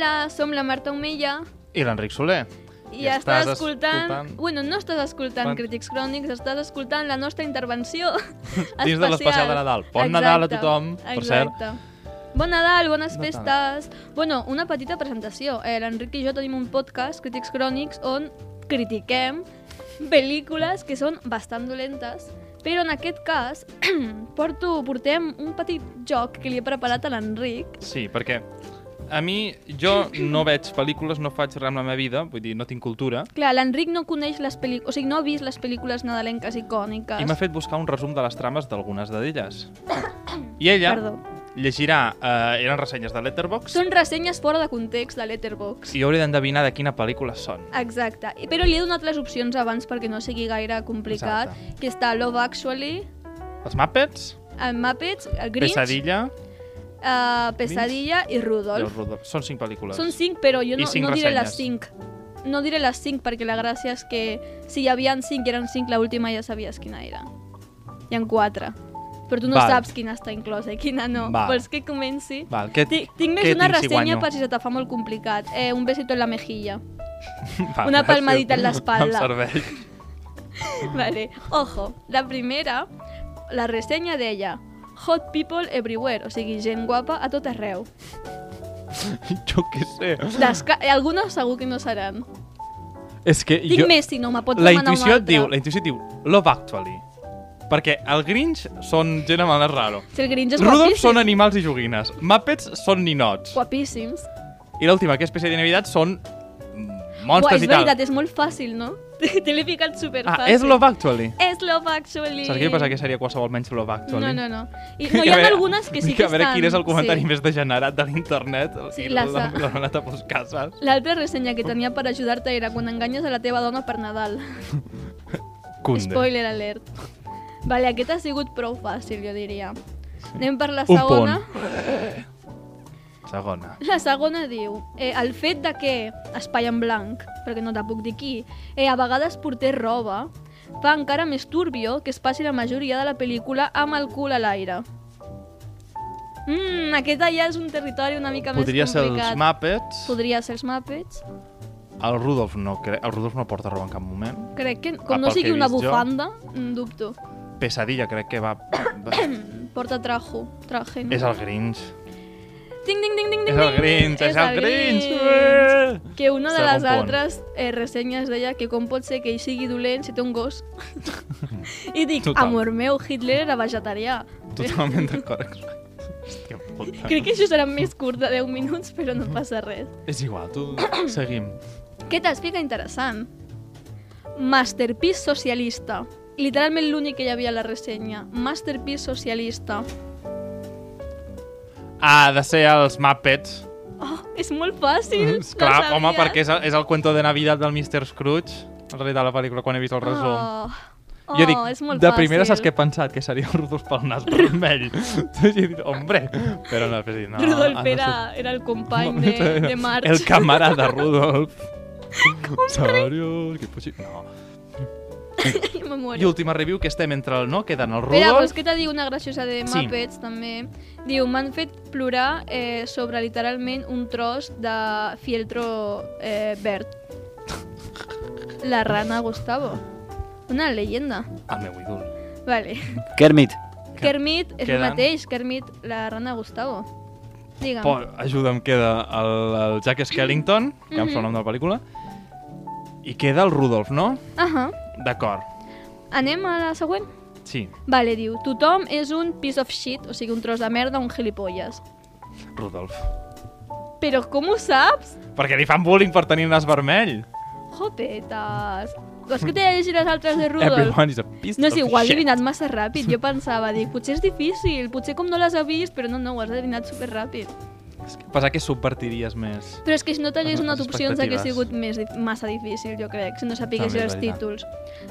Hola, som la Marta Omella I l'Enric Soler. i, I estàs, estàs escoltant... escoltant- Bueno, no estàs escoltant Quan- Crítics Crònics, estàs escoltant la nostra intervenció Dins de l'especial de Nadal. Bon Nadal a tothom, per cert. Exacte. Bon Nadal, bones tant. festes... Bueno, una petita presentació. Eh, L'Enric i jo tenim un podcast, Crítics Crònics, on critiquem pel·lícules que són bastant dolentes, però en aquest cas porto, portem un petit joc que li he preparat a l'Enric. Sí, perquè a mi, jo no veig pel·lícules, no faig res amb la meva vida, vull dir, no tinc cultura, Clar, l'Enric no coneix les pel·lícules, o sigui, no ha vist les pel·lícules nadalenques icòniques. i m'ha fet buscar un resum de les trames d'algunes d'elles. I ella Perdó. llegirà, eh, eren ressenyes de Letterboxd, Són ressenyes fora de context de Letterboxd. i hauré d'endevinar de quina pel·lícula són. Exacte. Però li he donat les opcions abans perquè no sigui gaire complicat, Exacte. que està Love Actually, Els Muppets, el Muppets, el Grinch, Pesadilla uh, Pesadilla i i Rudolf. Rudolf. Són cinc pel·lícules. Són cinc, però jo no, cinc no diré les cinc. No diré les cinc perquè la gràcia és que si hi havia cinc i eren cinc, l'última ja sabies quina era. Hi ha quatre. Però tu no Val. saps quina està inclosa i quina no. Val. Vols que comenci? Val, què, Tinc, tinc més una si ressenya guanyo? per si se te fa molt complicat. Eh, un besito en la mejilla. Val, una palmadita en l'espalda. Em serveix. vale. Ojo, la primera, la ressenya deia Hot people everywhere, o sigui, gent guapa a tot arreu. jo què sé. Desca eh, algunes segur que no seran. És que Tinc jo... més, si no, me pots la demanar intuïció una et diu, altra. la intuïció et diu Love Actually. Perquè el Grinch són gent amb el raro. Si el Grinch és Rudolf guapíssim. són animals i joguines. Muppets són ninots. Guapíssims. I l'última, que és espècie de Navidad, són monstres és i tal. veritat, és molt fàcil, no? Te l'he ficat superfàcil. Ah, és Love Actually. És Love Actually. Saps què passa que seria qualsevol menys Love Actually? No, no, no. I, no, hi ha algunes que sí que A veure estan... quin és el comentari sí. més degenerat de l'internet. Sí, l'ha anat a buscar, saps? L'altra ressenya que tenia per ajudar-te era quan enganyes a la teva dona per Nadal. Cunde. Spoiler alert. Vale, aquest ha sigut prou fàcil, jo diria. Anem per la Un segona. Segona. La segona diu, eh, el fet de que, espai en blanc, perquè no te puc dir qui, eh, a vegades portés roba, fa encara més turbio que es passi la majoria de la pel·lícula amb el cul a l'aire. Mmm, aquesta ja és un territori una mica Podria més ser complicat. els Muppets. Podria ser els Muppets. El Rudolf no, cre... el Rudolf no porta roba en cap moment. Crec que, Ah, com no pel sigui una jo. bufanda, mm, dubto. Pesadilla crec que va... Porta trajo, traje, no? és el Grinch. Ding, ding, ding, ding, És ding, el ding. Grinch, és el Grinch. Grinch. Que una de les altres eh, ressenyes deia que com pot ser que ell sigui dolent si té un gos. I dic, Total. amor meu, Hitler era vegetarià. Totalment d'acord. Hòstia puta. Crec que això serà més curt de 10 minuts, però no passa res. És igual, tu seguim. Què t'explica interessant? Masterpiece socialista. Literalment l'únic que hi havia a la ressenya. Masterpiece socialista. Ha de ser els Muppets. Oh, és molt fàcil. És Clar, la home, perquè és el, és el cuento de Navidad del Mr. Scrooge. En realitat, la pel·lícula, quan he vist el resum. Oh, oh jo dic, és molt de fàcil. primera saps què he pensat? Que seria el Rudolf pel nas vermell. I he dit, hombre, però no, després no. Rudolf ha de era, ser- era el company de, de Marx. El camarada Rudolf. Seriós? Que potser... No. I última review, que estem entre el no, queden el Espera, vols Rudolf... que te digui una graciosa de Sí. Muppets, també? Diu, m'han fet plorar eh, sobre literalment un tros de fieltro eh, verd. La rana Gustavo. Una leyenda. El meu ídol. Vale. Kermit. Kermit és el Queden- mateix, Kermit, la rana Gustavo. Digue'm. Po, ajuda'm, queda el, el Jack Skellington, que em Mhm. fa el nom de la pel·lícula, i queda el Rudolf, no? Ahà. D'acord, Anem a la següent? sí, Vale, diu, tothom és un piece of shit, o sigui, un tros de merda, un gilipolles. Rudolf. Però com ho saps? Perquè li fan bullying per tenir nas vermell. Jopetes. Vols que t'he llegit les altres de Rudolf? Everyone is a piece No és igual, he adivinat massa ràpid. Jo pensava, dic, potser és difícil, potser com no les ha vist, però no, no, ho has adivinat superràpid. Que Passa que subvertiries més. Però és que si no t'hagués donat opcions hagués expectatives. sigut més, massa difícil, jo crec, si no sapigués els títols.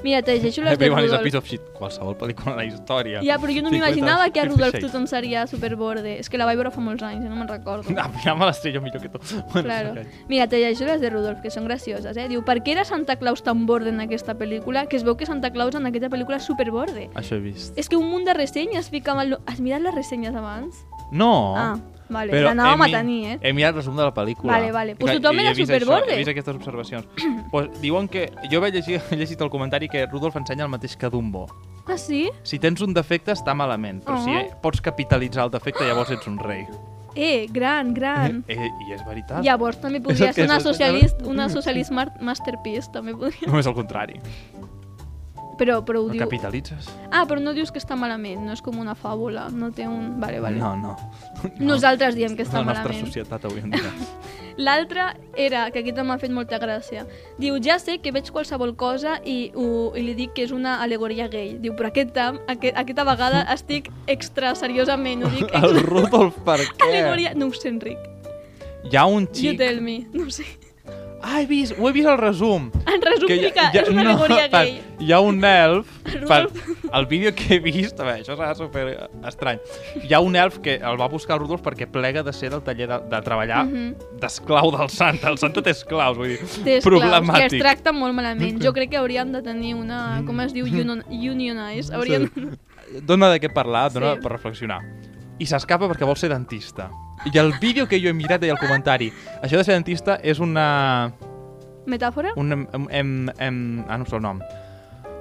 Mira, te llegeixo les de Everyone is a Rudolf. piece of shit. Qualsevol pel·lícula de la història. Ja, però jo no 50 m'imaginava que a Rudolf tothom seria superborde. És que la vaig veure fa molts anys, no me'n recordo. Ah, ja me les sé jo millor que tu. Bueno, Claro. ok. Mira, te llegeixo les de Rudolf, que són gracioses, eh? Diu, per què era Santa Claus tan borde en aquesta pel·lícula? Que es veu que Santa Claus en aquesta pel·lícula és superborde. Això he vist. És que un munt de ressenyes ficaven... Lo... Has mirat les ressenyes abans? No. Ah, vale. Però L'anàvem he a tenir, eh? He mirat el resum de la pel·lícula. Vale, vale. Pues tothom era he superborde. He vist aquestes observacions. pues, diuen que... Jo vaig llegir, he llegit el comentari que Rudolf ensenya el mateix que Dumbo. Ah, sí? Si tens un defecte, està malament. Però Oh. si pots capitalitzar el defecte, llavors ets un rei. Eh, gran, gran. Eh, I és veritat. Llavors també És podria ser una és- socialist, una socialist masterpiece, també podria. Només el contrari. Però, però ho No diu... capitalitzes? Ah, però no dius que està malament, no és com una fàbula, no té un... Vale, vale. No, no. Nosaltres diem que està la nostra malament. societat avui en dia. L'altre era, que aquí també m'ha fet molta gràcia, diu, ja sé que veig qualsevol cosa i, ho, i li dic que és una alegoria gay. Diu, però aquest tam, aquest, aquesta vegada estic extra seriosament, ho dic El extra... Rudolf, per què? Alegoria... No ho sé, Enric. Hi ha un You xic... tell me. No ho sé. Ah, he vist, ho he vist al resum. En resum, Que que és una no, alegoria per- gay. Hi ha un elf, per, el vídeo que he vist, a veure, això serà super estrany. Hi ha un elf que el va buscar el Rudolf perquè plega de ser del taller de, de treballar Mhm. d'esclau del Santa. El Santa té esclaus, vull dir, Té esclaus, que problemàtic. es tracta molt malament. Jo crec que haurien de tenir una... Com es diu? Union, unionize. Haurien... Dona de què parlar, dona Sí. per reflexionar. I s'escapa perquè vol ser dentista. I el vídeo que jo he mirat deia el comentari això de ser dentista és una... Metàfora? un em, em, em, ah, no sé el nom.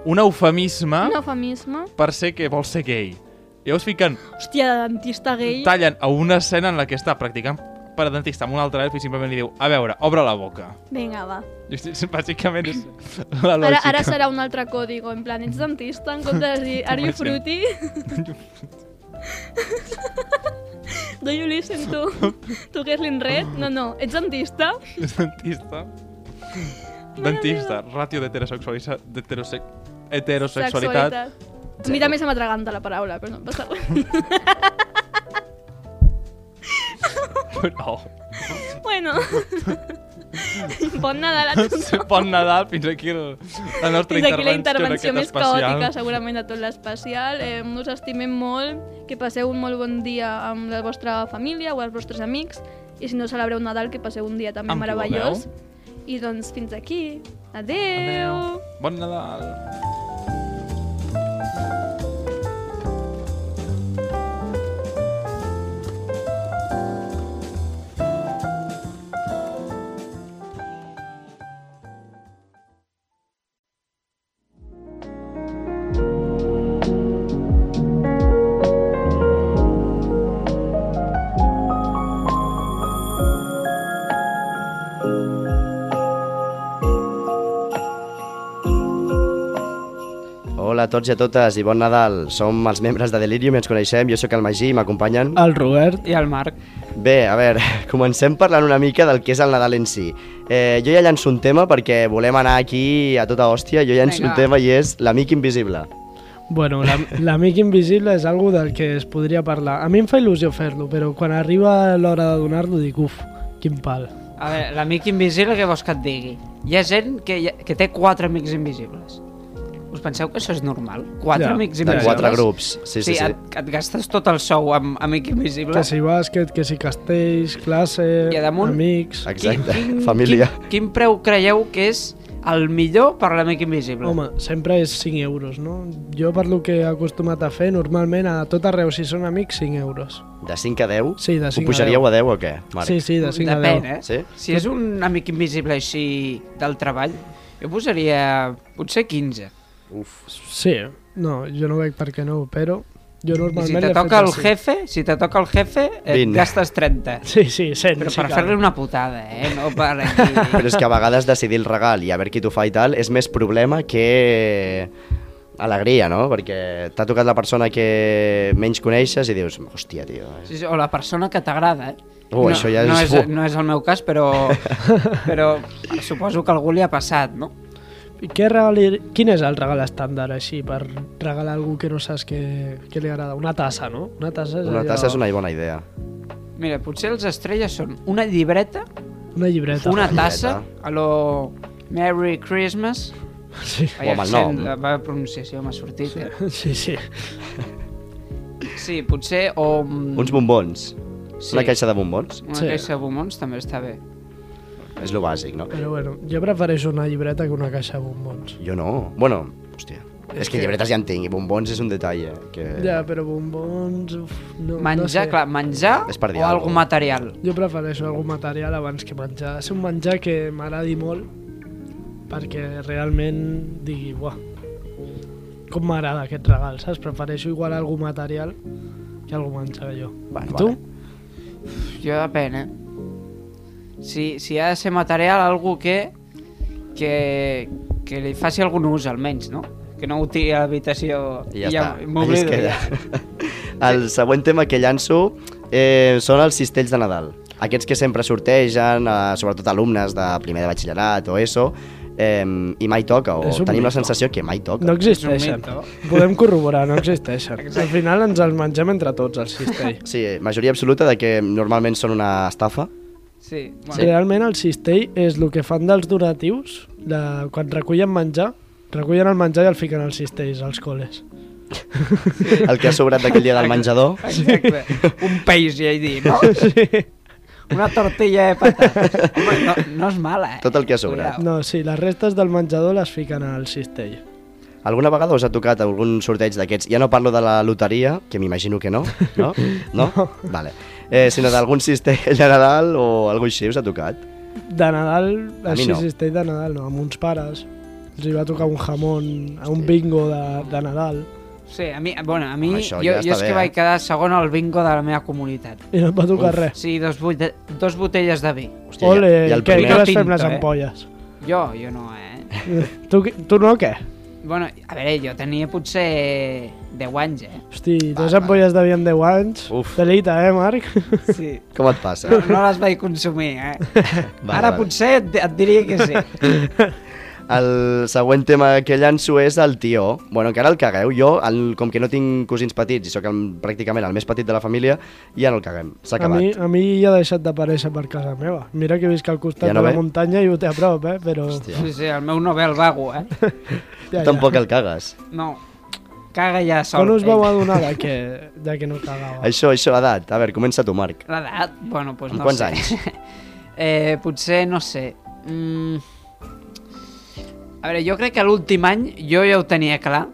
Un eufemisme Un eufemisme? per ser que vol ser gay. Llavors fiquen, Hòstia, de dentista gay. tallen a una escena en la que està practicant per a dentista amb un altre elf i simplement li diu, a veure, obre la boca. Vinga, va. I Bàsicament és la Ara, lògica. ara serà un altre código, en plan, ets dentista, en comptes de dir, are you fruity? Do you listen to, to Geslin Red? No, no, ets dentista? És dentista. Dentista, ràtio d'heterosexualitat... d'heterose- Heterosexualitat. A mi també se m'atraganta la paraula, però no passa res. No. bueno. bon Nadal a tothom. Bon Nadal, fins aquí el, la nostra Fins aquí la intervenció, intervenció en més especial. caòtica, segurament, de tot l'especial. Eh, us estimem molt, que passeu un molt bon dia amb la vostra família o els vostres amics, i si no celebreu Nadal, que passeu un dia també Amb meravellós. I doncs fins aquí. Adeu! Adéu. Bon Nadal. A tots i a totes i bon Nadal. Som els membres de Delirium i ens coneixem. Jo sóc el Magí i m'acompanyen. El Robert. I el Marc. Bé, a veure, comencem parlant una mica del que és el Nadal en si. Eh, jo ja llanço un tema perquè volem anar aquí a tota hòstia. Jo llanço Vinga. un tema i és l'amic invisible. Bueno, la- l'amic invisible és algo del que es podria parlar. A mi em fa il·lusió fer-lo, però quan arriba l'hora de donar-lo dic, uf, quin pal. A veure, l'amic invisible, què vols que et digui? Hi ha gent que, que té quatre amics invisibles. Us penseu que això és normal? Quatre Ja, amics De invisibles? quatre grups. Sí, sí, sí. Et, et gastes tot el sou amb amic invisible? Que si bàsquet, que si castells, classe, I a damunt- amics... Exacte, família. Quin, quin preu creieu que és el millor per l'amic invisible? Home, sempre és 5 euros, no? Jo per lo que he acostumat a fer, normalment a tot arreu, si són amics, 5 euros. De 5 a 10? Sí, de 5 Ho pujaríeu a 10 o què, Marc? Sí, sí, de 5 a 10. Depèn, eh? Sí? Si és un amic invisible així del treball, jo posaria potser 15. Uf. Sí, no, jo no veig per què no, però jo I normalment... si te toca el així. jefe, si te toca el jefe, et Vint. gastes 30. Sí, sí, 100. Però sí, per fer-li una putada, eh? No per aquí... Però és que a vegades decidir el regal i a veure qui t'ho fa i tal és més problema que alegria, no? Perquè t'ha tocat la persona que menys coneixes i dius, hòstia, tio... eh, Sí, sí, o la persona que t'agrada, eh? Oh, no, això ja no és- és... No és el meu cas, però, però suposo que algú li ha passat, no? I què regalir... Quin és el regal estàndard, així, per regalar a algú que no saps que, que li agrada? Una tassa, no? Una tassa és Una allò- tassa és una bona idea. Mira, potser els estrelles són una llibreta, Una llibreta. una tassa, a lo Merry Christmas... Sí, Ai, amb el nom. La meva pronunciació m'ha sortit. Eh? sí, sí. Sí, potser, o... mm, Uns bombons. sí, Una caixa de bombons. Una Sí. caixa de bombons també està bé. És lo bàsic, no? Però bueno, jo prefereixo una llibreta que una caixa de bombons. Jo no. Bueno, hòstia. És que llibretes ja en tinc i bombons és un detall, eh? Que... Ja, però bombons... Uf, no, Menjar, no sé. clar, menjar És per dir o algo cosa. material. Jo prefereixo algun material abans que menjar. Ser un menjar que m'agradi molt perquè realment digui, buah, com m'agrada aquest regal, saps? Prefereixo igual algun material que algun menjar jo. Bueno, I tu? vale. Jo depèn, eh? Si, si ha de ser material, algú que, que, que li faci algun ús, almenys, no? Que no ho tiri a l'habitació I ja, està. Allí es m'oblido. Ja. El següent tema que llanço eh, són els cistells de Nadal. Aquests que sempre sortegen, eh, sobretot alumnes de primer de batxillerat o ESO, eh, i mai toca, o tenim la mito. sensació que mai toca. No existeixen. Podem corroborar, no existeixen. Al final ens els mengem entre tots, el cistell. Sí, majoria absoluta de que normalment són una estafa. Sí, Sí. bueno, Realment el cistell és el que fan dels donatius, de, quan recullen menjar, recullen el menjar i el fiquen als cistells, als col·les. El que ha sobrat d'aquell dia del menjador. exacte. Un peix, ja he dit, no? Sí. Una tortilla de patates. Home, no, no és mala, eh? Tot el que ha sobrat. Cuidao. No, sí, les restes del menjador les fiquen al cistell. Alguna vegada us ha tocat algun sorteig d'aquests? Ja no parlo de la loteria, que m'imagino que no, no? No? Vale. Eh, sinó d'algun cistell de Nadal o alguna així us ha tocat? De Nadal, així no. cistell de Nadal, no, amb uns pares. Els hi va tocar un jamón a un bingo de, de Nadal Sí, a mi, bueno, a mi, jo, ja jo és bé, que eh? vaig quedar segon al bingo de la meva comunitat. i no et va tocar Uf. res. Sí, dos, dos botelles de vi. Hòstia, Ole, i el primer... què vas fer amb les eh? ampolles? Jo, jo no, eh? Tu, tu no, què? Bueno, a veure, jo tenia potser 10 anys, eh? Hosti, Va, dues va. ampolles de vi amb 10 anys. Uf. Delita, eh, Marc? Sí. Com et passa? No, no les vaig consumir, eh? Vale, Ara vale. potser et, et diria que sí. El següent tema que llanço és el tió. Bueno, encara el cagueu. Jo, el, com que no tinc cosins petits i sóc el, pràcticament el més petit de la família, ja no el caguem. S'ha A mi, acabat. a mi ja ha deixat d'aparèixer per casa meva. Mira que visc al costat Ja no de la ve? muntanya i ho té a prop, eh? Però... Hòstia. Sí, sí, el meu no ve el vago, eh? Ja, Tampoc el cagues. No, caga ja sol. Quan us vau adonar de que, de que no cagava? Això, això, edat. A veure, comença tu, Marc. L'edat? Bueno, doncs Amb no quants sé. anys? eh, potser, no sé... Mm... A veure, jo crec que l'últim any jo ja ho tenia clar,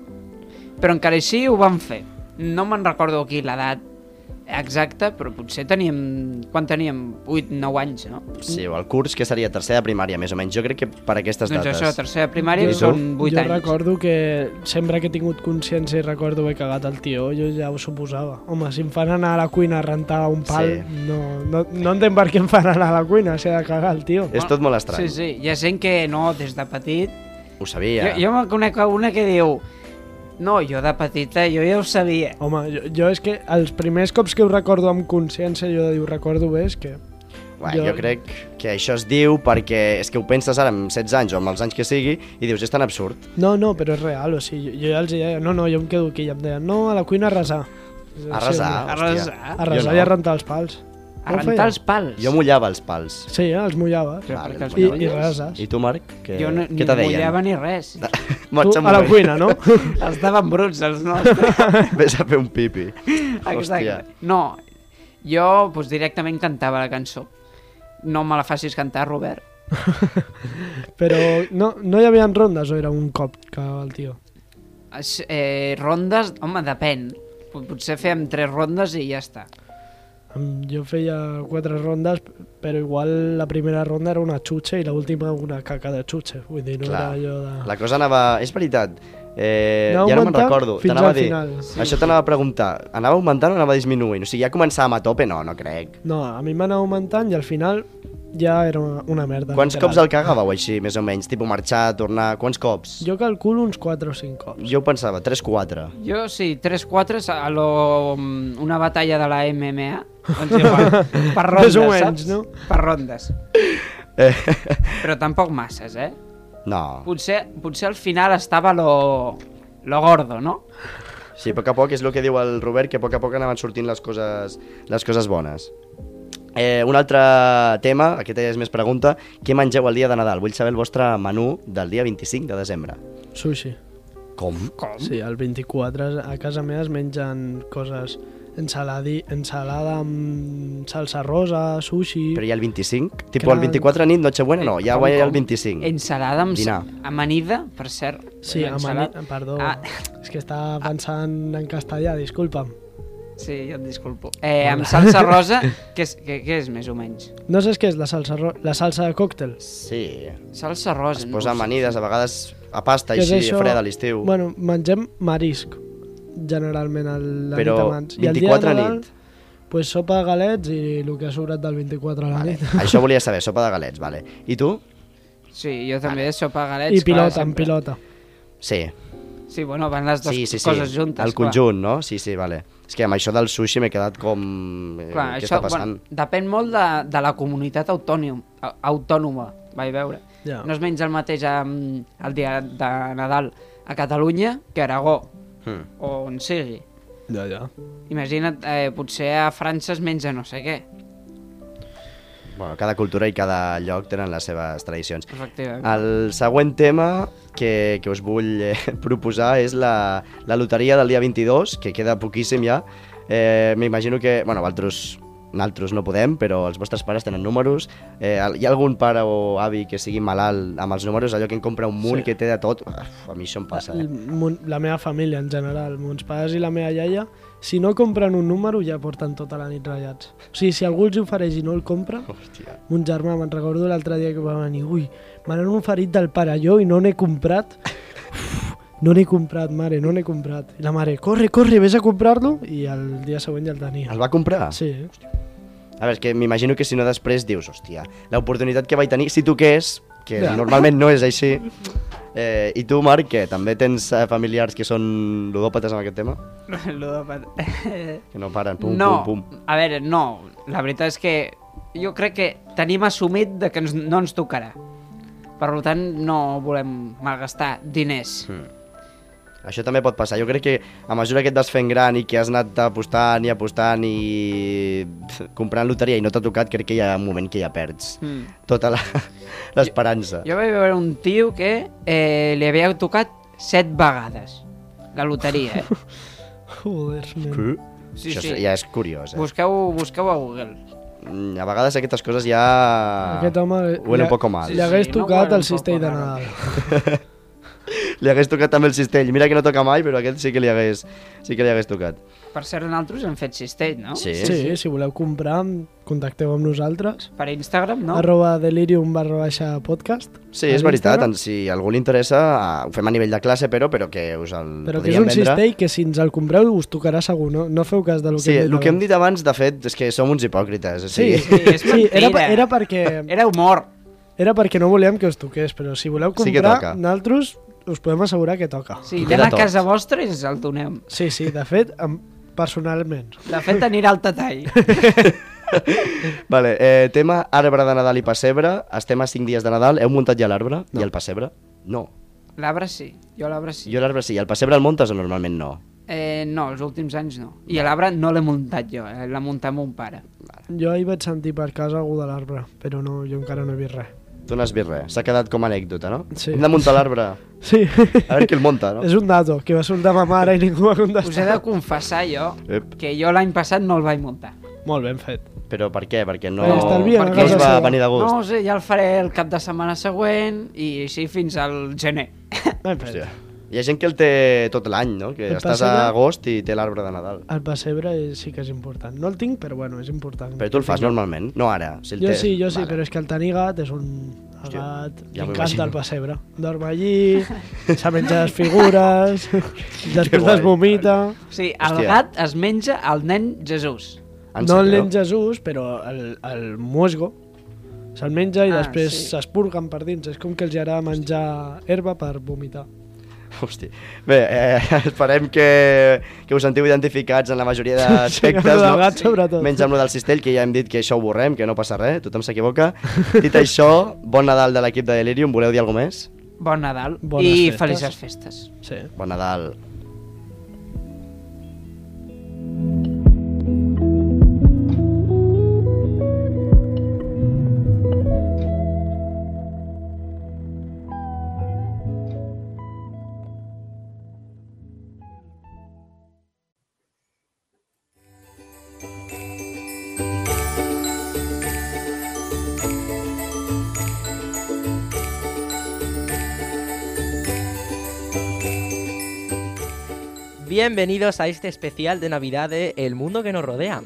però encara així ho vam fer. No me'n recordo aquí l'edat exacta, però potser teníem... Quan teníem? 8-9 anys, no? Sí, o el curs, que seria tercer de primària, més o menys. Jo crec que per aquestes doncs dates. això, tercera de primària, tu? són 8 jo anys. recordo que sempre que he tingut consciència i recordo haver cagat el tió, jo ja ho suposava. Home, si em fan anar a la cuina a rentar un pal, Sí. no, no, no entenc per què em fan anar a la cuina si he de cagar el tio. És tot molt estrany. Sí, sí, hi ha gent que no, des de petit... Ho sabia. Jo, jo me'n conec una que diu... No, jo de petita, jo ja ho sabia. Home, jo, jo és que els primers cops que ho recordo amb consciència, jo de dir, ho recordo bé, és que... Bueno, jo... Jo- crec que això es diu perquè és que ho penses ara amb 16 anys o amb els anys que sigui i dius, és tan absurd. No, no, però és real, o sigui, jo, jo ja els deia, no, no, jo em quedo aquí, i em deien, no, a la cuina a resar. A resar, Sí, A hòstia. resar. a resar no. i a rentar els pals. A Com rentar feia? els pals. Jo mullava els pals. Sí, eh, els mullaves. Però Vale, perquè els I, mulles- i reses. I tu, Marc? Que... Jo no, Què ni te deien? mullava ni res. Tu, a la cuina, no? Estaven bruts, els nostres. Ves a fer un pipi. Exacte. Hòstia. No, jo doncs, directament cantava la cançó. No me la facis cantar, Robert. Però no, no hi havia rondes o era un cop que el tio? Es, eh, rondes, home, depèn. Pot- Potser fèiem tres rondes i ja està. Jo feia quatre rondes, però igual la primera ronda era una xutxa i l'última una caca de xutxa. Vull dir, no Clar. era allò de... La cosa anava... És veritat. Eh, ja no me'n recordo. fins T'anava a dir... final. Sí. Això t'anava a preguntar. Anava augmentant o anava disminuint? O sigui, ja començàvem a tope? No, no crec. No, a mi m'anava augmentant i al final ja era una, una merda. Quants literal. cops el cagàveu així, més o menys? Tipo marxar, tornar... Quants cops? Jo calculo uns 4 o 5 cops. Jo ho pensava, 3-4. Jo sí, 3-4 a lo, mm, una batalla de la MMA. Doncs igual, per rondes, Més o menys, saps? no? Per rondes. Eh, Però tampoc masses, eh? No. Potser, potser al final estava lo, lo gordo, no? Sí, a poc a poc és el que diu el Robert, que a poc a poc anaven sortint les coses, les coses bones. Eh, un altre tema, aquest és més pregunta, què mengeu el dia de Nadal? Vull saber el vostre menú del dia 25 de desembre. Sushi. Com? Com? Sí, el 24 a casa meva es mengen coses ensaladi, ensalada amb salsa rosa, sushi... Però hi ha el 25? Tipo el 24 nit, Nochebuena, no, ja Com, ho hi ha el com? 25. Ensalada amb Dinar. amanida, per cert. Sí, Ensala- amani... perdó. Ah. És que estava pensant en castellà, disculpa'm. Sí, jo et disculpo. Eh, amb salsa rosa, què és, què, què és més o menys? No saps què és la salsa, ro... la salsa de còctel? Sí, Salsa rosa. es no posa sé. amanides, a vegades a pasta, Què és així, això? freda a l'estiu. Bueno, mengem marisc, generalment, el, la Però nit abans. I el dia 24 de Nadal, nit. Pues sopa de galets i el que ha sobrat del 24 a la Vale. nit. Això volia saber, sopa de galets, vale. I tu? Sí, jo també, sopa galets. I pilota, clar, amb sempre. pilota. Sí, Sí, bueno, van les dues sí, sí, sí. coses juntes. El clar. conjunt, no? Sí, sí, vale. És que amb això del sushi m'he quedat com... Eh, Clar, què això està passant? bueno, depèn molt de, de la comunitat autònom, au- autònoma, vaig veure. Ja. No es menja el mateix um, el dia de Nadal a Catalunya que a Aragó, Hmm. o on sigui. Ja, ja. Imagina't, eh, potser a França es menja no sé què, Bueno, cada cultura i cada lloc tenen les seves tradicions. efectivament. El següent tema que, que us vull eh, proposar és la, la loteria del dia 22, que queda poquíssim ja. Eh, M'imagino que, bueno, altres, altres no podem, però els vostres pares tenen números. Eh, hi ha algun pare o avi que sigui malalt amb els números, allò que en compra un munt, Sí. que té de tot? Uf, a mi això em passa, eh? la meva família en general, mons pares i la meva iaia, si no compren un número ja porten tota la nit ratllats. O sigui, si algú els ofereix i no el compra, Hòstia. mon germà, me'n recordo l'altre dia que va venir, ui, me n'han oferit del pare jo i no n'he comprat. Uf, no n'he comprat, mare, no n'he comprat. I la mare, corre, corre, vés a comprar-lo, i el dia següent ja el tenia. El va comprar? Sí, A veure, que m'imagino que si no després dius, hòstia, l'oportunitat que vaig tenir, si tu què és, que Ja. normalment no és així. Eh, I tu, Marc, que també tens eh, familiars que són ludòpates amb aquest tema? Ludòpat. Que no paren, pum, no, pum, pum. a veure, no. La veritat és que jo crec que tenim assumit de que ens, no ens tocarà. Per tant, no volem malgastar diners. Mm. Això també pot passar. Jo crec que a mesura que et vas fent gran i que has anat apostant i apostant i comprant loteria i no t'ha tocat, crec que hi ha un moment que ja perds Mm. tota la- l'esperança. Jo vaig veure un tio que eh, li havia tocat set vegades la loteria, eh? joder, nen. Sí? Sí, Això sí. ja és curiós, eh? Busqueu, busqueu a Google. Mm, A vegades aquestes coses ja... Aquest home Huele un poco mal. li hagués Sí, no tocat un el cistell de. Nadal. Li hagués tocat també el cistell. Mira que no toca mai, però aquest sí que li hagués, sí que li hagués tocat. Per cert, nosaltres hem fet cistell, no? Sí. Sí, si voleu comprar, contacteu amb nosaltres. Per Instagram, no? Arroba delirium barra baixa podcast. Sí, és veritat, l'Instagram. en- si a algú li interessa, eh, ho fem a nivell de classe, però però que us el Però que és podríem un vendre. cistell que si ens el compreu us tocarà segur, no? No feu cas del Sí, que el que hem dit abans, de fet, és que som uns hipòcrites. O Sí, sigui, sí, és sí era, mentida. era, perquè, Era humor. era perquè no volíem que us toqués, però si voleu Sí que comprar, toca. nosaltres us podem assegurar que toca. Sí, I anem de a casa vostra i ens el donem. Sí, sí, de fet, personalment. De fet, anirà al tatall. Vale, eh, tema arbre de Nadal i pessebre. Estem a 5 dies de Nadal. Heu muntat ja l'arbre? No. I el pessebre? No. L'arbre sí, jo l'arbre sí. Jo l'arbre sí. El pessebre el muntes o normalment no? Eh, no, els últims anys no. I l'arbre no l'he muntat jo, eh, l'ha muntat mon pare. Jo ahir vaig sentir per casa algú de l'arbre, però no, jo encara no he vist res. Tu no has vist res. S'ha quedat com a anècdota, no? Sí. Hem de muntar l'arbre. Sí, A veure qui el munta, no? és un dato que va soltar ma mare i ningú va Us he contestar. de confessar jo Ep. que jo l'any passat no el vaig muntar. Molt ben fet. Però per què? Perquè no... Per estalviar a no us casa va seva. venir de gust. No sé, ja el faré el cap de setmana següent i així fins al gener. Ben fet. Hòstia. Hi ha gent que el té tot l'any, no? Que El estàs pessebre? a agost i té l'arbre de Nadal. El pessebre és, sí que és important. No el tinc, però bueno, és important. Però tu el fas normalment, no ara. Si el Jo tens. sí, jo sí, Vale. però és que el tenir gat és un... Gat ja li m'ho encanta imagino. el pessebre. Dorm allí, se menja les figures, després guai. les vomita... O sigui, el Hòstia. gat es menja el nen Jesús. En no el nen Jesús, però el, el musgo se'l menja i Ah, després sí. s'espurguen per dins. És com que els agrada menjar herba per vomitar. Hosti. Bé, eh, esperem que, que us sentiu identificats en la majoria d'aspectes. Sí, no? gat, sobretot. Menys amb lo del cistell, que ja hem dit que això ho borrem, que no passa res, tothom s'equivoca. Dit això, bon Nadal de l'equip de Delirium, voleu dir alguna més? Bon Nadal Bones i festes. felices festes. Sí. Bon Nadal. Bienvenidos a este especial de Navidad de El Mundo que nos rodea.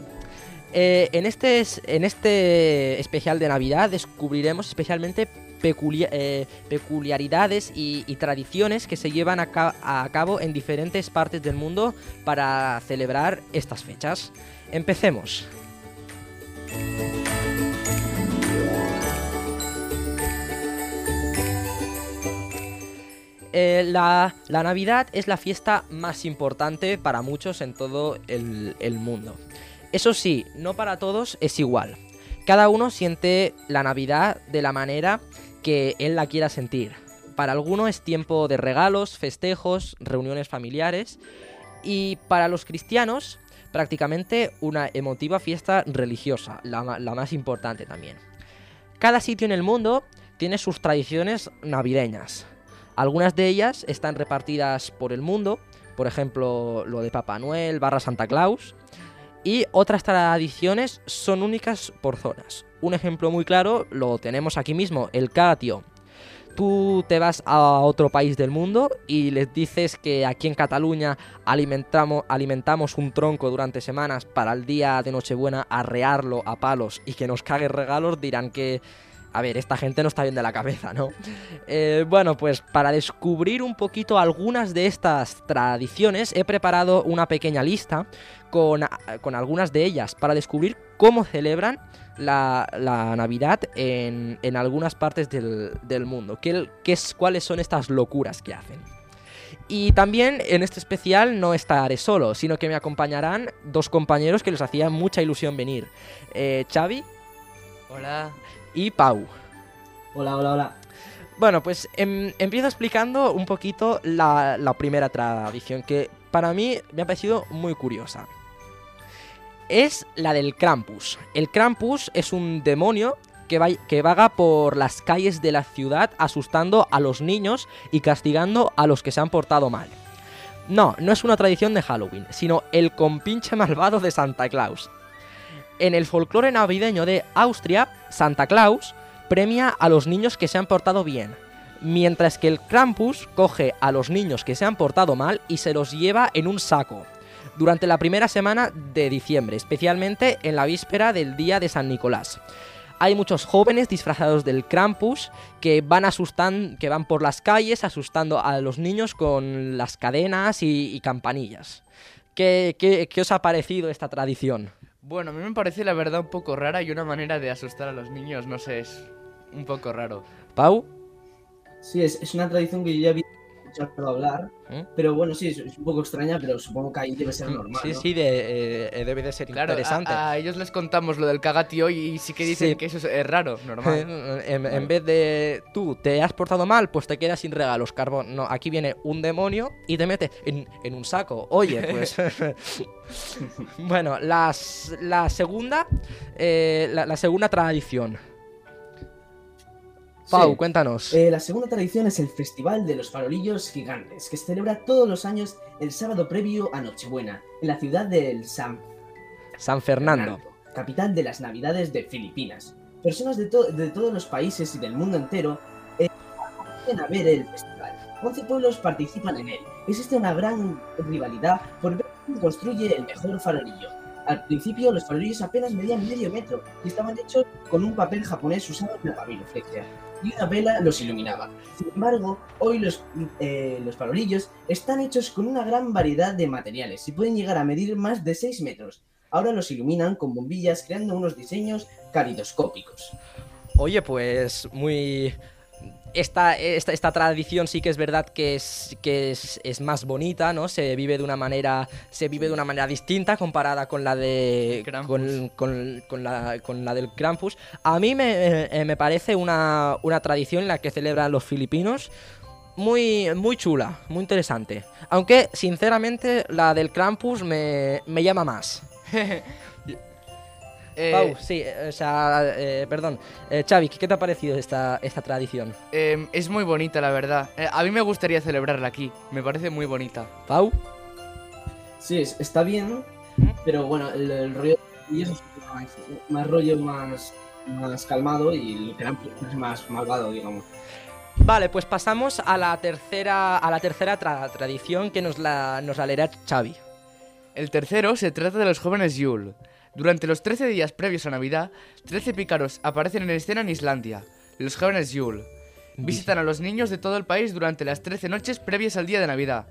Eh, en, este, es- en este especial de Navidad descubriremos especialmente eh, peculiaridades y, tradiciones que se llevan a, a cabo en diferentes partes del mundo para celebrar estas fechas. Empecemos. Eh, la, Navidad es la fiesta más importante para muchos en todo el, mundo. Eso sí, no para todos es igual. Cada uno siente la Navidad de la manera que él la quiera sentir. Para algunos es tiempo de regalos, festejos, reuniones familiares y para los cristianos prácticamente una emotiva fiesta religiosa, la más importante también. Cada sitio en el mundo tiene sus tradiciones navideñas. Algunas de ellas están repartidas por el mundo, por ejemplo lo de Papá Noel barra Santa Claus, y otras tradiciones son únicas por zonas. Un ejemplo muy claro lo tenemos aquí mismo, el Catio. Tú te vas a otro país del mundo y les dices que aquí en Cataluña alimentamos, un tronco durante semanas para el día de Nochebuena arrearlo a palos y que nos cague regalos, dirán que, a ver, esta gente no está bien de la cabeza, ¿no? Eh, bueno, pues para descubrir un poquito algunas de estas tradiciones he preparado una pequeña lista con, con algunas de ellas para descubrir cómo celebran la, la Navidad en, en algunas partes del, del mundo. ¿Qué, qué es, ¿Cuáles son estas locuras que hacen? Y también en este especial no estaré solo, sino que me acompañarán dos compañeros que les hacía mucha ilusión venir. Eh, Xavi Hola. Y Pau. Hola, hola, hola. Bueno, pues em, empiezo explicando un poquito la, la primera tradición que para mí me ha parecido muy curiosa. Es la del Krampus. El Krampus es un demonio que, va- que vaga por las calles de la ciudad asustando a los niños y castigando a los que se han portado mal. No, no es una tradición de Halloween, sino el compinche malvado de Santa Claus. En el folclore navideño de Austria, Santa Claus premia a los niños que se han portado bien, mientras que el Krampus coge a los niños que se han portado mal y se los lleva en un saco durante la primera semana de diciembre, especialmente en la víspera del día de San Nicolás. Hay muchos jóvenes disfrazados del Krampus que van asustan, que van por las calles asustando a los niños con las cadenas y, y campanillas. ¿Qué, qué, qué os ha parecido esta tradición? Bueno, a mí me parece la verdad un poco rara y una manera de asustar a los niños, no sé, es un poco raro. Pau, Sí, es, es una tradición que yo ya había escuchado hablar, ¿Eh? pero bueno, sí, es, un poco extraña, pero supongo que ahí debe ser normal. sí, ¿no? sí, de- eh, debe de ser Claro, interesante. A, a ellos les contamos lo del cagatio y sí que dicen Sí. que eso es, es raro, normal. en, en vez de tú te has portado mal, pues te quedas sin regalos, carbón. No, aquí viene un demonio y te mete en, en un saco. Oye, pues. bueno, las- la segunda. eh, la, la segunda tradición. Pau, Sí. cuéntanos. Eh, la segunda tradición es el Festival de los Farolillos Gigantes, que se celebra todos los años el sábado previo a Nochebuena, en la ciudad del San San Fernando. capital de las Navidades de Filipinas. Personas de, to- de todos los países y del mundo entero eh, a ver el festival. 11 pueblos participan en él. Existe una gran rivalidad por ver quién construye el mejor farolillo. Al principio los farolillos apenas medían medio metro y estaban hechos con un papel japonés usado en la papiroflexia y una vela los iluminaba. Sin embargo, hoy los, eh, los farolillos están hechos con una gran variedad de materiales y pueden llegar a medir más de 6 metros. Ahora los iluminan con bombillas creando unos diseños calidoscópicos. Oye, pues muy. Esta, esta, esta tradición sí que es verdad que es, que es, es más bonita, ¿no? Se vive de una manera. Se vive de una manera distinta comparada con la de. Con- con la, con la del Krampus. A mí me, eh, me parece una, una tradición en la que celebran los filipinos muy, muy chula, muy interesante. Aunque, sinceramente, la del Krampus me, me llama más. Eh, Pau, sí, eh, o sea, eh, perdón. Eh, Xavi, ¿qué te ha parecido esta, esta tradición? eh, es muy bonita, la verdad. Eh, a mí me gustaría celebrarla aquí. Me parece muy bonita. Pau, Sí, es- está bien, pero bueno, el, el rollo y eso es más, más rollo más, más calmado y el es más malvado, digamos. Vale, pues pasamos a la tercera, a la tercera tra- tradición que nos la, nos la leerá Xavi. El tercero se trata de los jóvenes Yule. Durante los 13 días previos a Navidad, 13 pícaros aparecen en escena en Islandia. Los jóvenes Yule visitan a los niños de todo el país durante las 13 noches previas al día de Navidad.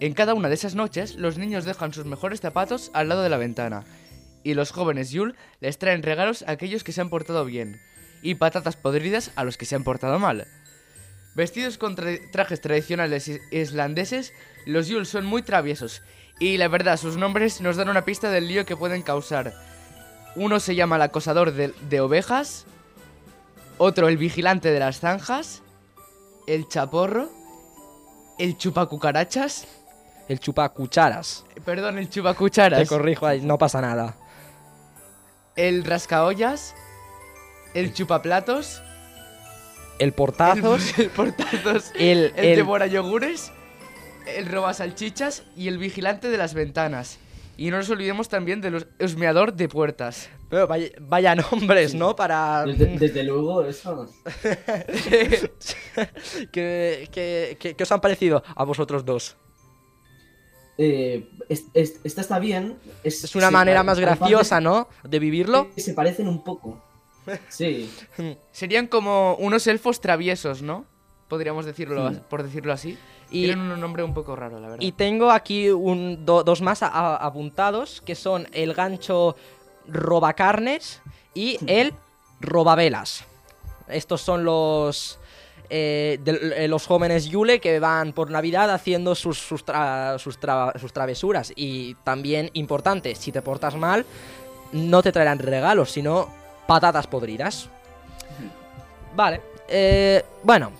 En cada una de esas noches, los niños dejan sus mejores zapatos al lado de la ventana. Y los jóvenes Yule les traen regalos a aquellos que se han portado bien. Y patatas podridas a los que se han portado mal. Vestidos con tra- trajes tradicionales is- islandeses, los Yule son muy traviesos. Y la verdad, sus nombres nos dan una pista del lío que pueden causar. Uno se llama el acosador de, de ovejas, otro el vigilante de las zanjas, el chaporro, el chupacucarachas, El chupa cucharas. perdón, el Te chupacucharas, corrijo ahí, no pasa nada. el rascaollas, el chupaplatos, El portazos, el, el portazos, el, el, el- devora yogures, el roba salchichas y el vigilante de las ventanas. Y no nos olvidemos también del hus- husmeador de puertas. Pero vaya, vaya nombres, ¿no? Para... Desde, desde luego, eso. ¿Qué, qué, qué- qué os han parecido a vosotros dos? Eh, es- es- esta está bien. Es, Es una manera más graciosa, ¿no? De vivirlo. que Se parecen un poco. Sí. Serían como unos elfos traviesos, ¿no? Podríamos decirlo, Sí. por decirlo así. Y, Tienen un nombre un poco raro, la verdad. y tengo aquí un, do- dos más a- a- apuntados, que son el gancho robacarnes y el robavelas. Estos son los... eh, eh, los jóvenes Yule que van por Navidad haciendo sus, sus, tra- sus tra- sus travesuras. Y también importante, si te portas mal, no te traerán regalos, sino patatas podridas. Vale. eh, bueno,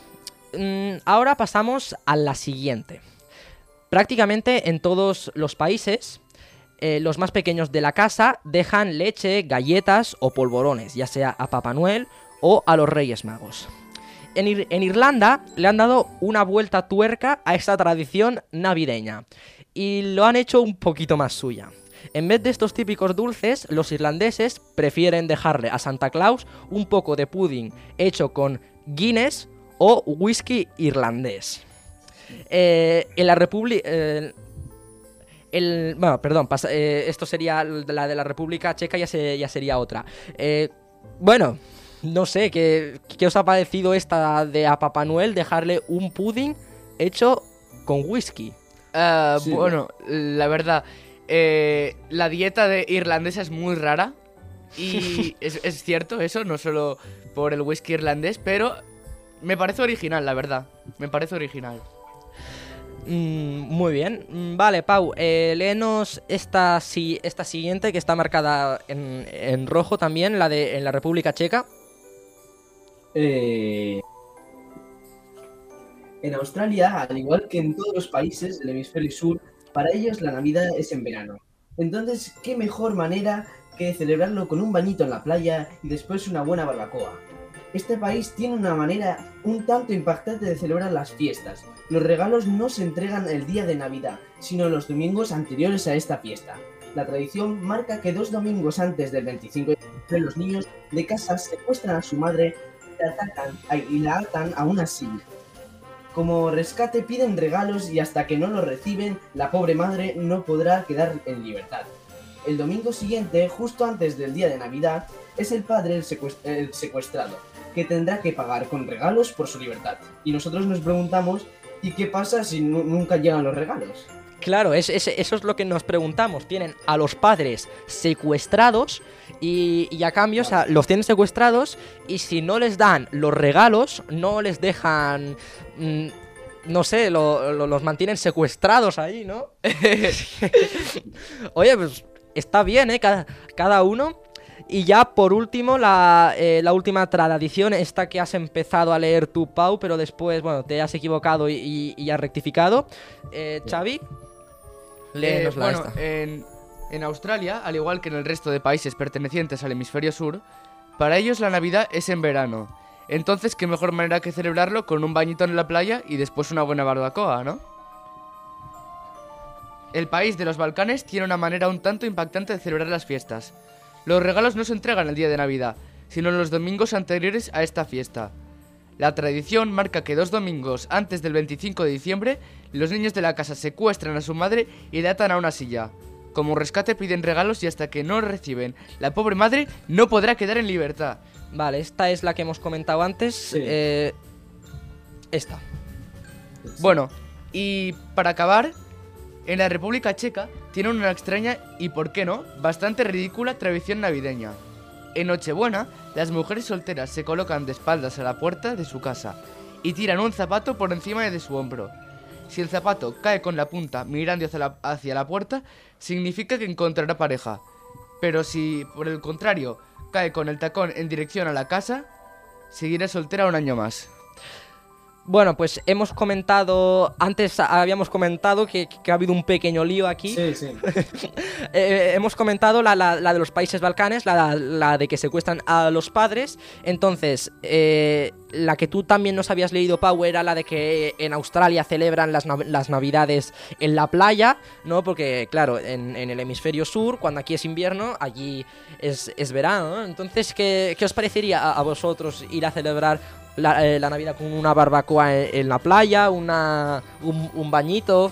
ahora pasamos a la siguiente. Prácticamente en todos los países, eh, los más pequeños de la casa dejan leche, galletas o polvorones, ya sea a Papá Noel o a los Reyes Magos. En, en Irlanda le han dado una vuelta tuerca a esta tradición navideña y lo han hecho un poquito más suya. En vez de estos típicos dulces, los irlandeses prefieren dejarle a Santa Claus un poco de pudding hecho con Guinness o whisky irlandés. Eh, en la República... el, bueno, perdón, pasa- eh, esto sería la de la República Checa, ya, se- ya sería otra. Eh, bueno, no sé, ¿qué, ¿qué os ha parecido esta de a Papá Noel dejarle un pudding hecho con whisky? Sí, bueno, la verdad, eh, la dieta de irlandesa es muy rara. Y es, es cierto eso, no solo por el whisky irlandés, pero me parece original, la verdad. Me parece original. Mm, muy bien. Mm, Vale, Pau, eh, léenos esta, si- esta siguiente que está marcada en, en rojo también, la de en la República Checa. Eh, en Australia, al igual que en todos los países del hemisferio sur, para ellos la Navidad es en verano. Entonces, ¿qué mejor manera que celebrarlo con un bañito en la playa y después una buena barbacoa? Este país tiene una manera un tanto impactante de celebrar las fiestas. Los regalos no se entregan el día de Navidad, sino los domingos anteriores a esta fiesta. La tradición marca que dos domingos antes del 25 de los niños de casa secuestran a su madre y la, atacan, y la atan a una silla. Como rescate piden regalos y hasta que no los reciben, la pobre madre no podrá quedar en libertad. El domingo siguiente, justo antes del día de Navidad, es el padre el secuestrado, que tendrá que pagar con regalos por su libertad. Y nosotros nos preguntamos, ¿y qué pasa si nu- nunca llegan los regalos? Claro, es, es- eso es lo que nos preguntamos. Tienen a los padres secuestrados y, y a cambio, o sea, los tienen secuestrados y si no les dan los regalos, no les dejan... mm, no sé, lo- lo- los mantienen secuestrados ahí, ¿no? Oye, pues está bien, ¿eh? Cada, cada uno. Y ya por último, la, eh, la última tradición, esta que has empezado a leer tú, Pau, pero después, bueno, te has equivocado y, y- y has rectificado. Eh, Xavi, Eh, léenosla bueno, esta. en, en Australia, al igual que en el resto de países pertenecientes al hemisferio sur, para ellos la Navidad es en verano. Entonces, qué mejor manera que celebrarlo con un bañito en la playa y después una buena barbacoa, ¿no? El país de los Balcanes tiene una manera un tanto impactante de celebrar las fiestas. Los regalos no se entregan el día de Navidad, sino los domingos anteriores a esta fiesta. La tradición marca que dos domingos antes del 25 de diciembre, los niños de la casa secuestran a su madre y le atan a una silla. Como rescate piden regalos y hasta que no reciben, la pobre madre no podrá quedar en libertad. Vale, esta es la que hemos comentado antes. Sí. eh, esta. Bueno, y para acabar, en la República Checa tiene una extraña y, por qué no, bastante ridícula tradición navideña. En Nochebuena, las mujeres solteras se colocan de espaldas a la puerta de su casa y tiran un zapato por encima de su hombro. Si el zapato cae con la punta mirando hacia la, hacia la puerta, significa que encontrará pareja. Pero si, por el contrario, cae con el tacón en dirección a la casa, seguirá soltera un año más. Bueno, pues hemos comentado, antes habíamos comentado que, que ha habido un pequeño lío aquí. Sí, sí. Eh, hemos comentado la, la- la de los países balcanes, la, la de que secuestran a los padres. Entonces, eh, la que tú también nos habías leído, Pau, era la de que en Australia celebran las, nav- las navidades en la playa, ¿no? Porque, claro, en, en el hemisferio sur, cuando aquí es invierno, allí es, es verano, ¿no? Entonces, ¿qué, qué os parecería a, a vosotros ir a celebrar la, eh, la Navidad con una barbacoa en, en la playa, una, un, un bañito?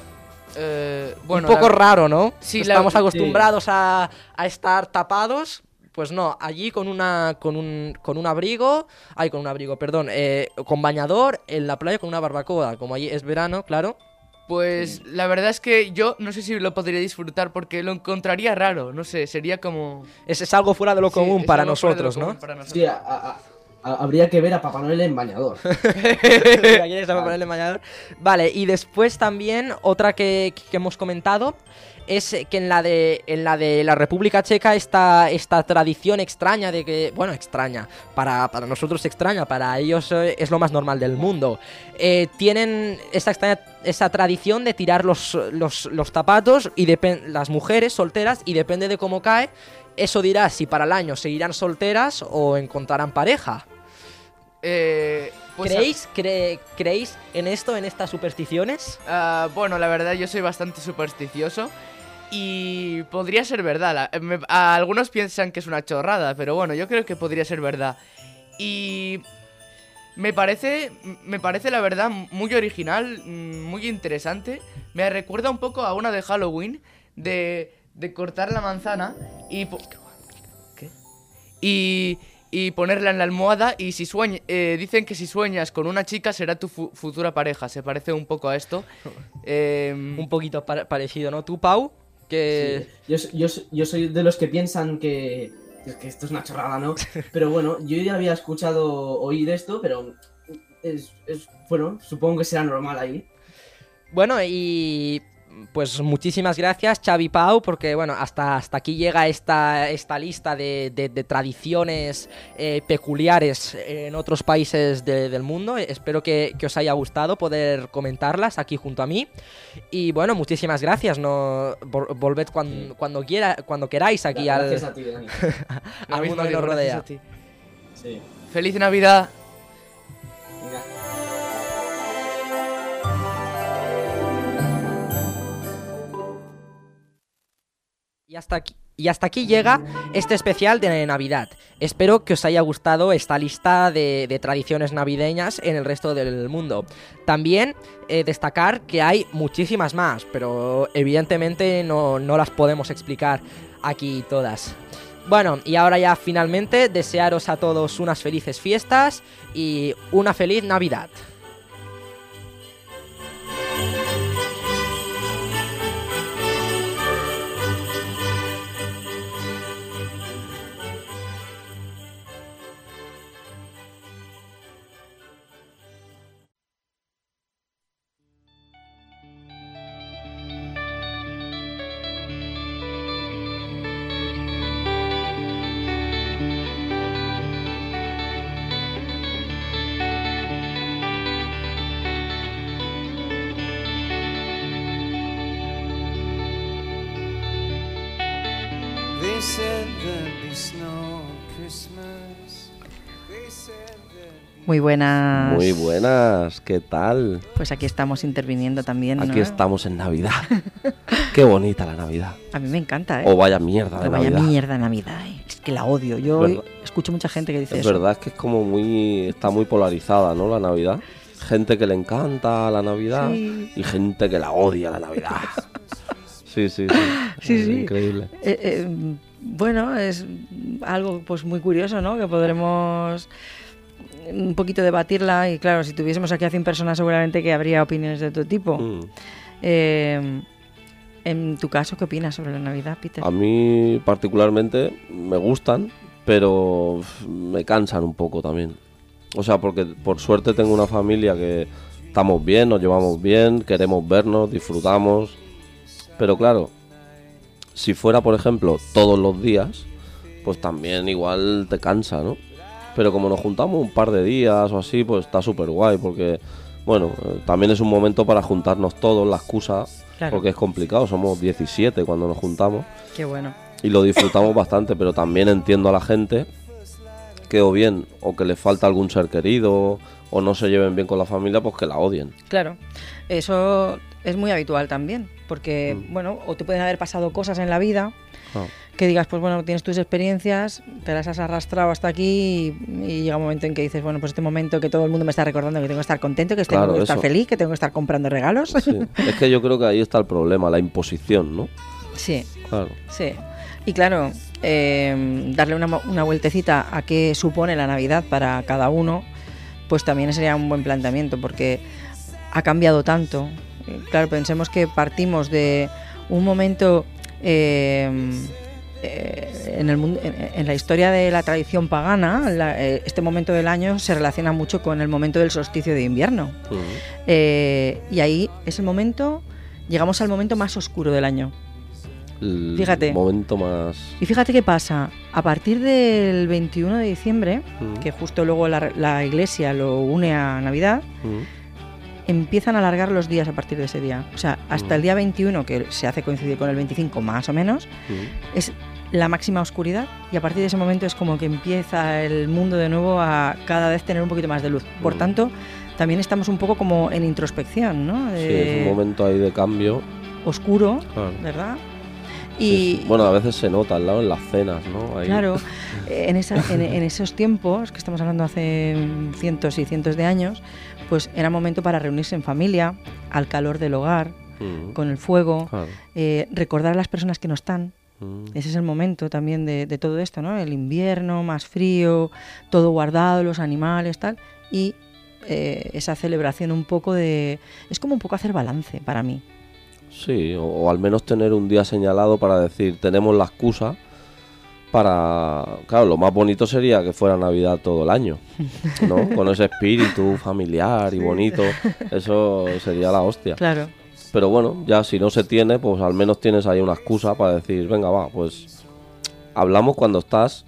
Eh, bueno, un poco la- raro, ¿no? Sí, la- Estamos sí. acostumbrados a, a estar tapados. Pues no, allí con una con un, con un abrigo, ay, con un abrigo, perdón, eh, con bañador, en la playa con una barbacoa, como allí es verano, claro. Pues la verdad es que yo no sé si lo podría disfrutar porque lo encontraría raro, no sé, sería como... Es, es algo fuera de lo común para nosotros, ¿no? común para nosotros. Sí, a- habría que ver a Papá Noel en bañador. Aquí está para ponerle bañador. Vale, y después también otra que, que hemos comentado es que en la de en la de la República Checa esta, esta tradición extraña de que, bueno, extraña, para, para nosotros extraña, para ellos eh, es lo más normal del mundo. Eh, tienen esa extraña esa tradición de tirar los, los, los zapatos y las mujeres solteras y depende de cómo cae, eso dirá si para el año seguirán solteras o encontrarán pareja. Eh, pues ¿Creéis, cre- ¿Creéis en esto, en estas supersticiones? ah, bueno, la verdad yo soy bastante supersticioso y podría ser verdad. la- me- a- algunos piensan que es una chorrada, pero bueno, yo creo que podría ser verdad. Y me parece, me parece la verdad muy original, mm, muy interesante. Me recuerda un poco a una de Halloween de, de cortar la manzana y ¿Qué? y y ponerla en la almohada y si sueña, eh, dicen que si sueñas con una chica será tu fu- futura pareja. Se parece un poco a esto. Em, Un poquito pa- parecido, ¿no? ¿Tú, Pau? Que... Sí. Yo, yo, yo soy de los que piensan que, que esto es una chorrada, ¿no? Pero bueno, yo ya había escuchado oír esto, pero es, es- bueno, supongo que será normal ahí. Bueno, y pues muchísimas gracias, Xavi Pau, porque bueno, hasta, hasta aquí llega esta, esta lista de, de- de tradiciones eh, peculiares en otros países de- del mundo. Espero que, que os haya gustado poder comentarlas aquí junto a mí. Y bueno, muchísimas gracias. No, vol- volved cuan- cuando, quiera, cuando queráis aquí al, a ti, Dani. lo al mismo mundo que nos rodea. Sí. ¡Feliz Navidad! Y hasta aquí. Llega este especial de Navidad. Espero que os haya gustado esta lista de, de tradiciones navideñas en el resto del mundo. También eh, destacar que hay muchísimas más, pero evidentemente no, no las podemos explicar aquí todas. Bueno, y ahora ya finalmente desearos a todos unas felices fiestas y una feliz Navidad. Muy buenas. Muy buenas, ¿qué tal? Pues aquí estamos interviniendo también. ¿no? Aquí estamos en Navidad. Qué bonita la Navidad. A mí me encanta, ¿eh? O vaya mierda de O vaya Navidad. mierda Navidad, ¿eh? Es que la odio. Yo Verdad. escucho mucha gente que dice Es eso. verdad es que es como muy. Está muy polarizada, ¿no? La Navidad. Gente que le encanta la Navidad Sí. y gente que la odia la Navidad. Sí, sí, sí. Sí, Es sí. Increíble. Eh, eh, bueno, es algo pues muy curioso, ¿no? Que podremos un poquito debatirla y claro, si tuviésemos aquí a 100 personas seguramente que habría opiniones de todo tipo. Mm. Eh, en tu caso, ¿qué opinas sobre la Navidad, Peter? A mí particularmente me gustan, pero me cansan un poco también. O sea, porque por suerte tengo una familia que estamos bien, nos llevamos bien, queremos vernos, disfrutamos. Pero claro, si fuera, por ejemplo, todos los días, pues también igual te cansa, ¿no? Pero como nos juntamos un par de días o así, pues está súper guay, porque, bueno, eh, también es un momento para juntarnos todos, la excusa, Claro. porque es complicado, somos 17 cuando nos juntamos Qué bueno. y lo disfrutamos bastante, pero también entiendo a la gente que o bien o que le falta algún ser querido o no se lleven bien con la familia, pues que la odien. Claro, eso es muy habitual también, porque, Mm. bueno, o te pueden haber pasado cosas en la vida Ah. Que digas, pues bueno, tienes tus experiencias, te las has arrastrado hasta aquí y, y llega un momento en que dices, bueno, pues este momento que todo el mundo me está recordando que tengo que estar contento, que tengo Claro, que estar feliz, que tengo que estar comprando regalos. Sí. es que yo creo que ahí está el problema, la imposición, ¿no? sí. Claro. Sí, y claro, eh, darle una, una vueltecita a qué supone la Navidad para cada uno, pues también sería un buen planteamiento, porque ha cambiado tanto. Claro, pensemos que partimos de un momento eh, eh, en, el mundo, en, en la historia de la tradición pagana, la- eh, este momento del año se relaciona mucho con el momento del solsticio de invierno. Eh, y ahí es el momento, llegamos al momento más oscuro del año. El Fíjate. momento más... Y fíjate qué pasa, a partir del 21 de diciembre, que justo luego la, la iglesia lo une a Navidad, empiezan a alargar los días a partir de ese día. O sea, hasta el día 21, que se hace coincidir con el 25 más o menos, es la máxima oscuridad y a partir de ese momento es como que empieza el mundo de nuevo a cada vez tener un poquito más de luz. Por Mm. tanto, también estamos un poco como en introspección, ¿no? Sí, es un momento ahí de cambio. oscuro, Claro. ¿verdad? Y, sí. Bueno, a veces se nota al lado en las cenas, ¿no? Ahí. Claro, en, esa- en- en esos tiempos, que estamos hablando hace cientos y cientos de años, pues era momento para reunirse en familia, al calor del hogar, Mm. con el fuego, Claro. eh, recordar a las personas que no están. Mm. Ese es el momento también de, de todo esto, ¿no? El invierno, más frío, todo guardado, los animales, tal. Y eh, esa celebración un poco de... Es como un poco hacer balance para mí. Sí, o, o al menos tener un día señalado para decir, tenemos la excusa para... Claro, lo más bonito sería que fuera Navidad todo el año, ¿no? Con ese espíritu familiar y bonito, eso sería la hostia. Claro. Pero bueno, ya si no se tiene, pues al menos tienes ahí una excusa para decir, venga, va, pues hablamos cuando estás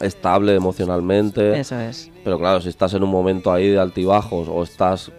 estable emocionalmente. Eso es. Pero claro, si estás en un momento ahí de altibajos o estás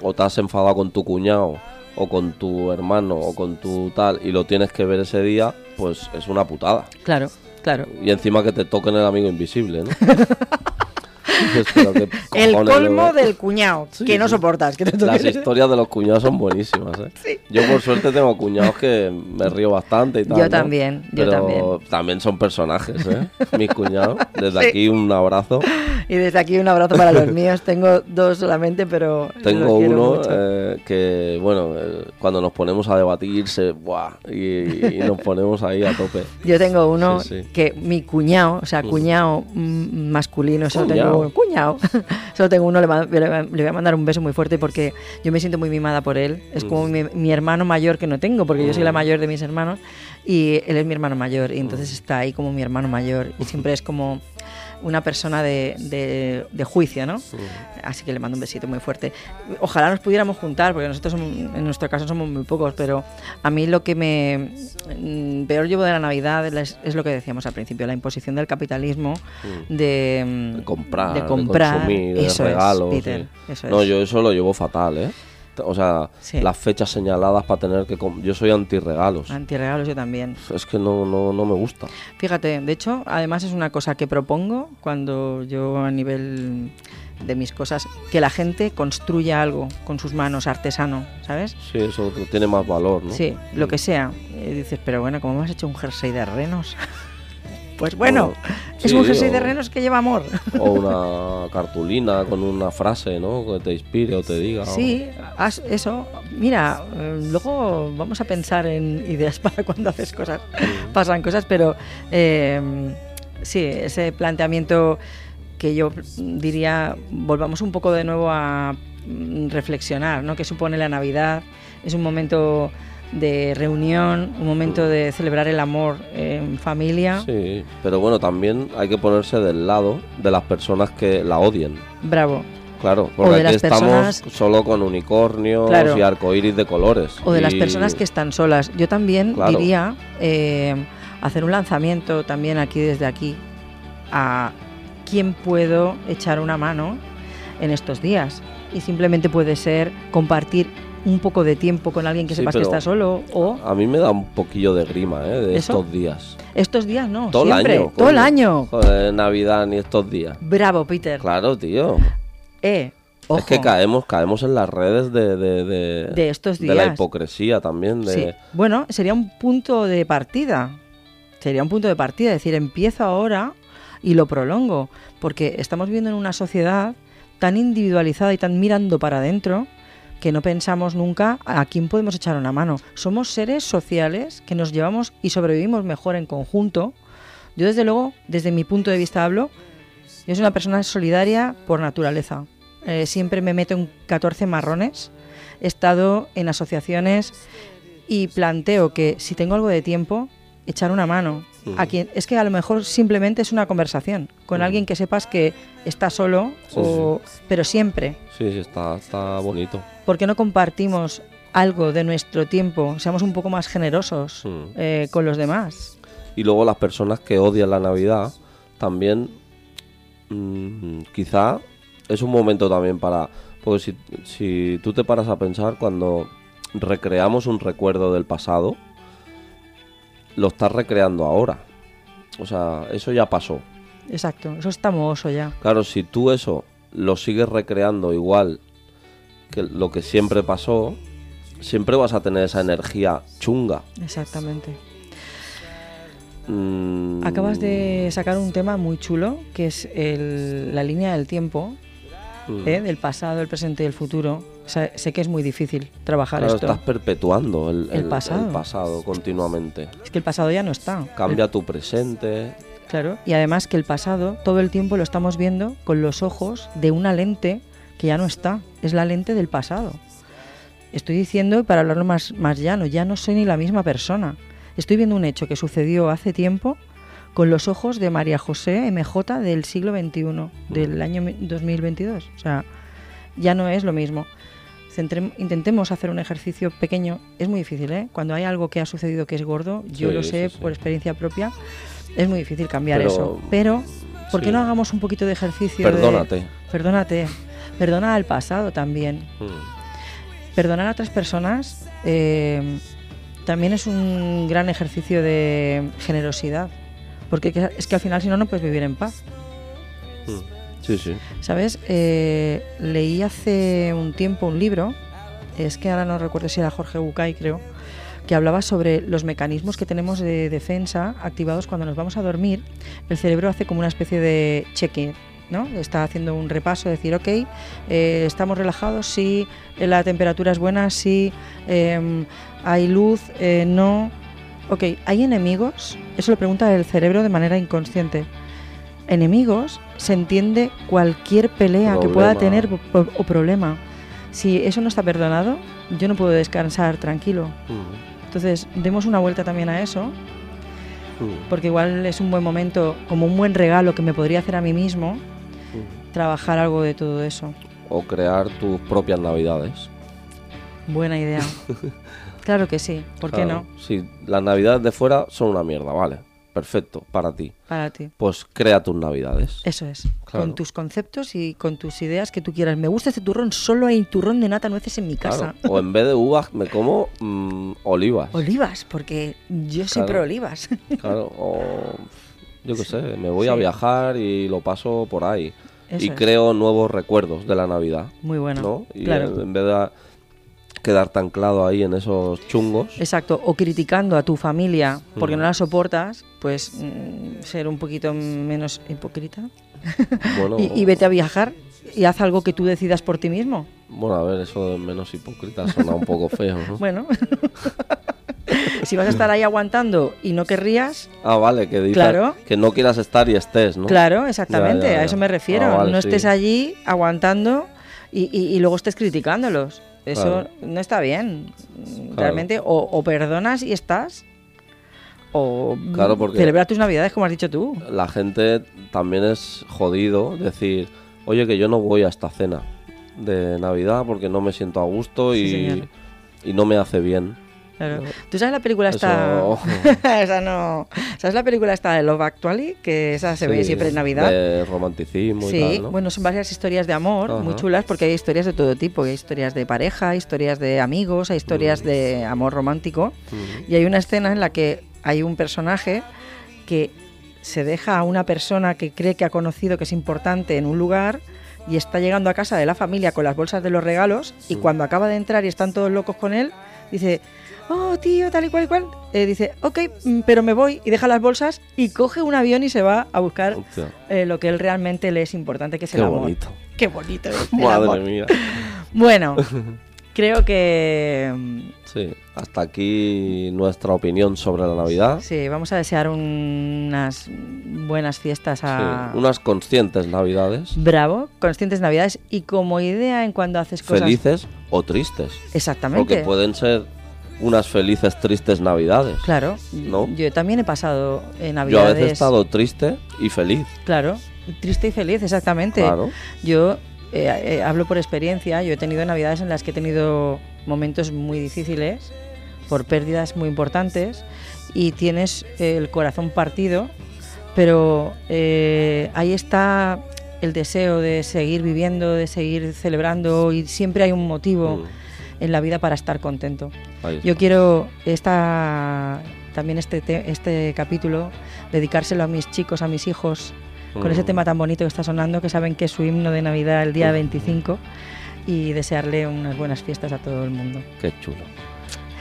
o te has enfadado con tu cuñado o con tu hermano o con tu tal y lo tienes que ver ese día, pues es una putada. Claro, claro. Y encima que te toquen el amigo invisible, ¿no? Dices, pero qué El colmo del cuñado, Sí, que no soportas. Que te Las historias de los cuñados son buenísimas, ¿eh? Yo por suerte tengo cuñados que me río bastante y tal. Yo ¿no? también, yo Pero también. son personajes, ¿eh? Mis cuñados. Desde Sí. aquí un abrazo. Y desde aquí un abrazo para los míos. Tengo dos solamente, pero Tengo uno eh, que, bueno, eh, cuando nos ponemos a debatirse, ¡buah! Y, y nos ponemos ahí a tope. Yo tengo uno que mi cuñado, o sea, Mm. cuñado masculino, solo tengo Cuñado. solo tengo uno, le, va- voy a mandar un beso muy fuerte porque yo me siento muy mimada por él. Es Mm. como mi, mi hermano mayor que no tengo, porque yo soy la Mm. mayor de mis hermanos y él es mi hermano mayor. Y entonces está ahí como mi hermano mayor y siempre es como una persona de, de- de juicio, ¿no? Así que le mando un besito muy fuerte. Ojalá nos pudiéramos juntar, porque nosotros somos- en nuestro caso somos muy pocos, pero a mí lo que me mm, peor llevo de la Navidad es, es lo que decíamos al principio, la imposición del capitalismo, de, mm, Comprar, de comprar. consumir, de eso regalos. es, Peter, sí. eso no, es. yo eso lo llevo fatal, ¿eh? O sea, Sí. las fechas señaladas para tener que... Yo soy antirregalos. Antirregalos yo también. Es que no, no, no me gusta. Fíjate, de hecho, además es una cosa que propongo cuando yo a nivel de mis cosas, que la gente construya algo con sus manos, artesano, ¿sabes? Sí, eso tiene más valor, ¿no? Sí, lo que sea. Y dices, pero bueno, ¿cómo me has hecho un jersey de renos? Pues bueno, es sí, un jersey de o- renos que lleva amor. O una cartulina con una frase, ¿no? Que te inspire o te diga. Sí, eso. Mira, eh, luego vamos a pensar en ideas para cuando haces cosas, pasan cosas, pero eh, sí, ese planteamiento que yo diría, volvamos un poco de nuevo a mm, reflexionar, ¿no? ¿Qué supone la Navidad? Es un momento de reunión, un momento de celebrar el amor en familia. Sí, pero bueno, también hay que ponerse del lado de las personas que la odien. Bravo. Claro, porque de aquí las estamos personas- solo con unicornios Claro. y arcoíris de colores. O de las personas que están solas. Yo también Claro. diría eh, hacer un lanzamiento también aquí desde aquí a quién puedo echar una mano en estos días. Y simplemente puede ser compartir un poco de tiempo con alguien que Sí, sepas que está solo o A mí me da un poquillo de grima, ¿eh? De ¿Eso? estos días. estos días no, Todo siempre, el año. todo el año. Joder, Navidad ni estos días. Bravo, Peter. Claro, tío. Eh, ojo. Es que caemos, caemos en las redes de, de, de, De estos de la días. hipocresía también. De, Sí. Bueno, sería un punto de partida. Sería un punto de partida, es decir, empiezo ahora y lo prolongo, porque estamos viviendo en una sociedad tan individualizada y tan mirando para adentro que no pensamos nunca a quién podemos echar una mano. Somos seres sociales que nos llevamos y sobrevivimos mejor en conjunto. Yo desde luego, desde mi punto de vista hablo, yo soy una persona solidaria por naturaleza. Eh, siempre me meto en 14 marrones. He estado en asociaciones y planteo que si tengo algo de tiempo, echar una mano. A quien, es que a lo mejor simplemente es una conversación con Ujú. alguien que sepas que está solo, Sí, o, pero siempre. Sí, sí, está, está bonito. ¿Por qué no compartimos algo de nuestro tiempo? Seamos un poco más generosos Mm. eh, con los demás. Y luego las personas que odian la Navidad, también mm, quizá es un momento también para... Porque si, si tú te paras a pensar cuando recreamos un recuerdo del pasado, lo estás recreando ahora. O sea, eso ya pasó. Exacto, eso está mohoso ya. Claro, si tú eso lo sigues recreando igual que lo que siempre pasó, siempre vas a tener esa energía chunga. Exactamente. Mm, Acabas de sacar un tema muy chulo, que es el- la línea del tiempo, mm. ¿eh? del pasado, el presente y el futuro. O sea, sé que es muy difícil trabajar Claro, esto. estás perpetuando el, El pasado. el pasado continuamente. Es que el pasado ya no está. Cambia tu presente. Claro, y además que el pasado todo el tiempo lo estamos viendo con los ojos de una lente que ya no está, es la lente del pasado. Estoy diciendo, y para hablarlo más, más llano, ya no soy ni la misma persona. Estoy viendo un hecho que sucedió hace tiempo con los ojos de María José MJ del siglo XXI, del año mi- 2022. O sea, ya no es lo mismo. Centrem- intentemos hacer un ejercicio pequeño. Es muy difícil, ¿eh? Cuando hay algo que ha sucedido que es gordo, yo Sí, lo sé sí. por experiencia propia, es muy difícil cambiar Pero- eso. Pero, ¿por qué no hagamos un poquito de ejercicio? de- Perdónate. perdónate. Perdona al pasado también. Mm. Perdonar a otras personas eh, también es un gran ejercicio de generosidad. Porque que- es que al final, si no, no puedes vivir en paz. Mm. Sí, sí. ¿Sabes? Eh, leí hace un tiempo un libro, es que ahora no recuerdo si era Jorge Bucay, creo, que hablaba sobre los mecanismos que tenemos de defensa activados cuando nos vamos a dormir. El cerebro hace como una especie de check-in, ¿no? Está haciendo un repaso, decir, ok, eh, estamos relajados, sí, eh, la temperatura es buena, sí, eh, hay luz, eh, no. Ok, ¿hay enemigos? Eso lo pregunta el cerebro de manera inconsciente. Enemigos se entiende cualquier pelea que pueda tener o, problema. Si eso no está perdonado, yo no puedo descansar tranquilo. Mm. Entonces, demos una vuelta también a eso, Mm. porque igual es un buen momento, como un buen regalo que me podría hacer a mí mismo, Mm. trabajar algo de todo eso. O crear tus propias navidades. Buena idea. claro que sí, ¿por qué no? Sí, las navidades de fuera son una mierda, vale. Perfecto para ti. Para ti. Pues crea tus navidades. Eso es. Claro. Con tus conceptos y con tus ideas que tú quieras. Me gusta este turrón, solo hay turrón de nata nueces en mi casa. Claro. O en vez de uvas me como mm, olivas. Olivas, porque yo soy Claro. pro olivas. Claro, o yo qué sé, me voy a viajar y lo paso por ahí. Eso y es. creo nuevos recuerdos de la Navidad. Muy bueno, ¿no? Y claro. en, en vez de quedarte anclado ahí en esos chungos. Exacto, o criticando a tu familia porque Mm. no la soportas, pues mm, ser un poquito menos hipócrita Bueno, y, y vete a viajar y haz algo que tú decidas por ti mismo. bueno, a ver, eso de menos hipócrita suena un poco feo, ¿no? Bueno, si vas a estar ahí aguantando y no querrías, Ah, vale, que dices Claro. que no quieras estar y estés, ¿no? claro, exactamente, Ya, ya, a eso me refiero. Ah, vale, no sí. estés allí aguantando y, y- y luego estés criticándolos. Eso Claro. no está bien. Realmente, o, o perdonas y estás, o Claro, porque- celebra tus navidades como has dicho tú. La gente también es jodido decir, oye, que yo no voy a esta cena de Navidad porque no me siento a gusto Sí, y, y no me hace bien. Claro. ¿Tú sabes la película Eso- esta? esa no. ¿Sabes la película esta de Love Actually? Que esa se ve siempre en Navidad. De romanticismo y Sí, tal, ¿no? bueno, son varias historias de amor muy chulas porque hay historias de todo tipo. Hay historias de pareja, hay historias de amigos, hay historias Mm. de amor romántico. Y hay una escena en la que hay un personaje que se deja a una persona que cree que ha conocido que es importante en un lugar y está llegando a casa de la familia con las bolsas de los regalos y Mm. cuando acaba de entrar y están todos locos con él, dice, oh tío, tal y cual y cual, Eh, dice, ok, mm, pero me voy y deja las bolsas y coge un avión y se va a buscar eh, lo que él realmente le es importante, que es qué el amor. bonito. Qué bonito es el Madre amor. mía. Bueno, creo que Sí, hasta aquí nuestra opinión sobre la Navidad. sí, vamos a desear unas buenas fiestas a Sí, unas conscientes Navidades, Bravo, conscientes navidades y como idea en cuando haces cosas felices o tristes. Exactamente. Porque pueden ser unas felices, tristes Navidades. Claro, ¿No? yo también he pasado en Yo a navidades. veces he estado triste y feliz. Claro, triste y feliz, exactamente. Claro. Yo eh, eh, hablo por experiencia, yo he tenido navidades en las que he tenido momentos muy difíciles, por pérdidas muy importantes, y tienes el corazón partido, pero eh, ahí está el deseo de seguir viviendo, de seguir celebrando, y siempre hay un motivo Mm, en la vida para estar contento. Yo quiero esta, también este, te- este capítulo dedicárselo a mis chicos, a mis hijos, con ese Mm. tema tan bonito que está sonando, que saben que es su himno de Navidad el día Mm. 25, y desearle unas buenas fiestas a todo el mundo. Qué chulo.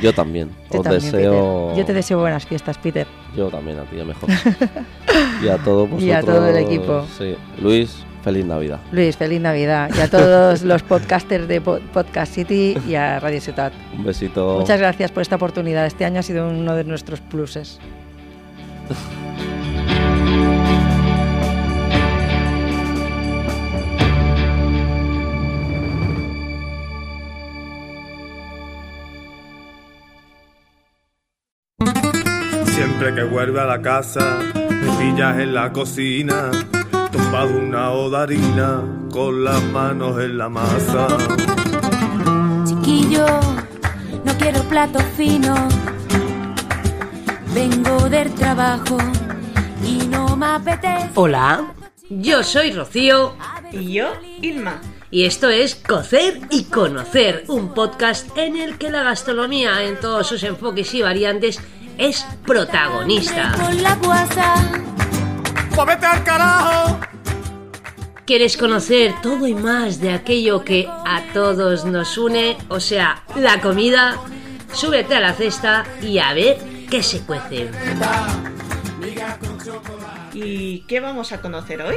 Yo también. Yo Os también, deseo. Peter. Yo te deseo buenas fiestas, Peter. Yo también a ti, a mejor. y a todos vosotros. Y a todo el equipo. Sí. Luis, feliz Navidad. Luis, feliz Navidad. Y a todos los podcasters de Po- Podcast City y a Radio Ciudad. Un besito. Muchas gracias por esta oportunidad. Este año ha sido uno de nuestros pluses. Siempre que vuelve a la casa, me pillas en la cocina, tumbado una oda harina, con las manos en la masa. Chiquillo, no quiero plato fino. Vengo del trabajo y no me apetece. Hola, yo soy Rocío. Y yo, Irma. Y esto es Cocer y Conocer, un podcast en el que la gastronomía en todos sus enfoques y variantes es protagonista. Con la guasa. ¡Pues vete al carajo! ¿Quieres conocer todo y más de aquello que a todos nos une? O sea, la comida. Súbete a la cesta y a ver qué se cuece. ¿Y qué vamos a conocer hoy?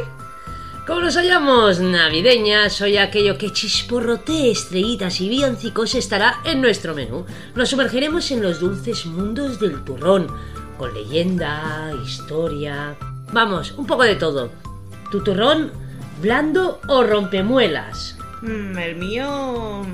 Como nos hallamos navideñas, hoy aquello que chisporrotee estrellitas y villancicos estará en nuestro menú. Nos sumergiremos en los dulces mundos del turrón, con leyenda, historia... Vamos, un poco de todo. ¿Tu turrón, blando o rompemuelas? Mm, el mío...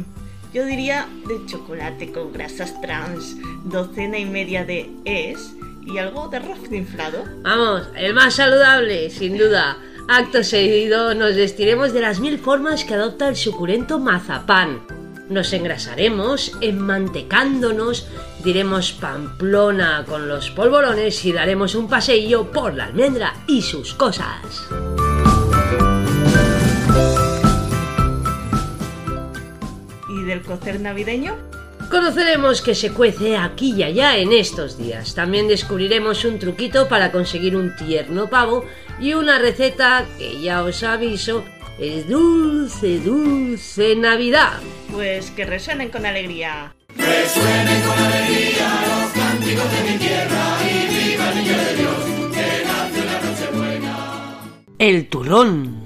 Yo diría de chocolate con grasas trans, docena y media de es y algo de arroz inflado. Vamos, el más saludable, sin duda. Acto seguido nos vestiremos de las mil formas que adopta el suculento mazapán. Nos engrasaremos, enmantecándonos, diremos Pamplona con los polvorones y daremos un paseillo por la almendra y sus cosas. ¿Y del cocer navideño? Conoceremos que se cuece aquí y allá en estos días. También descubriremos un truquito para conseguir un tierno pavo y una receta que ya os aviso es dulce, dulce Navidad. Pues que resuenen con alegría. Resuenen con alegría los cánticos de mi tierra y viva el niño de Dios que nació la Nochebuena. El turrón.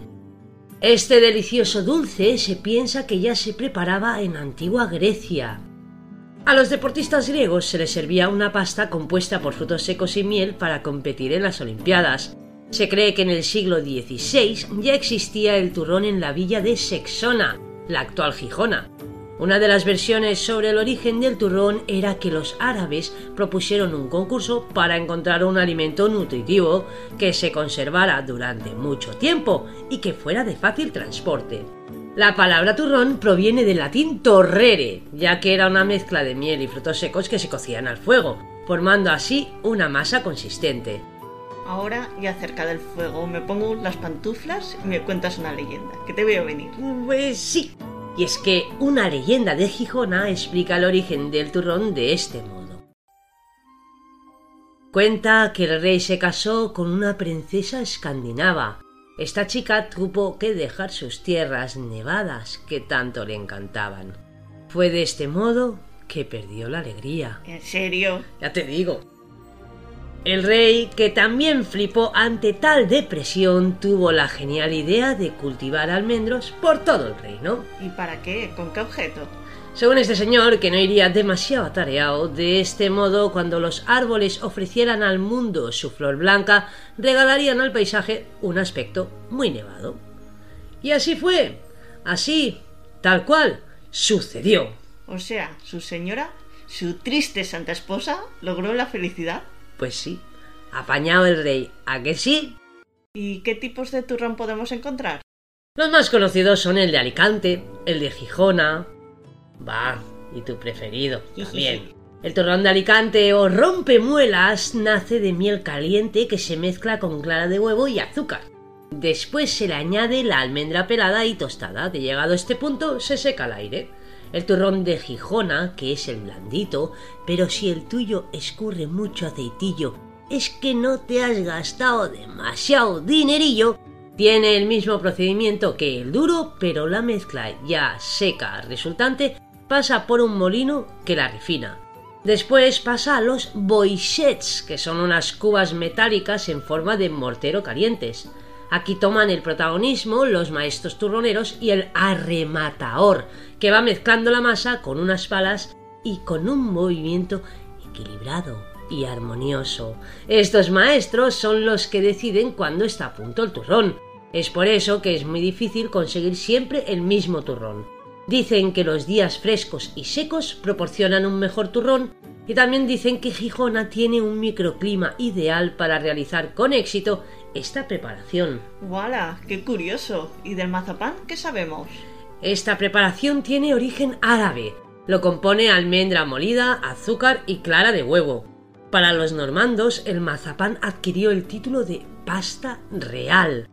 Este delicioso dulce se piensa que ya se preparaba en antigua Grecia. A los deportistas griegos se les servía una pasta compuesta por frutos secos y miel para competir en las Olimpiadas. Se cree que en el siglo XVI ya existía el turrón en la villa de Sexona, la actual Gijona. Una de las versiones sobre el origen del turrón era que los árabes propusieron un concurso para encontrar un alimento nutritivo que se conservara durante mucho tiempo y que fuera de fácil transporte. La palabra turrón proviene del latín torrere, ya que era una mezcla de miel y frutos secos que se cocían al fuego, formando así una masa consistente. Ahora, ya cerca del fuego, me pongo las pantuflas y me cuentas una leyenda, que te veo venir. Pues sí. Y es que una leyenda de Gijona explica el origen del turrón de este modo. Cuenta que el rey se casó con una princesa escandinava. Esta chica tuvo que dejar sus tierras nevadas que tanto le encantaban. Fue de este modo que perdió la alegría. ¿En serio? Ya te digo. El rey, que también flipó ante tal depresión, tuvo la genial idea de cultivar almendros por todo el reino. ¿Y para qué? ¿Con qué objeto? Según este señor, que no iría demasiado atareado, de este modo, cuando los árboles ofrecieran al mundo su flor blanca, regalarían al paisaje un aspecto muy nevado. Y así fue. Así, tal cual, sucedió. O sea, su señora, su triste santa esposa, logró la felicidad. Pues sí, apañado el rey, ¿a que sí? ¿Y qué tipos de turrón podemos encontrar? Los más conocidos son el de Alicante, el de Gijona. Va, y tu preferido también. El turrón de Alicante o rompemuelas nace de miel caliente que se mezcla con clara de huevo y azúcar. Después se le añade la almendra pelada y tostada. De llegado a este punto se seca al aire. El turrón de Gijona, que es el blandito, pero si el tuyo escurre mucho aceitillo, es que no te has gastado demasiado dinerillo, tiene el mismo procedimiento que el duro, pero la mezcla ya seca resultante pasa por un molino que la refina. Después pasa a los boixets, que son unas cubas metálicas en forma de mortero calientes. Aquí toman el protagonismo los maestros turroneros y el arrematador, que va mezclando la masa con unas palas y con un movimiento equilibrado y armonioso. Estos maestros son los que deciden cuándo está a punto el turrón. Es por eso que es muy difícil conseguir siempre el mismo turrón. Dicen que los días frescos y secos proporcionan un mejor turrón y también dicen que Gijona tiene un microclima ideal para realizar con éxito esta preparación. ¡Wala! ¡Qué curioso! ¿Y del mazapán qué sabemos? Esta preparación tiene origen árabe. Lo compone almendra molida, azúcar y clara de huevo. Para los normandos, el mazapán adquirió el título de pasta real.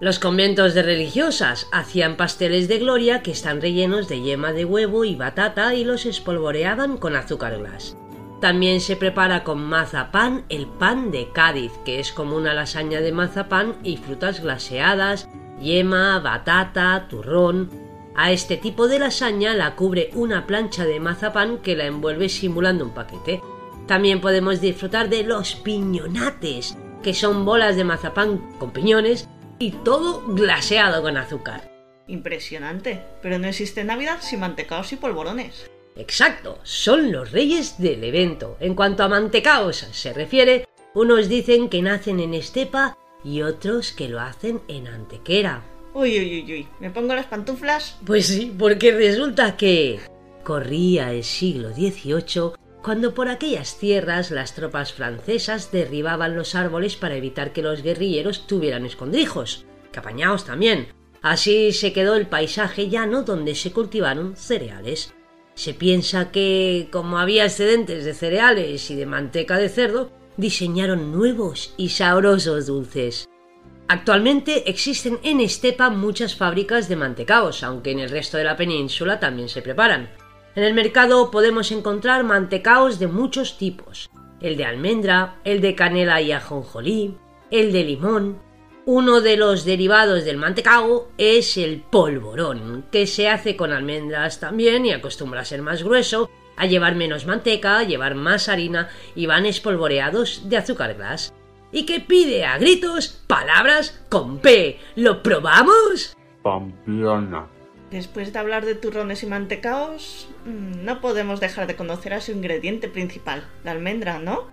Los conventos de religiosas hacían pasteles de gloria que están rellenos de yema de huevo y batata y los espolvoreaban con azúcar glas. También se prepara con mazapán el pan de Cádiz, que es como una lasaña de mazapán y frutas glaseadas, yema, batata, turrón. A este tipo de lasaña la cubre una plancha de mazapán que la envuelve simulando un paquete. También podemos disfrutar de los piñonates, que son bolas de mazapán con piñones y todo glaseado con azúcar. Impresionante, pero no existe Navidad sin mantecaos y polvorones. Exacto, son los reyes del evento. En cuanto a mantecaos se refiere, unos dicen que nacen en estepa y otros que lo hacen en Antequera. Uy, uy, uy, uy, ¿me pongo las pantuflas? Pues sí, porque resulta que corría el siglo XVIII cuando por aquellas tierras las tropas francesas derribaban los árboles para evitar que los guerrilleros tuvieran escondrijos. Capañaos también. Así se quedó el paisaje llano donde se cultivaron cereales. Se piensa que, como había excedentes de cereales y de manteca de cerdo, diseñaron nuevos y sabrosos dulces. Actualmente existen en Estepa muchas fábricas de mantecaos, aunque en el resto de la península también se preparan. En el mercado podemos encontrar mantecaos de muchos tipos, el de almendra, el de canela y ajonjolí, el de limón. Uno de los derivados del mantecao es el polvorón, que se hace con almendras también y acostumbra a ser más grueso, a llevar menos manteca, a llevar más harina y van espolvoreados de azúcar glas. Y que pide a gritos palabras con P. ¿Lo probamos? Pamplona. Después de hablar de turrones y mantecaos, mm, no podemos dejar de conocer a su ingrediente principal, la almendra, ¿no?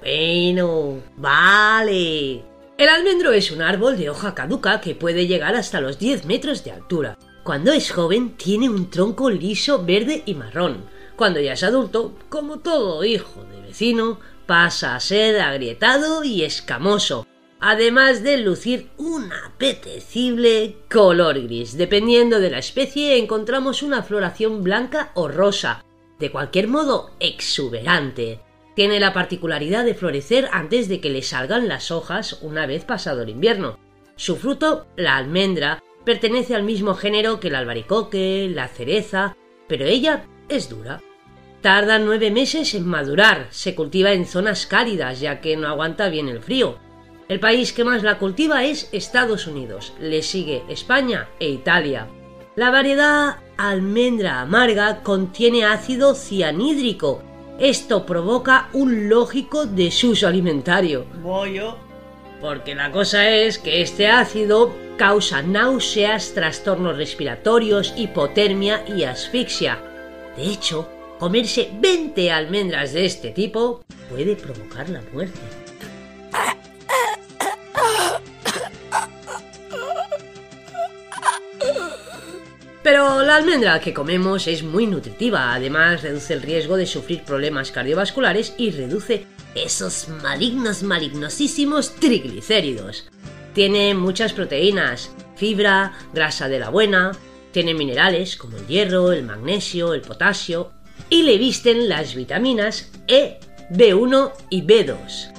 Bueno, vale. El almendro es un árbol de hoja caduca que puede llegar hasta los 10 metros de altura. Cuando es joven tiene un tronco liso verde y marrón. Cuando ya es adulto, como todo hijo de vecino, pasa a ser agrietado y escamoso, además de lucir un apetecible color gris. Dependiendo de la especie encontramos una floración blanca o rosa, de cualquier modo exuberante. Tiene la particularidad de florecer antes de que le salgan las hojas una vez pasado el invierno. Su fruto, la almendra, pertenece al mismo género que el albaricoque, la cereza, pero ella es dura. Tarda nueve meses en madurar, se cultiva en zonas cálidas ya que no aguanta bien el frío. El país que más la cultiva es Estados Unidos, le sigue España e Italia. La variedad almendra amarga contiene ácido cianhídrico. Esto provoca un lógico desuso alimentario. Bollo. Porque la cosa es que este ácido causa náuseas, trastornos respiratorios, hipotermia y asfixia. De hecho, comerse 20 almendras de este tipo puede provocar la muerte. Pero la almendra que comemos es muy nutritiva, además reduce el riesgo de sufrir problemas cardiovasculares y reduce esos malignos, malignosísimos triglicéridos. Tiene muchas proteínas, fibra, grasa de la buena, tiene minerales como el hierro, el magnesio, el potasio y le visten las vitaminas E, B1 y B2.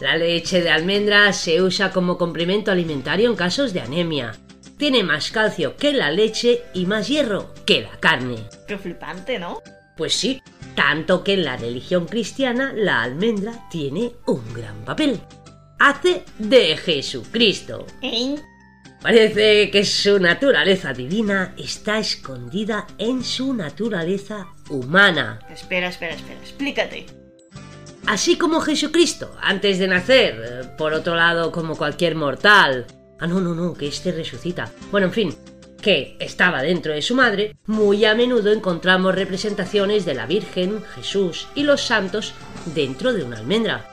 La leche de almendra se usa como complemento alimentario en casos de anemia. Tiene más calcio que la leche y más hierro que la carne. Qué flipante, ¿no? Pues sí, tanto que en la religión cristiana la almendra tiene un gran papel. Hace de Jesucristo. ¿Eh? Parece que su naturaleza divina está escondida en su naturaleza humana. Espera, espera, espera, explícate. Así como Jesucristo, antes de nacer, eh, por otro lado, como cualquier mortal. Ah, no, no, no, que éste resucita. Bueno, en fin, que estaba dentro de su madre, muy a menudo encontramos representaciones de la Virgen, Jesús y los santos dentro de una almendra.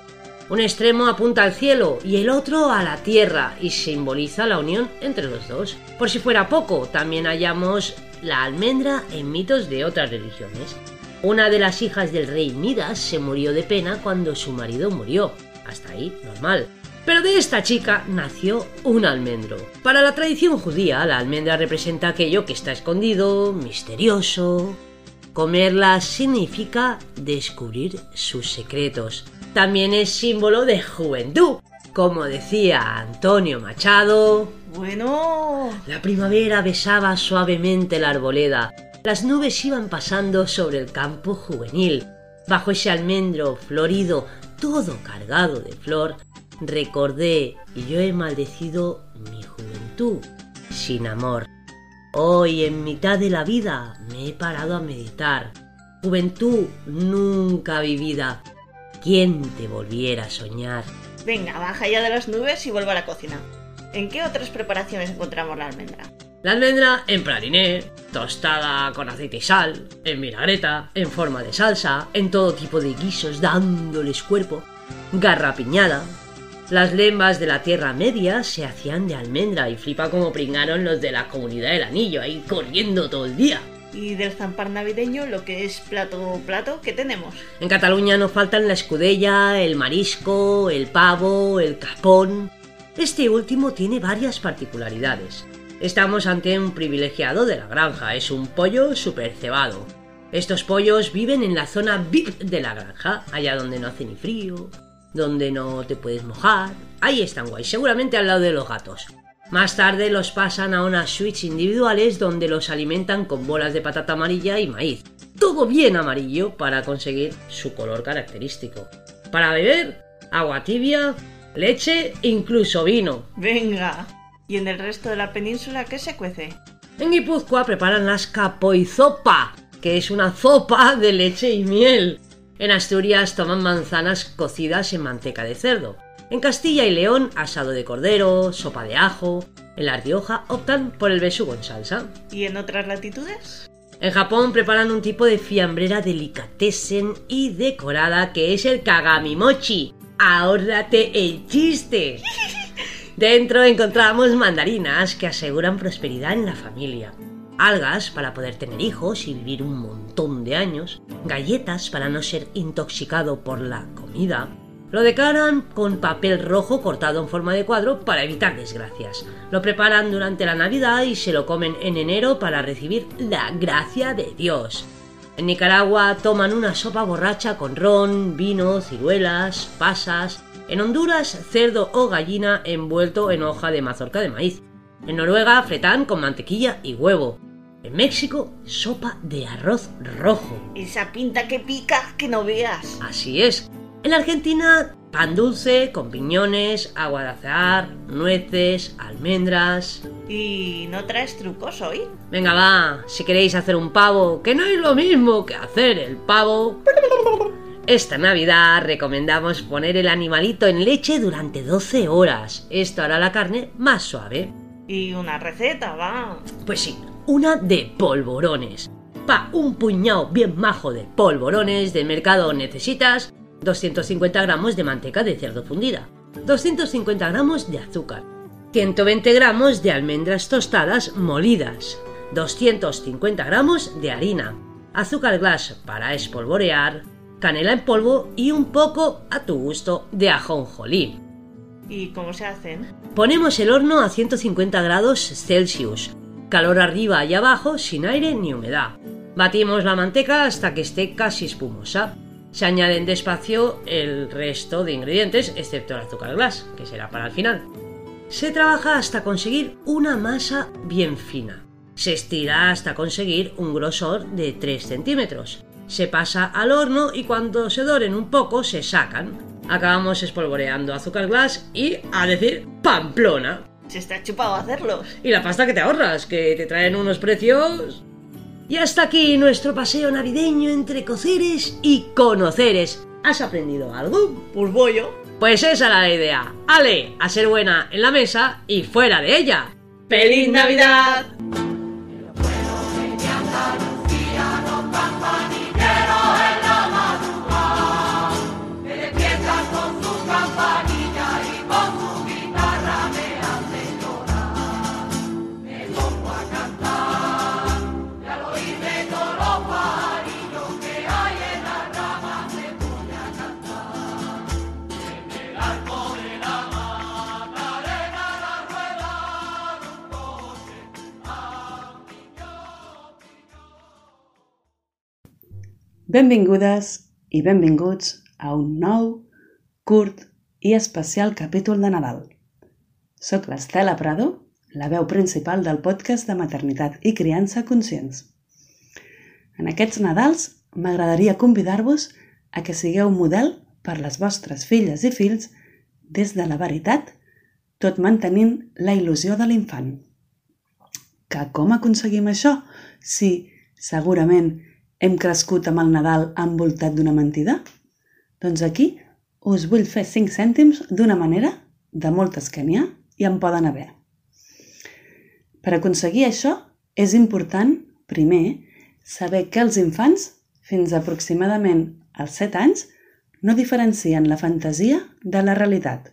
Un extremo apunta al cielo y el otro a la tierra y simboliza la unión entre los dos. Por si fuera poco, también hallamos la almendra en mitos de otras religiones. Una de las hijas del rey Midas se murió de pena cuando su marido murió. Hasta ahí, normal. Pero de esta chica nació un almendro. Para la tradición judía, la almendra representa aquello que está escondido, misterioso. Comerla significa descubrir sus secretos. También es símbolo de juventud. Como decía Antonio Machado, Bueno. la primavera besaba suavemente la arboleda. Las nubes iban pasando sobre el campo juvenil. Bajo ese almendro florido, todo cargado de flor, recordé y yo he maldecido mi juventud sin amor. Hoy, en mitad de la vida, me he parado a meditar. Juventud nunca vivida. ¿Quién te volviera a soñar? Venga, baja ya de las nubes y vuelve a la cocina. ¿En qué otras preparaciones encontramos la almendra? La almendra en praliné, tostada con aceite y sal, en vinagreta, en forma de salsa, en todo tipo de guisos dándoles cuerpo, garrapiñada. Las lembas de la Tierra Media se hacían de almendra y flipa como pringaron los de la comunidad del anillo ahí corriendo todo el día. Y del zampar navideño, lo que es plato plato, ¿qué tenemos? En Cataluña no faltan la escudella, el marisco, el pavo, el capón. Este último tiene varias particularidades. Estamos ante un privilegiado de la granja, es un pollo super cebado. Estos pollos viven en la zona VIP de la granja, allá donde no hace ni frío, donde no te puedes mojar. Ahí están guay, seguramente al lado de los gatos. Más tarde los pasan a unas suites individuales donde los alimentan con bolas de patata amarilla y maíz. Todo bien amarillo para conseguir su color característico. Para beber, agua tibia, leche, incluso vino. Venga. ¿Y en el resto de la península qué se cuece? En Guipúzcoa preparan las capoizopa, que es una sopa de leche y miel. En Asturias toman manzanas cocidas en manteca de cerdo. En Castilla y León, asado de cordero, sopa de ajo. En La Rioja optan por el besugo en salsa. ¿Y en otras latitudes? En Japón preparan un tipo de fiambrera delicatessen y decorada que es el kagamimochi. Ahórrate el chiste. Dentro encontramos mandarinas que aseguran prosperidad en la familia, algas para poder tener hijos y vivir un montón de años, galletas para no ser intoxicado por la comida. Lo decoran con papel rojo cortado en forma de cuadro para evitar desgracias. Lo preparan durante la Navidad y se lo comen en enero para recibir la gracia de Dios. En Nicaragua toman una sopa borracha con ron, vino, ciruelas, pasas. En Honduras, cerdo o gallina envuelto en hoja de mazorca de maíz. En Noruega, fretán con mantequilla y huevo. En México, sopa de arroz rojo. Esa pinta que pica, que no veas. Así es. En Argentina, pan dulce con piñones, agua de azahar, nueces, almendras. ¿Y no traes trucos hoy? Venga, va, si queréis hacer un pavo, que no es lo mismo que hacer el pavo. Esta Navidad recomendamos poner el animalito en leche durante 12 horas. Esto hará la carne más suave. Y una receta, va. Pues sí, una de polvorones. Pa un puñado bien majo de polvorones del mercado necesitas 250 gramos de manteca de cerdo fundida, 250 gramos de azúcar, 120 gramos de almendras tostadas molidas, 250 gramos de harina, azúcar glass para espolvorear, canela en polvo y un poco, a tu gusto, de ajonjolí. ¿Y cómo se hacen? Ponemos el horno a 150 grados Celsius, calor arriba y abajo sin aire ni humedad. Batimos la manteca hasta que esté casi espumosa. Se añaden despacio el resto de ingredientes, excepto el azúcar glass, que será para el final. Se trabaja hasta conseguir una masa bien fina. Se estira hasta conseguir un grosor de 3 centímetros. Se pasa al horno y cuando se doren un poco se sacan. Acabamos espolvoreando azúcar glass y, a decir, Pamplona. Se está chupado hacerlos. Y la pasta que te ahorras, que te traen unos precios... Y hasta aquí nuestro paseo navideño entre coceres y conoceres. ¿Has aprendido algo? Pues voy yo. Pues esa era la idea. Ale, a ser buena en la mesa y fuera de ella. ¡Feliz Navidad! Benvingudes i benvinguts a un nou, curt i especial capítol de Nadal. Soc l'Estela Prado, la veu principal del podcast de maternitat i criança conscients. En aquests Nadals m'agradaria convidar-vos a que sigueu model per les vostres filles i fills des de la veritat, tot mantenint la il·lusió de l'infant. Que com aconseguim això si, segurament, hem crescut amb el Nadal envoltat d'una mentida? Doncs aquí us vull fer 5 cèntims d'una manera, de moltes que n'hi ha, i en poden haver. Per aconseguir això, és important, primer, saber que els infants, fins aproximadament als 7 anys, no diferencien la fantasia de la realitat.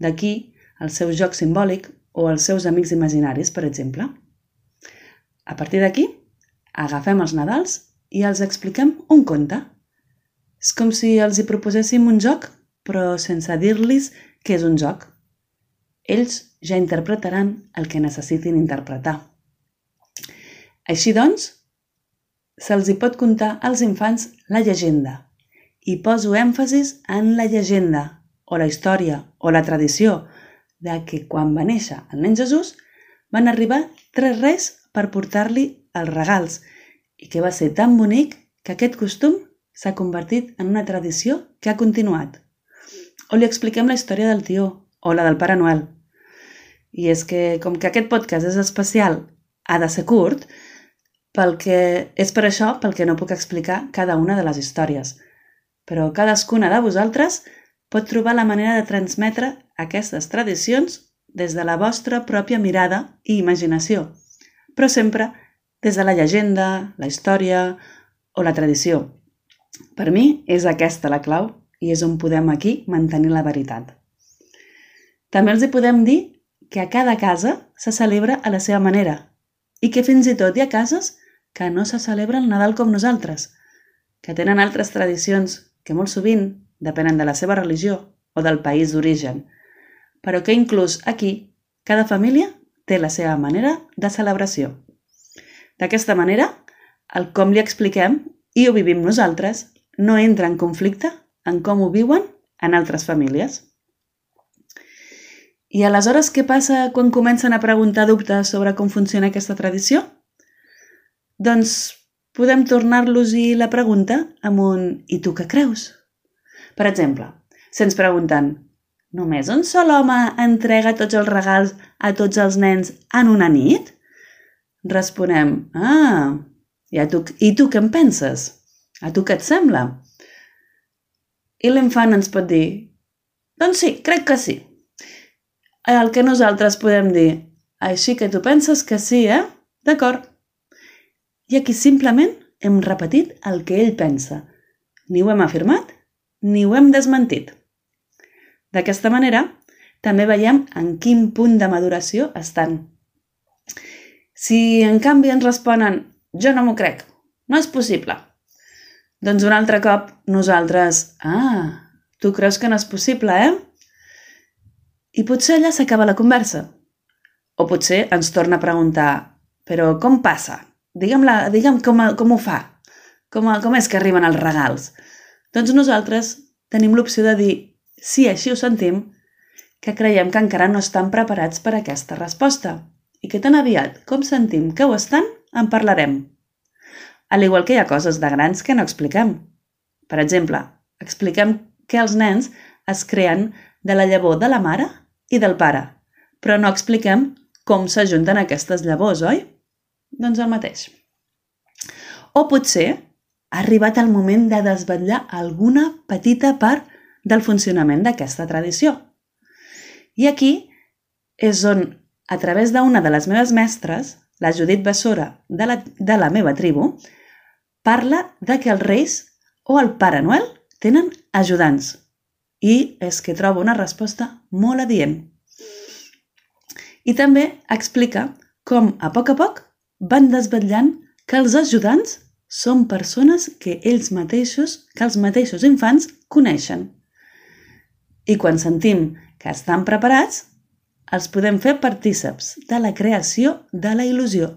D'aquí el seu joc simbòlic o els seus amics imaginaris, per exemple. A partir d'aquí, agafem els Nadals i els expliquem un conte. És com si els hi proposéssim un joc, però sense dir-los que és un joc. ells ja interpretaran el que necessitin interpretar. Així doncs, se'ls hi pot contar als infants la llegenda i poso èmfasis en la llegenda o la història o la tradició de que quan va néixer el nen Jesús van arribar tres reis per portar-li els regals i que va ser tan bonic que aquest costum s'ha convertit en una tradició que ha continuat. O li expliquem la història del tió o la del Pare Noel. I és que, com que aquest podcast és especial, ha de ser curt, pel que, és per això pel que no puc explicar cada una de les històries. Però cadascuna de vosaltres pot trobar la manera de transmetre aquestes tradicions des de la vostra pròpia mirada i imaginació, però sempre des de la llegenda, la història o la tradició. Per mi és aquesta la clau i és on podem aquí mantenir la veritat. També els hi podem dir que a cada casa se celebra a la seva manera i que fins i tot hi ha cases que no se celebra el Nadal com nosaltres, que tenen altres tradicions que molt sovint depenen de la seva religió o del país d'origen, però que inclús aquí cada família té la seva manera de celebració. D'aquesta manera, el com li expliquem i ho vivim nosaltres no entra en conflicte en com ho viuen en altres famílies. I aleshores què passa quan comencen a preguntar dubtes sobre com funciona aquesta tradició? Doncs podem tornar-los-hi la pregunta amb un «I tu què creus?». Per exemple, si ens pregunten «Només un sol home entrega tots els regals a tots els nens en una nit?», responem «Ah, i, a tu, i tu què en penses? A tu què et sembla?». I l'infant ens pot dir «Doncs sí, crec que sí». El que nosaltres podem dir «Així que tu penses que sí, eh? D'acord». I aquí simplement hem repetit el que ell pensa. Ni ho hem afirmat, ni ho hem desmentit. D'aquesta manera, també veiem en quin punt de maduració estan. Si, en canvi, ens responen «Jo no m'ho crec, no és possible», doncs un altre cop nosaltres «Ah, tu creus que no és possible, eh?» I potser allà s'acaba la conversa. O potser ens torna a preguntar «Però com passa? Digue'm, la, digue'm com, com ho fa? Com, com és que arriben els regals?» Doncs nosaltres tenim l'opció de dir si així ho sentim, que creiem que encara no estan preparats per aquesta resposta i que tan aviat com sentim que ho estan, en parlarem. Al igual que hi ha coses de grans que no expliquem. Per exemple, expliquem que els nens es creen de la llavor de la mare i del pare, però no expliquem com s'ajunten aquestes llavors, oi? Doncs el mateix. O potser ha arribat el moment de desvetllar alguna petita part del funcionament d'aquesta tradició. I aquí és on, a través d'una de les meves mestres, la Judit Bessora de la, de la meva tribu, parla de que els reis o el Pare Noel tenen ajudants. I és que trobo una resposta molt adient. I també explica com, a poc a poc, van desvetllant que els ajudants són persones que ells mateixos, que els mateixos infants coneixen. I quan sentim que estan preparats, els podem fer partíceps de la creació de la il·lusió.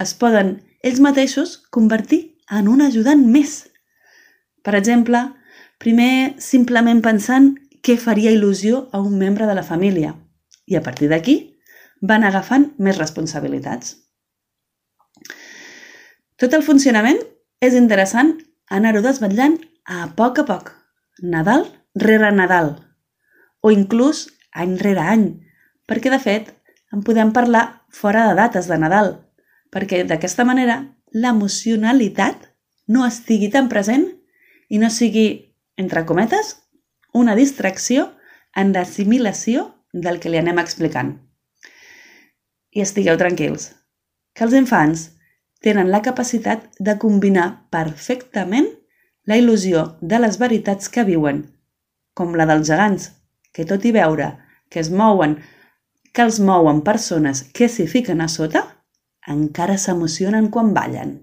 Es poden ells mateixos convertir en un ajudant més. Per exemple, primer simplement pensant què faria il·lusió a un membre de la família i a partir d'aquí van agafant més responsabilitats. Tot el funcionament és interessant anar-ho desvetllant a poc a poc, Nadal rere Nadal, o inclús any rere any, perquè de fet en podem parlar fora de dates de Nadal, perquè d'aquesta manera l'emocionalitat no estigui tan present i no sigui, entre cometes, una distracció en l'assimilació del que li anem explicant. I estigueu tranquils, que els infants tenen la capacitat de combinar perfectament la il·lusió de les veritats que viuen, com la dels gegants, que tot i veure que es mouen, que els mouen persones que s'hi fiquen a sota, encara s'emocionen quan ballen.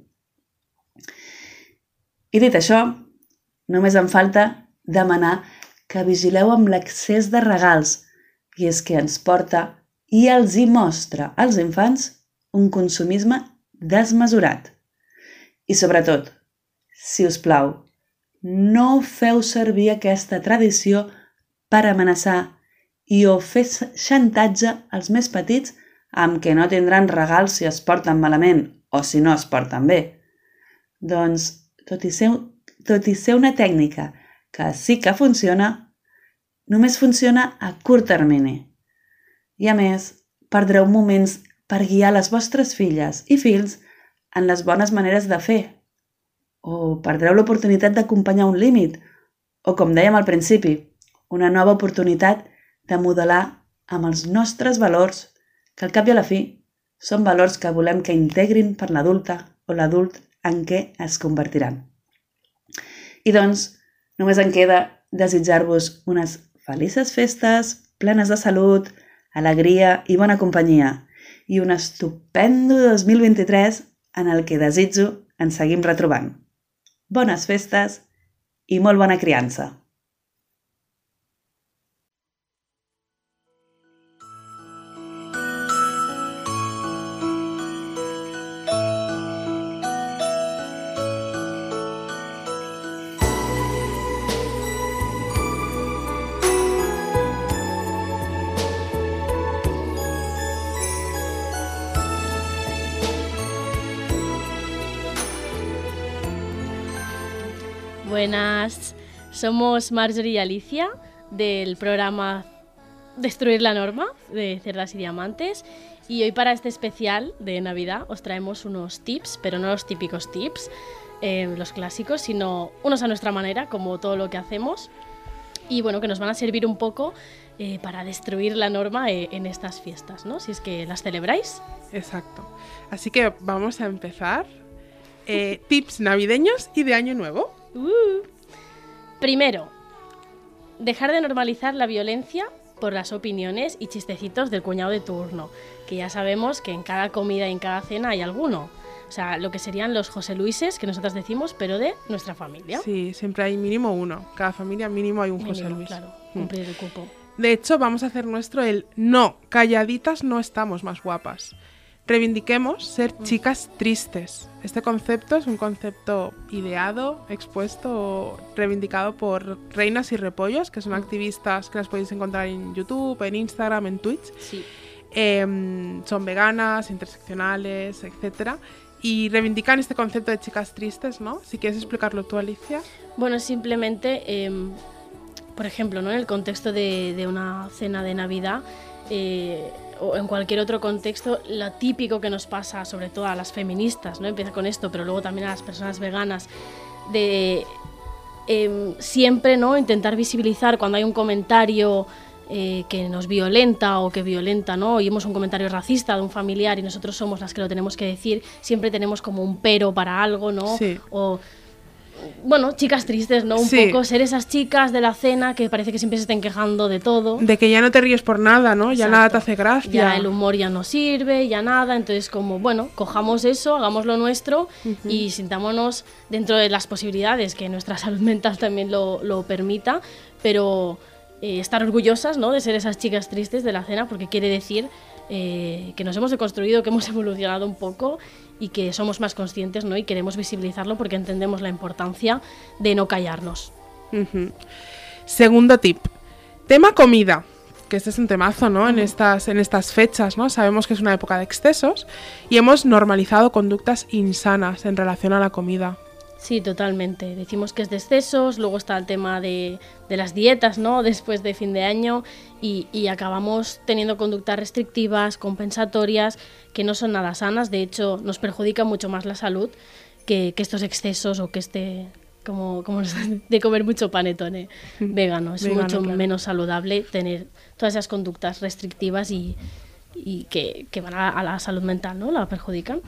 I dit això, només em falta demanar que vigileu amb l'excés de regals, i és que ens porta i els hi mostra als infants un consumisme desmesurat. I sobretot, si us plau, no feu servir aquesta tradició per amenaçar i o fer xantatge als més petits amb que no tindran regals si es porten malament o si no es porten bé. Doncs, tot i ser, tot i ser una tècnica que sí que funciona, només funciona a curt termini. I a més, perdreu moments per guiar les vostres filles i fills en les bones maneres de fer. O perdreu l'oportunitat d'acompanyar un límit, o com dèiem al principi, una nova oportunitat de modelar amb els nostres valors, que al cap i a la fi són valors que volem que integrin per l'adulta o l'adult en què es convertiran. I doncs, només em queda desitjar-vos unes felices festes, plenes de salut, alegria i bona companyia, i un estupendo 2023 en el que desitjo ens seguim retrobant. Bones festes i molt bona criança! Buenas, somos Marjorie y Alicia del programa Destruir la Norma de Cerdas y Diamantes y hoy para este especial de Navidad os traemos unos tips, pero no los típicos tips, eh, los clásicos, sino unos a nuestra manera, como todo lo que hacemos y bueno, que nos van a servir un poco eh, para destruir la norma eh, en estas fiestas, ¿no? Si es que las celebráis. Exacto. Así que vamos a empezar. Tips navideños y de año nuevo. Uh. Primero, dejar de normalizar la violencia por las opiniones y chistecitos del cuñado de turno, que ya sabemos que en cada comida y en cada cena hay alguno. O sea, lo que serían los José Luises que nosotras decimos, pero de nuestra familia. Sí, siempre hay mínimo uno. Cada familia mínimo hay un Mínimo, José Luis. claro, Mm. cumplir el cupo. De hecho, vamos a hacer nuestro el no, calladitas no estamos más guapas. Reivindiquemos ser chicas tristes. Este concepto es un concepto ideado, expuesto, reivindicado por Reinas y Repollos, que son activistas que las podéis encontrar en YouTube, en Instagram, en Twitch. Sí. Em, son veganas, interseccionales, etcétera. Y reivindican este concepto de chicas tristes, ¿no? Si quieres explicarlo tú, Alicia. Bueno, simplemente, em, por ejemplo, ¿no? en el contexto de, de una cena de Navidad eh, o en cualquier otro contexto, lo típico que nos pasa, sobre todo a las feministas, ¿no? empieza con esto, pero luego también a las personas veganas, de em, siempre ¿no? intentar visibilizar cuando hay un comentario eh, que nos violenta o que violenta, ¿no? Oímos un comentario racista de un familiar y nosotros somos las que lo tenemos que decir, siempre tenemos como un pero para algo, ¿no? Sí. O bueno, chicas tristes, ¿no? Un Sí. poco ser esas chicas de la cena que parece que siempre se estén quejando de todo. De que ya no te ríes por nada, ¿no? Ya Exacto. nada te hace gracia. Ya el humor ya no sirve, ya nada. Entonces, como, bueno, cojamos eso, hagamos lo nuestro y sintámonos dentro de las posibilidades que nuestra salud mental también lo, lo permita, pero eh, estar orgullosas, ¿no? De ser esas chicas tristes de la cena, porque quiere decir eh, que nos hemos deconstruido, que hemos evolucionado un poco y que somos más conscientes, ¿no? Y queremos visibilizarlo porque entendemos la importancia de no callarnos. Segundo tip. Tema comida. Que este es un temazo, ¿no? En estas, en estas fechas, ¿no? Sabemos que es una época de excesos y hemos normalizado conductas insanas en relación a la comida. Sí, totalmente. Decimos que es de excesos, luego está el tema de, de las dietas, ¿no? Después de fin de año y, y acabamos teniendo conductas restrictivas, compensatorias, que no son nada sanas. De hecho, nos perjudica mucho más la salud que, que estos excesos o que este, como, como de comer mucho panetone vegano. Es Vegano, mucho claro. menos saludable tener todas esas conductas restrictivas y, y que, que van a, a la salud mental, ¿no? La perjudican.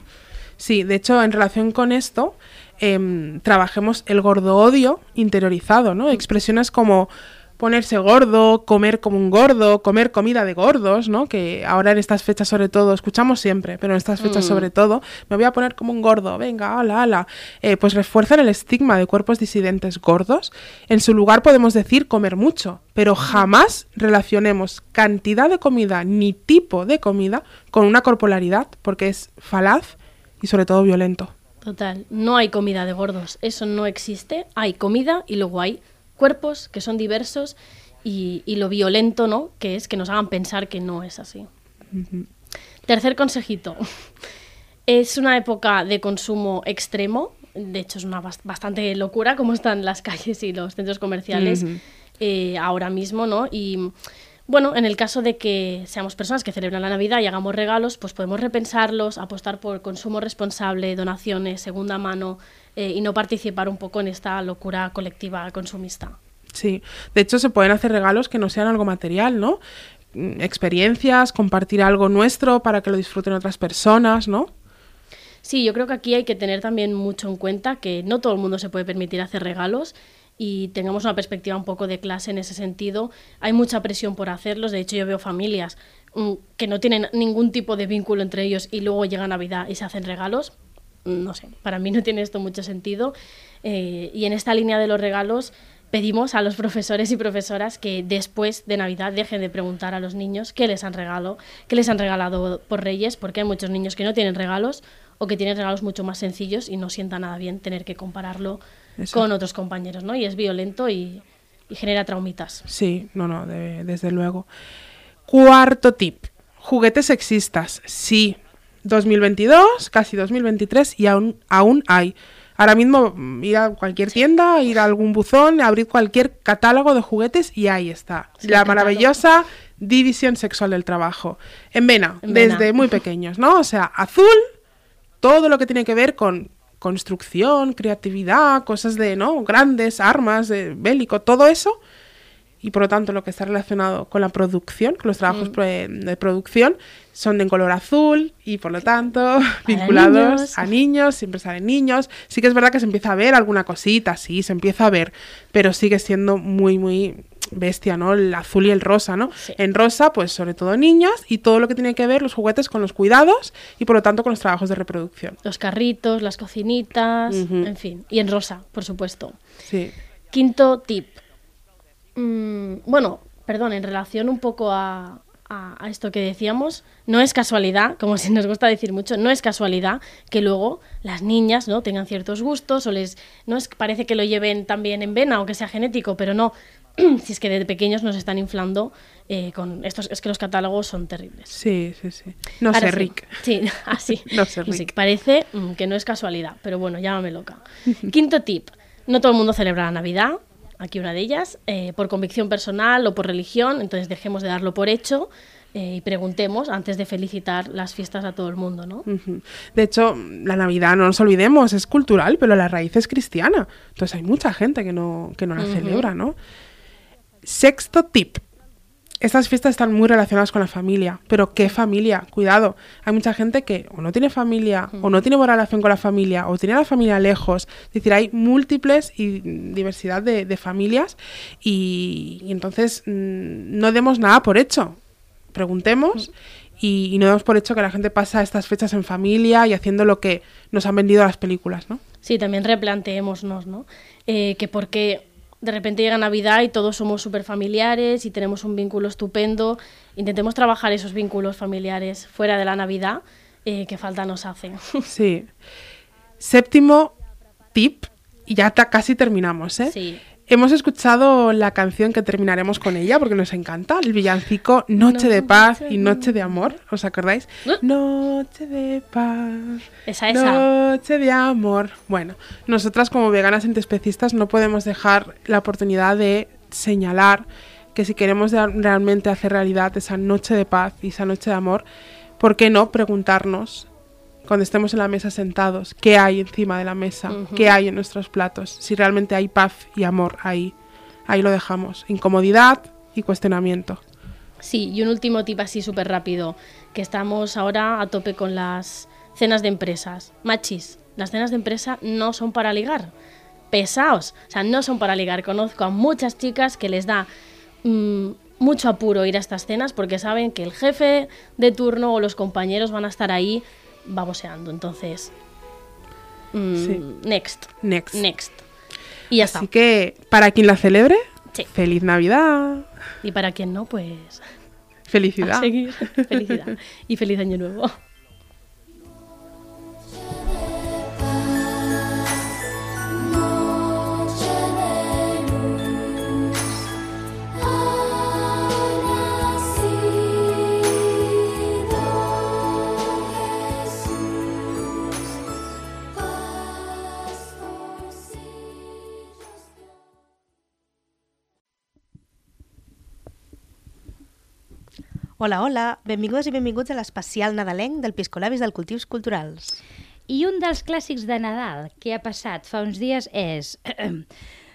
Sí, de hecho, en relación con esto, em, trabajemos el gordo odio interiorizado, ¿no? Expresiones como ponerse gordo, comer como un gordo, comer comida de gordos, ¿no? Que ahora en estas fechas sobre todo, escuchamos siempre, pero en estas fechas Mm. sobre todo, me voy a poner como un gordo, venga, ala, ala. Eh, pues refuerzan el estigma de cuerpos disidentes gordos. En su lugar podemos decir comer mucho, pero jamás relacionemos cantidad de comida ni tipo de comida con una corporalidad, porque es falaz y sobre todo violento. Total, no hay comida de gordos, eso no existe. Hay comida y luego hay cuerpos que son diversos y, y lo violento, ¿no? Que es que nos hagan pensar que no es así. Tercer consejito. Es una época de consumo extremo. De hecho, es una bas- bastante locura cómo están las calles y los centros comerciales eh, ahora mismo, ¿no? Y bueno, en el caso de que seamos personas que celebran la Navidad y hagamos regalos, pues podemos repensarlos, apostar por consumo responsable, donaciones, segunda mano eh, y no participar un poco en esta locura colectiva consumista. Sí, de hecho se pueden hacer regalos que no sean algo material, ¿no? Mm, Experiencias, compartir algo nuestro para que lo disfruten otras personas, ¿no? Sí, yo creo que aquí hay que tener también mucho en cuenta que no todo el mundo se puede permitir hacer regalos y tengamos una perspectiva un poco de clase en ese sentido. Hay mucha presión por hacerlos, de hecho yo veo familias mm, que no tienen ningún tipo de vínculo entre ellos y luego llega Navidad y se hacen regalos. Mm, No sé, para mí no tiene esto mucho sentido. Eh, y en esta línea de los regalos pedimos a los profesores y profesoras que después de Navidad dejen de preguntar a los niños qué les han regalado, qué les han regalado por Reyes, porque hay muchos niños que no tienen regalos o que tienen regalos mucho más sencillos y no sienta nada bien tener que compararlo Con otros compañeros, ¿no? Y es violento y, y genera traumitas. Sí, no, no, de- desde luego. Cuarto tip. Juguetes sexistas. Sí. 2022, casi 2023 y aún, aún hay. Ahora mismo mm, ir a cualquier tienda, ir a algún buzón, abrir cualquier catálogo de juguetes y ahí está. Sí, la maravillosa división sexual del trabajo. En vena, En vena. desde muy pequeños, ¿no? O sea, azul, todo lo que tiene que ver con construcción, creatividad, cosas de, ¿no? Grandes, armas, de bélico, todo eso. Y por lo tanto, lo que está relacionado con la producción, con los trabajos Mm. pre- de producción, son de en color azul y por lo tanto vinculados niños. a niños, siempre salen niños. Sí que es verdad que se empieza a ver alguna cosita, sí, se empieza a ver, pero sigue siendo muy, muy bestia, ¿no? El azul y el rosa, ¿no? En rosa, pues sobre todo niñas y todo lo que tiene que ver los juguetes con los cuidados y por lo tanto con los trabajos de reproducción. Los carritos, las cocinitas, en fin. Y en rosa, por supuesto. Sí. Quinto tip. Mm, bueno, perdón, en relación un poco a, a- a esto que decíamos, no es casualidad, como si nos gusta decir mucho, no es casualidad que luego las niñas no tengan ciertos gustos o les no es parece que lo lleven también en vena o que sea genético, pero no. si es que desde pequeños nos están inflando eh, con estos, es que los catálogos son terribles. Sí, sí, sí. No sé, Parece- Rick. Sí, así. No sé, Sí, Rick. parece mm, que no es casualidad, pero bueno, llámame loca. Quinto tip. No todo el mundo celebra la Navidad. Aquí una de ellas, eh, por convicción personal o por religión, entonces dejemos de darlo por hecho eh, y preguntemos antes de felicitar las fiestas a todo el mundo, ¿no? De hecho, la Navidad, no nos olvidemos, es cultural, pero la raíz es cristiana. Entonces hay mucha gente que no, que no la celebra, ¿no? Sexto tip. Estas fiestas están muy relacionadas con la familia, pero ¿qué familia? Cuidado, hay mucha gente que o no tiene familia, o no tiene buena relación con la familia, o tiene a la familia lejos. Es decir, hay múltiples y diversidad de, familias y, entonces mm, no demos nada por hecho. Preguntemos y, y no demos por hecho que la gente pasa estas fechas en familia y haciendo lo que nos han vendido las películas, ¿no? Sí, también replanteémonos, ¿no? Eh, que porque de repente llega Navidad y todos somos súper familiares y tenemos un vínculo estupendo, intentemos trabajar esos vínculos familiares fuera de la Navidad, eh, que falta nos hace. Sí. Séptimo tip, y ya casi terminamos, ¿eh? Sí. Hemos escuchado la canción que terminaremos con ella porque nos encanta, el villancico Noche de Paz y Noche de Amor, ¿os acordáis? Noche de Paz. Esa, esa. Noche de Amor. Bueno, nosotras como veganas antiespecistas no podemos dejar la oportunidad de señalar que si queremos realmente hacer realidad esa noche de paz y esa noche de amor, ¿por qué no preguntarnos cuando estemos en la mesa sentados qué hay encima de la mesa, qué hay en nuestros platos, si realmente hay paz y amor ahí? Ahí lo dejamos. Incomodidad y cuestionamiento. Sí, y un último tip así súper rápido, que estamos ahora a tope con las cenas de empresas. Machis, las cenas de empresa no son para ligar. pesados. O sea, no son para ligar. Conozco a muchas chicas que les da mm, mucho apuro ir a estas cenas porque saben que el jefe de turno o los compañeros van a estar ahí baboseando. Entonces, mm, Sí. next. Next. Next. Y ya Así está. que, para quien la celebre, Sí. feliz Navidad. Y para quien no, pues Felicidad. a seguir. Felicidad. Y feliz año nuevo. Hola, hola, benvingudes i benvinguts a l'especial nadalenc del Piscolabis del Cultius Culturals. I un dels clàssics de Nadal que ha passat fa uns dies és...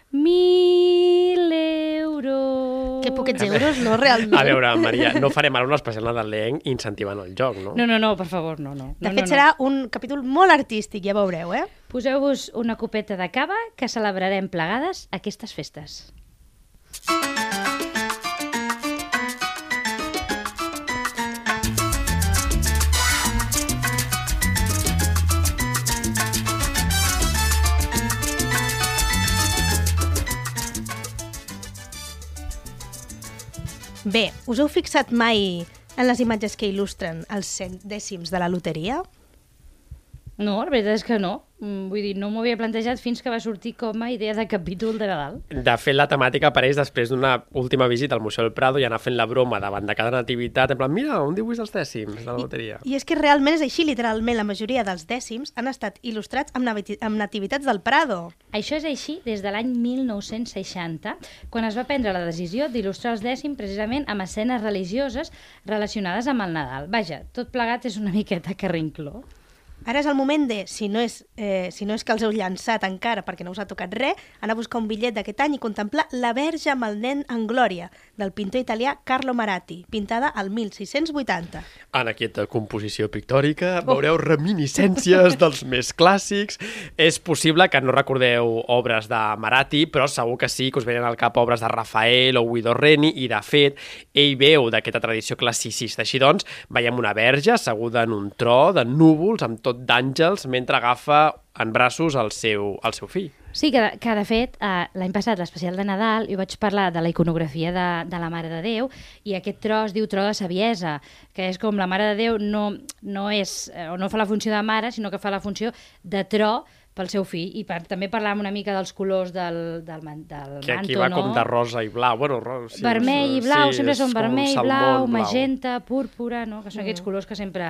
Mil euros. Que poquets euros, no, realment? A veure, Maria, no farem ara un especial nadalenc incentivant el joc, no? No, no, no, per favor, no, no. De no, fet, no, serà un capítol molt artístic, ja veureu, eh? Poseu-vos una copeta de cava que celebrarem plegades aquestes festes. Bé, us heu fixat mai en les imatges que il·lustren els cent dècims de la loteria? No, la veritat és que no. Mm, Vull dir, no m'ho havia plantejat fins que va sortir com a idea de capítol de Nadal. De fet, la temàtica apareix després d'una última visita al Museu del Prado i anar fent la broma davant de cada nativitat, en plan, mira, un dibuix dels dècims de la loteria. I és que realment és així, literalment, la majoria dels dècims han estat il·lustrats amb, amb nativitats del Prado. Això és així des de l'any 1960, quan es va prendre la decisió d'il·lustrar els dècims precisament amb escenes religioses relacionades amb el Nadal. Vaja, tot plegat és una miqueta carrincló. Ara és el moment de, si no és, eh, si no és que els heu llançat encara perquè no us ha tocat res, anar a buscar un bitllet d'aquest any i contemplar La Verge amb el nen en glòria, del pintor italià Carlo Maratti, pintada al 1680. En aquesta composició pictòrica veureu reminiscències dels més clàssics. És possible que no recordeu obres de Maratti, però segur que sí que us venen al cap obres de Rafael o Guido Reni, i de fet, ell veu d'aquesta tradició classicista. Així doncs, veiem una verge asseguda en un tro de núvols amb tot d'àngels mentre agafa en braços el seu, el seu fill. Sí, que, que de fet, eh, l'any passat, l'especial de Nadal, jo vaig parlar de la iconografia de, de la Mare de Déu i aquest tro es diu tro de saviesa, que és com la Mare de Déu no, no, és, eh, o no fa la funció de mare, sinó que fa la funció de tro pel seu fill. I per, també parlàvem una mica dels colors del, del, man- del Que manto, aquí va no? com de rosa i blau. Bueno, ro sí, vermell i blau, sí, sempre són vermell, blau, blau. magenta, púrpura, no? que són aquests Mm. colors que sempre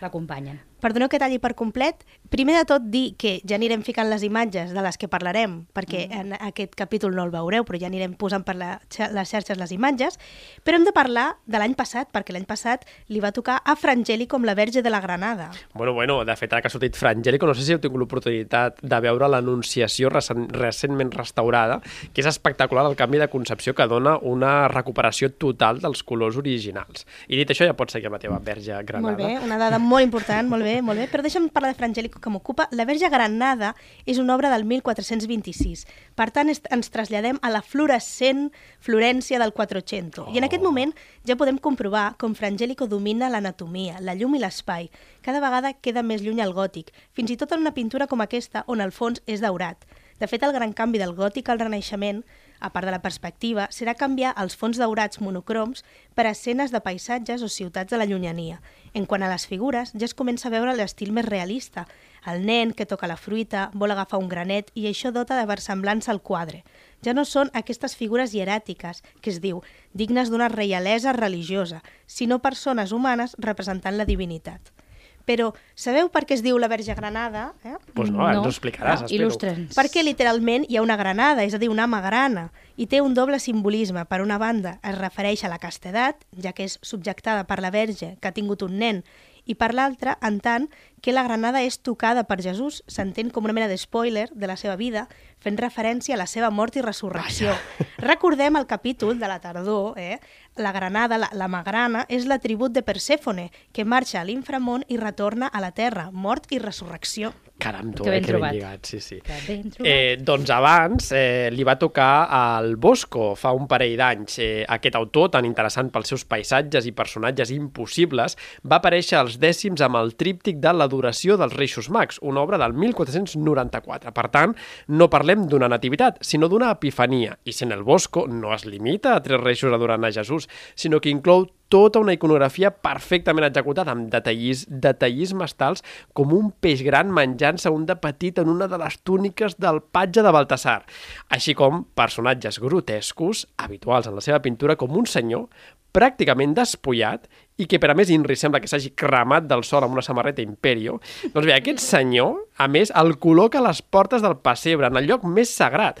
l'acompanyen. Perdoneu que talli per complet. Primer de tot dir que ja anirem ficant les imatges de les que parlarem, perquè en aquest capítol no el veureu, però ja anirem posant per la, les xarxes les imatges. Però hem de parlar de l'any passat, perquè l'any passat li va tocar a Frangeli com la Verge de la Granada. Bueno, bueno, de fet, ara que ha sortit Frangélico, no sé si heu tingut l'oportunitat de veure l'Anunciació recent, recentment restaurada, que és espectacular el canvi de concepció que dona una recuperació total dels colors originals. I dit això, ja pots seguir amb la teva verge granada. Molt bé, una dada molt important, molt bé, molt bé. Però deixa'm parlar de Frangélico que m'ocupa. La Verge Granada és una obra del 1426. Per tant, ens traslladem a la fluorescent Florència del 400. I en aquest moment ja podem comprovar com Frangélico domina l'anatomia, la llum i l'espai. Cada vegada queda més lluny el gòtic, fins i tot en una pintura com aquesta, on el fons és daurat. De fet, el gran canvi del gòtic al renaixement, a part de la perspectiva, serà canviar els fons daurats monocroms per escenes de paisatges o ciutats de la llunyania. En quant a les figures, ja es comença a veure l'estil més realista. El nen que toca la fruita, vol agafar un granet i això dota de versemblança al quadre. Ja no són aquestes figures hieràtiques, que es diu, dignes d'una reialesa religiosa, sinó persones humanes representant la divinitat. Però sabeu per què es diu la Verge Granada? Eh? Pues no, ara ens ho explicaràs, espero. Il·lustra'ns. Perquè literalment hi ha una granada, és a dir, una magrana, i té un doble simbolisme. Per una banda, es refereix a la castedat, ja que és subjectada per la verge que ha tingut un nen, i per l'altra, en tant que la granada és tocada per Jesús, s'entén com una mena de spoiler de la seva vida, fent referència a la seva mort i resurrecció. Recordem el capítol de la tardor, eh? La granada, la, la magrana, és l'atribut de Persèfone, que marxa a l'inframont i retorna a la terra, mort i resurrecció. Caram, tu, Que eh, ben que ben lligat, sí, sí. Eh, doncs abans eh, li va tocar al Bosco fa un parell d'anys. Eh, aquest autor, tan interessant pels seus paisatges i personatges impossibles, va aparèixer als dècims amb el tríptic de l'adoració dels Reixos Mags, una obra del 1494. Per tant, no parlem d'una nativitat, sinó d'una epifania. I sent el Bosco no es limita a tres reixos adorant a Jesús, sinó que inclou tota una iconografia perfectament executada amb detallis, detallismes tals com un peix gran menjant-se un de petit en una de les túniques del patge de Baltasar, així com personatges grotescos habituals en la seva pintura com un senyor pràcticament despullat i que per a més Inri sembla que s'hagi cremat del sol amb una samarreta Imperio, doncs bé, aquest senyor, a més, el col·loca a les portes del pessebre, en el lloc més sagrat.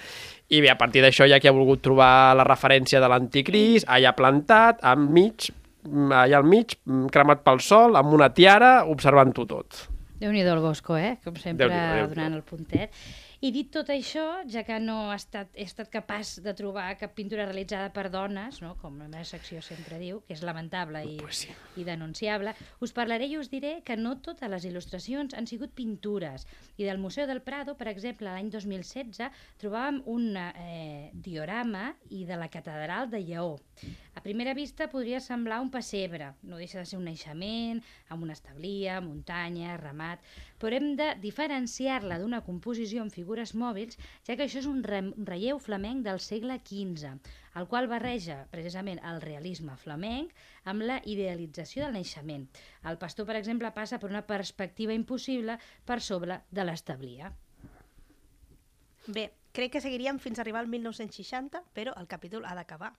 I bé, a partir d'això ja que ha volgut trobar la referència de l'anticrist, allà plantat, enmig, allà al mig, mm, cremat pel sol, amb una tiara, observant-ho tot. Déu-n'hi-do el Bosco, eh? Com sempre, donant el puntet. I dit tot això, ja que no ha estat, he estat capaç de trobar cap pintura realitzada per dones, no? com la meva secció sempre diu, que és lamentable i, Pues sí. i denunciable, us parlaré i us diré que no totes les il·lustracions han sigut pintures. I del Museu del Prado, per exemple, l'any 2016, trobàvem un eh, diorama i de la catedral de Lleó. A primera vista podria semblar un pessebre, no deixa de ser un naixement, amb una establia, muntanya, ramat, però hem de diferenciar-la d'una composició amb figures mòbils, ja que això és un, re un relleu flamenc del segle XV, el qual barreja precisament el realisme flamenc amb la idealització del naixement. El pastor, per exemple, passa per una perspectiva impossible per sobre de l'establia. Bé, crec que seguiríem fins a arribar al 1960, però el capítol ha d'acabar.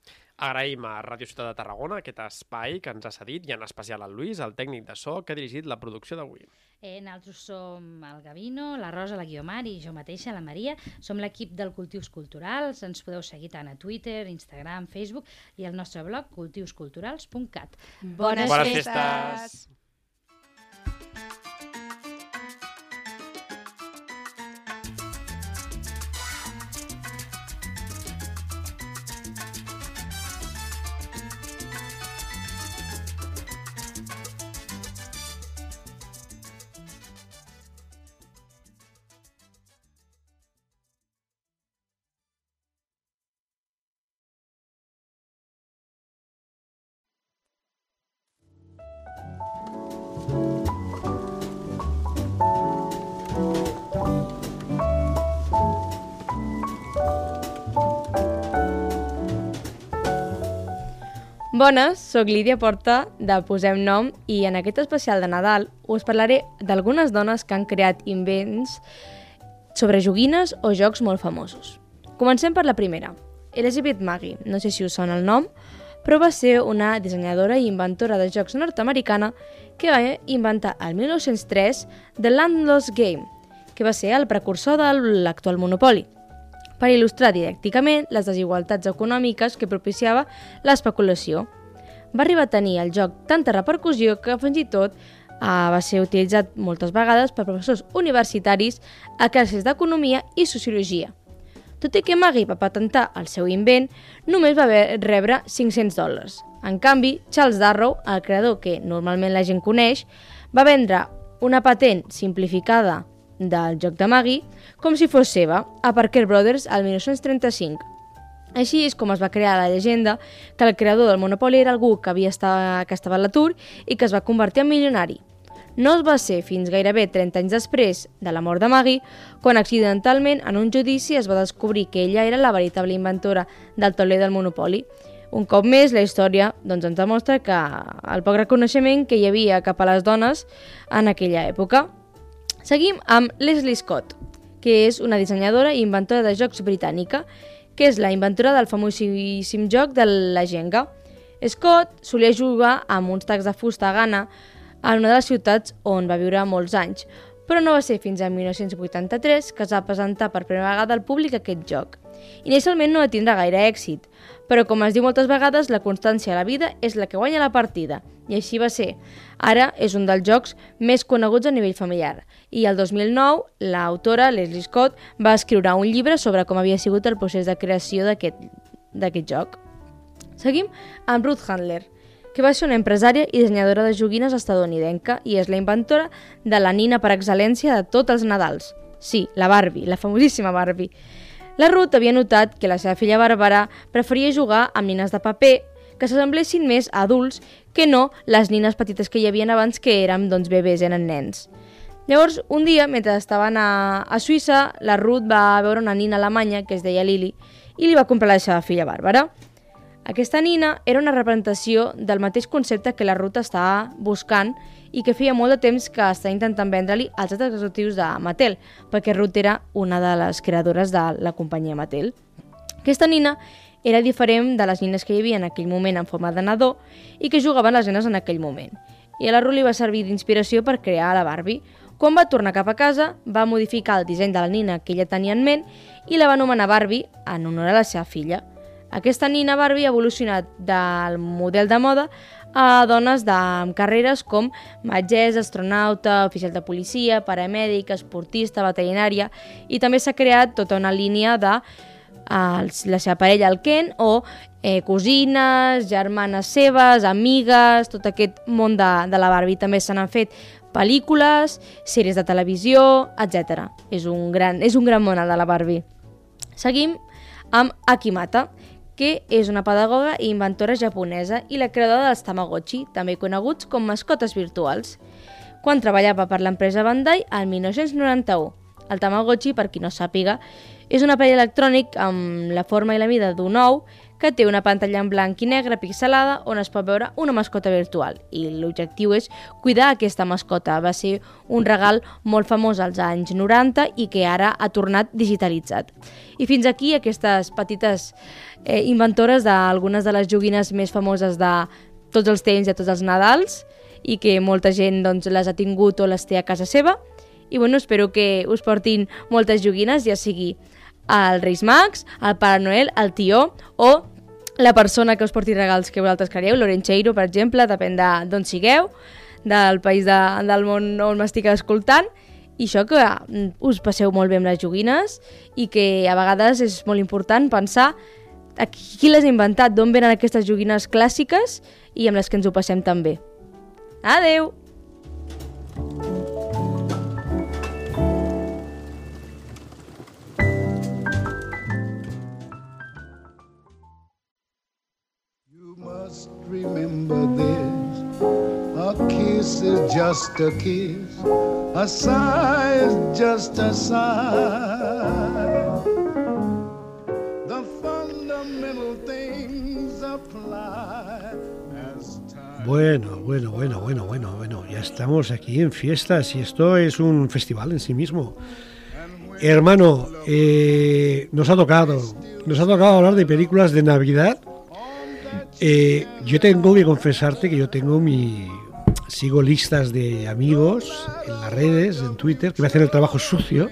Agraïm a Ràdio Ciutat de Tarragona aquest espai que ens ha cedit i en especial al Lluís, el tècnic de so, que ha dirigit la producció d'avui. Eh, nosaltres som el Gavino, la Rosa, la Guiomar i jo mateixa, la Maria. Som l'equip del Cultius Culturals. Ens podeu seguir tant a Twitter, Instagram, Facebook i al nostre blog cultiusculturals.cat. Bones Bones festes! festes! Bones, sóc Lídia Porta de Posem Nom i en aquest especial de Nadal us parlaré d'algunes dones que han creat invents sobre joguines o jocs molt famosos. Comencem per la primera, Elizabeth Maggie, no sé si us sona el nom, però va ser una dissenyadora i inventora de jocs nord-americana que va inventar el 1903 The Landless Game, que va ser el precursor de l'actual Monopoli per il·lustrar didàcticament les desigualtats econòmiques que propiciava l'especulació. Va arribar a tenir el joc tanta repercussió que fins i tot eh, va ser utilitzat moltes vegades per professors universitaris a classes d'economia i sociologia. Tot i que Maggie va patentar el seu invent, només va rebre 500 dòlars. En canvi, Charles Darrow, el creador que normalment la gent coneix, va vendre una patent simplificada del joc de Maggie com si fos seva a Parker Brothers al 1935. Així és com es va crear la llegenda que el creador del Monopoly era algú que, havia estat, que estava a l'atur i que es va convertir en milionari. No es va ser fins gairebé 30 anys després de la mort de Maggie quan accidentalment en un judici es va descobrir que ella era la veritable inventora del tauler del Monopoly. Un cop més, la història doncs, ens demostra que el poc reconeixement que hi havia cap a les dones en aquella època. Seguim amb Leslie Scott, que és una dissenyadora i inventora de jocs britànica, que és la inventora del famosíssim joc de la Jenga. Scott solia jugar amb uns tacs de fusta a Ghana en una de les ciutats on va viure molts anys, però no va ser fins a 1983 que es va presentar per primera vegada al públic aquest joc. Inicialment no va tindre gaire èxit, però com es diu moltes vegades, la constància a la vida és la que guanya la partida, i així va ser. Ara és un dels jocs més coneguts a nivell familiar, i el 2009 l'autora Leslie Scott va escriure un llibre sobre com havia sigut el procés de creació d'aquest joc. Seguim amb Ruth Handler, que va ser una empresària i dissenyadora de joguines estadounidenca i és la inventora de la nina per excel·lència de tots els Nadals. Sí, la Barbie, la famosíssima Barbie. La Ruth havia notat que la seva filla Bàrbara preferia jugar amb nines de paper que s'assemblessin més a adults que no les nines petites que hi havia abans que eren doncs, bebès, eren nens. Llavors, un dia, mentre estaven a, a Suïssa, la Ruth va veure una nina alemanya que es deia Lili i li va comprar la seva filla Bàrbara. Aquesta nina era una representació del mateix concepte que la Ruth estava buscant i que feia molt de temps que estava intentant vendre-li als altres executius de Mattel, perquè Ruth era una de les creadores de la companyia Mattel. Aquesta nina era diferent de les nines que hi havia en aquell moment en forma de nadó i que jugaven les nenes en aquell moment. I a la Ruth li va servir d'inspiració per crear la Barbie. Quan va tornar cap a casa, va modificar el disseny de la nina que ella tenia en ment i la va anomenar Barbie en honor a la seva filla. Aquesta nina Barbie ha evolucionat del model de moda a dones de, amb carreres com metgessa, astronauta, oficial de policia, paramèdic, esportista, veterinària i també s'ha creat tota una línia de els, la seva parella, el Ken, o eh, cosines, germanes seves, amigues, tot aquest món de, de la Barbie. També se n'han fet pel·lícules, sèries de televisió, etc. És un gran, és un gran món el de la Barbie. Seguim amb Akimata, que és una pedagoga i inventora japonesa i la creadora dels Tamagotchi, també coneguts com mascotes virtuals, quan treballava per l'empresa Bandai al 1991. El Tamagotchi, per qui no sàpiga, és un aparell electrònic amb la forma i la mida d'un ou que té una pantalla en blanc i negre pixelada on es pot veure una mascota virtual i l'objectiu és cuidar aquesta mascota. Va ser un regal molt famós als anys 90 i que ara ha tornat digitalitzat. I fins aquí aquestes petites eh, inventores d'algunes de les joguines més famoses de tots els temps i de tots els Nadals i que molta gent doncs, les ha tingut o les té a casa seva. I bueno, espero que us portin moltes joguines, ja sigui el Reis Mags, el Pare Noel, el Tió o la persona que us porti regals que vosaltres creieu, l'Orencheiro, per exemple, depèn d'on sigueu, del país de, del món on m'estic escoltant, i això que mm, us passeu molt bé amb les joguines i que a vegades és molt important pensar a qui les ha inventat, d'on venen aquestes joguines clàssiques i amb les que ens ho passem tan bé. Adeu! Remember this. A kiss is just a kiss, a sigh is just a sigh. The fundamental things apply as time. Bueno, bueno, bueno, bueno, bueno, bueno, ya estamos aquí en fiestas y esto es un festival en sí mismo. Hermano, eh, nos ha tocado, nos ha tocado hablar de películas de Navidad eh, yo tengo que confesarte que yo tengo mi... Sigo listas de amigos en las redes, en Twitter, que me hacen el trabajo sucio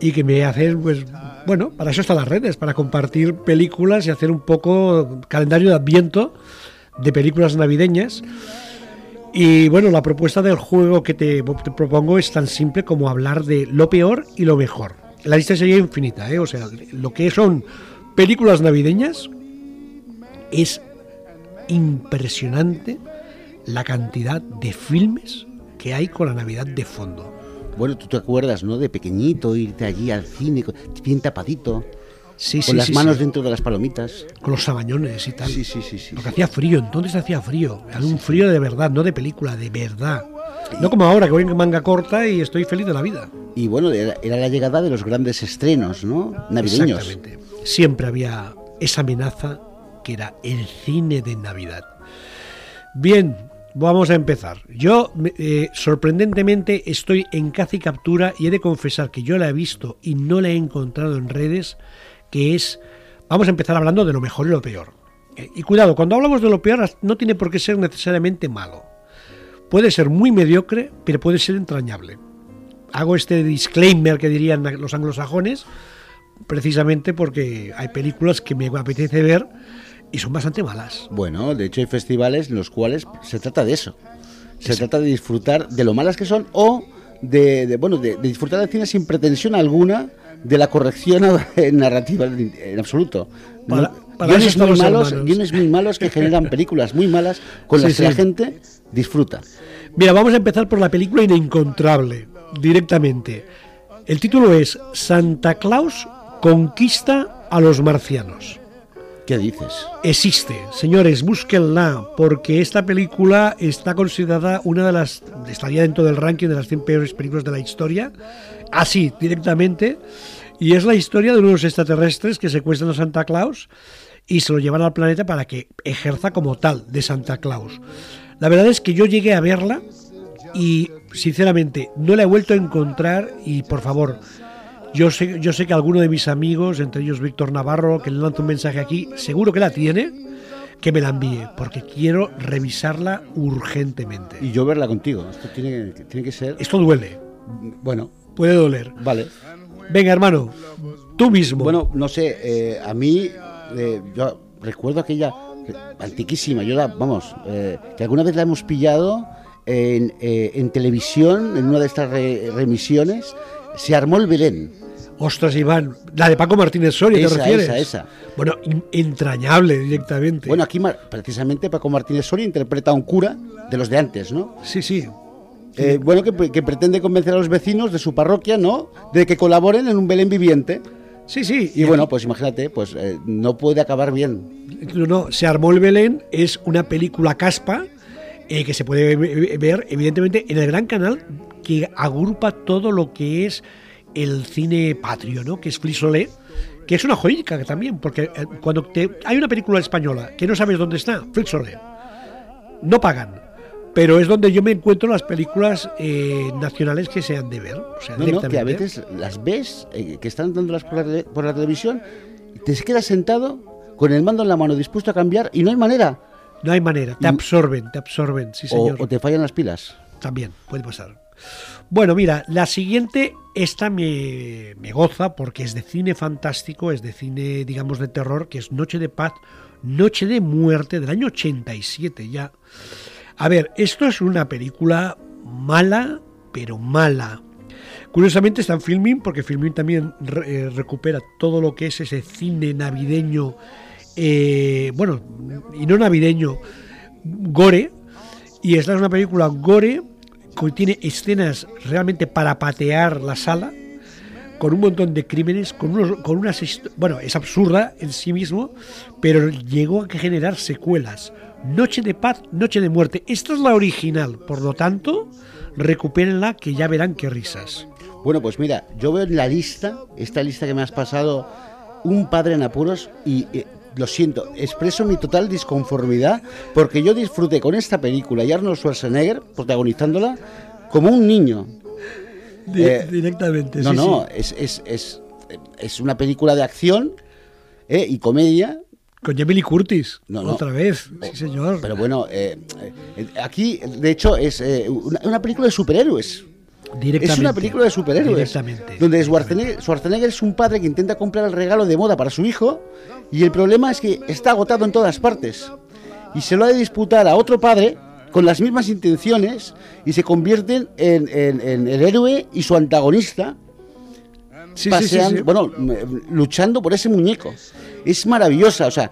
y que me hacen, pues, bueno, para eso están las redes, para compartir películas y hacer un poco calendario de adviento de películas navideñas. Y bueno, la propuesta del juego que te, te propongo es tan simple como hablar de lo peor y lo mejor. La lista sería infinita, ¿eh? O sea, lo que son películas navideñas es impresionante la cantidad de filmes que hay con la Navidad de fondo. Bueno, tú te acuerdas, ¿no? De pequeñito, irte allí al cine, bien tapadito. Sí, con sí, las sí, manos dentro de las palomitas. Con los sabañones y tal. Sí, sí, sí, sí. Porque hacía frío, entonces hacía frío. Era un frío de verdad, no de película, de verdad. No como ahora, que voy en manga corta y estoy feliz de la vida. Y bueno, era, era la llegada de los grandes estrenos, ¿no? Navideños. Exactamente. Siempre había esa amenaza que era el cine de Navidad. Bien, vamos a empezar. Yo, eh, sorprendentemente, estoy en caza y captura y he de confesar que yo la he visto y no la he encontrado en redes, que es... Vamos a empezar hablando de lo mejor y lo peor. Eh, Y cuidado, cuando hablamos de lo peor no tiene por qué ser necesariamente malo. Puede ser muy mediocre, pero puede ser entrañable. Hago este disclaimer que dirían los anglosajones, precisamente porque hay películas que me apetece ver y son bastante malas. Bueno, de hecho hay festivales en los cuales se trata de eso. Se trata de disfrutar de lo malas que son o de, de, bueno, de, de disfrutar del cine sin pretensión alguna de la corrección narrativa en, absoluto. Para- Para guiones, muy los malos, guiones muy malos que generan películas muy malas con las Sí, que la gente disfruta. Mira, vamos a empezar por la película Inencontrable, directamente. El título es Santa Claus conquista a los marcianos. ¿Qué dices? Existe, señores, búsquenla, porque esta película está considerada una de las. estaría dentro del ranking de las 100 peores películas de la historia, así, directamente. Y es la historia de unos extraterrestres que secuestran a Santa Claus y se lo llevan al planeta para que ejerza como tal de Santa Claus. La verdad es que yo llegué a verla y, sinceramente, no la he vuelto a encontrar y, por favor, yo sé, yo sé que alguno de mis amigos, entre ellos Víctor Navarro, que le lanzo un mensaje aquí, seguro que la tiene, que me la envíe, porque quiero revisarla urgentemente. Y yo verla contigo. Esto tiene, que- tiene que ser. Esto duele. Bueno. Puede doler. Vale. Venga, hermano, tú mismo. Bueno, no sé, eh, a mí, eh, yo recuerdo aquella antiquísima, yo la, vamos, eh, que alguna vez la hemos pillado en, en televisión, en una de estas re- remisiones, se armó el Belén. Ostras, Iván, la de Paco Martínez Soria, ¿te Esa, refieres? esa, esa. Bueno, entrañable directamente. Bueno, aquí precisamente Paco Martínez Soria interpreta a un cura de los de antes, ¿no? Sí, sí. Eh, bueno, que, que pretende convencer a los vecinos de su parroquia, ¿no? De que colaboren en un Belén viviente. Sí, sí. Y, bueno, pues imagínate, pues eh, no puede acabar bien. No, no, se armó el Belén, es una película caspa eh, que se puede ve- ver, evidentemente, en el gran canal que agrupa todo lo que es el cine patrio, ¿no? Que es Frisolé, que es una joyica también, porque eh, cuando te, hay una película española que no sabes dónde está, Frisolé, no pagan. Pero es donde yo me encuentro las películas eh, nacionales que se han de ver. O sea, No, no, que a veces las ves, eh, que están dándolas por la, por la televisión, te quedas sentado con el mando en la mano dispuesto a cambiar y no hay manera. No hay manera, te absorben, te absorben, sí O, señor. o te fallan las pilas. También, puede pasar. Bueno, mira, la siguiente, esta me, goza porque es de cine fantástico, es de cine, digamos, de terror, que es Noche de Paz, Noche de Muerte, del año 87 ya. A ver, esto es una película mala, pero mala. Curiosamente está en Filmin, porque Filmin también eh, recupera todo lo que es ese cine navideño, eh, bueno, y no navideño, gore, y esta es una película gore que tiene escenas realmente para patear la sala, con un montón de crímenes, con, unos, con unas... Bueno, es absurda en sí mismo, pero llegó a generar secuelas. Noche de paz, noche de muerte. Esta es la original, por lo tanto, recupérenla que ya verán qué risas. Bueno, pues mira, yo veo en la lista, esta lista que me has pasado, un padre en apuros y eh, lo siento, expreso mi total disconformidad porque yo disfruté con esta película y Arnold Schwarzenegger protagonizándola como un niño. Di- Eh, directamente, No, sí, no, sí. Es, es, es, es una película de acción eh, y comedia. Con Jamie Curtis, No, no. otra vez, sí señor. Pero bueno, eh, eh, aquí de hecho es eh, una, una película de superhéroes. Es una película de superhéroes. Directamente. Donde Schwarzenegger, Schwarzenegger es un padre que intenta comprar el regalo de moda para su hijo y el problema es que está agotado en todas partes. Y se lo ha de disputar a otro padre con las mismas intenciones y se convierten en, en- en el héroe y su antagonista Sí, paseando- sí, sí. bueno, luchando por ese muñeco. Es maravillosa, o sea,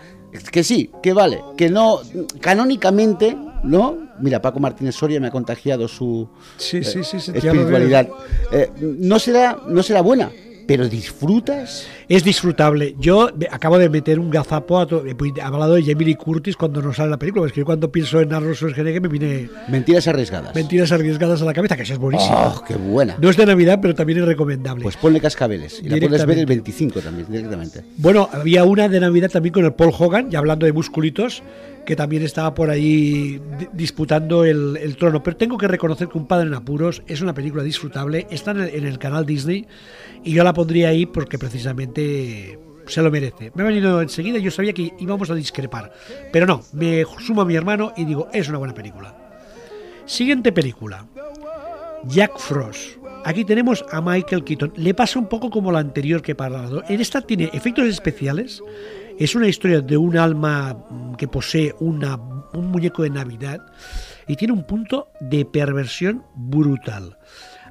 que sí, que vale, que no, canónicamente, ¿no? Mira, Paco Martínez Soria me ha contagiado su Sí, sí, sí, sí, eh, espiritualidad. Eh, no será, no será buena, pero disfrutas. Es disfrutable. Yo acabo de meter un gazapo a to- he hablado de Jamie Lee Curtis cuando no sale la película. Es que yo cuando pienso en Arnold Schwarzenegger me viene Mentiras arriesgadas. mentiras arriesgadas a la cabeza, que esa es buenísima. Oh, qué buena. No es de Navidad, pero también es recomendable. Pues ponle cascabeles y la puedes ver el Directamente. 25 también, directamente. Bueno, había una de Navidad también con el Paul Hogan, ya hablando de musculitos, que también estaba por ahí di- disputando el, trono. Pero tengo que reconocer que Un padre en apuros es una película disfrutable, está en el, canal Disney y yo la pondría ahí porque precisamente se lo merece. Me ha venido enseguida yo sabía que íbamos a discrepar. Pero no, me sumo a mi hermano y digo, es una buena película. Siguiente película. Jack Frost. Aquí tenemos a Michael Keaton. Le pasa un poco como la anterior que he parlado. En esta tiene efectos especiales. Es una historia de un alma que posee una, un muñeco de Navidad y tiene un punto de perversión brutal.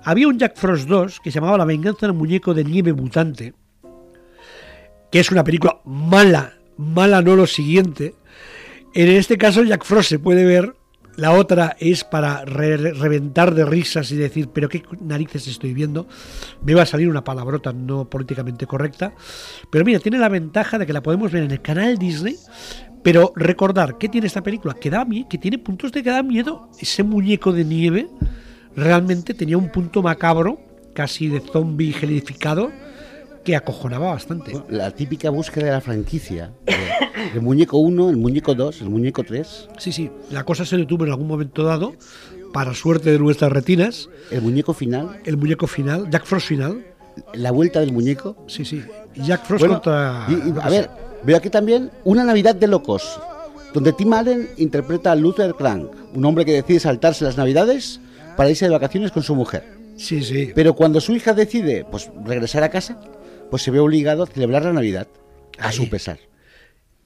Había un Jack Frost 2 que se llamaba La venganza del muñeco de nieve mutante, que es una película mala, mala no lo siguiente. En este caso Jack Frost se puede ver, la otra es para re- reventar de risas y decir, pero qué narices estoy viendo. Me va a salir una palabrota no políticamente correcta. Pero mira, tiene la ventaja de que la podemos ver en el canal Disney. Pero recordar, ¿qué tiene esta película? Que, da que tiene puntos de que da miedo. Ese muñeco de nieve realmente tenía un punto macabro, casi de zombie gelificado, que acojonaba bastante. La típica búsqueda de la franquicia. de- El muñeco 1, el muñeco 2, el muñeco 3. Sí, sí, la cosa se detuvo en algún momento dado, para suerte de nuestras retinas. El muñeco final. El muñeco final, Jack Frost final. La vuelta del muñeco. Sí, sí. Jack Frost Bueno, contra... y- y, a ver, veo aquí también Una Navidad de Locos, donde Tim Allen interpreta a Luther Crank, un hombre que decide saltarse las Navidades para irse de vacaciones con su mujer. Sí, sí. Pero cuando su hija decide pues, regresar a casa, pues se ve obligado a celebrar la Navidad a su pesar.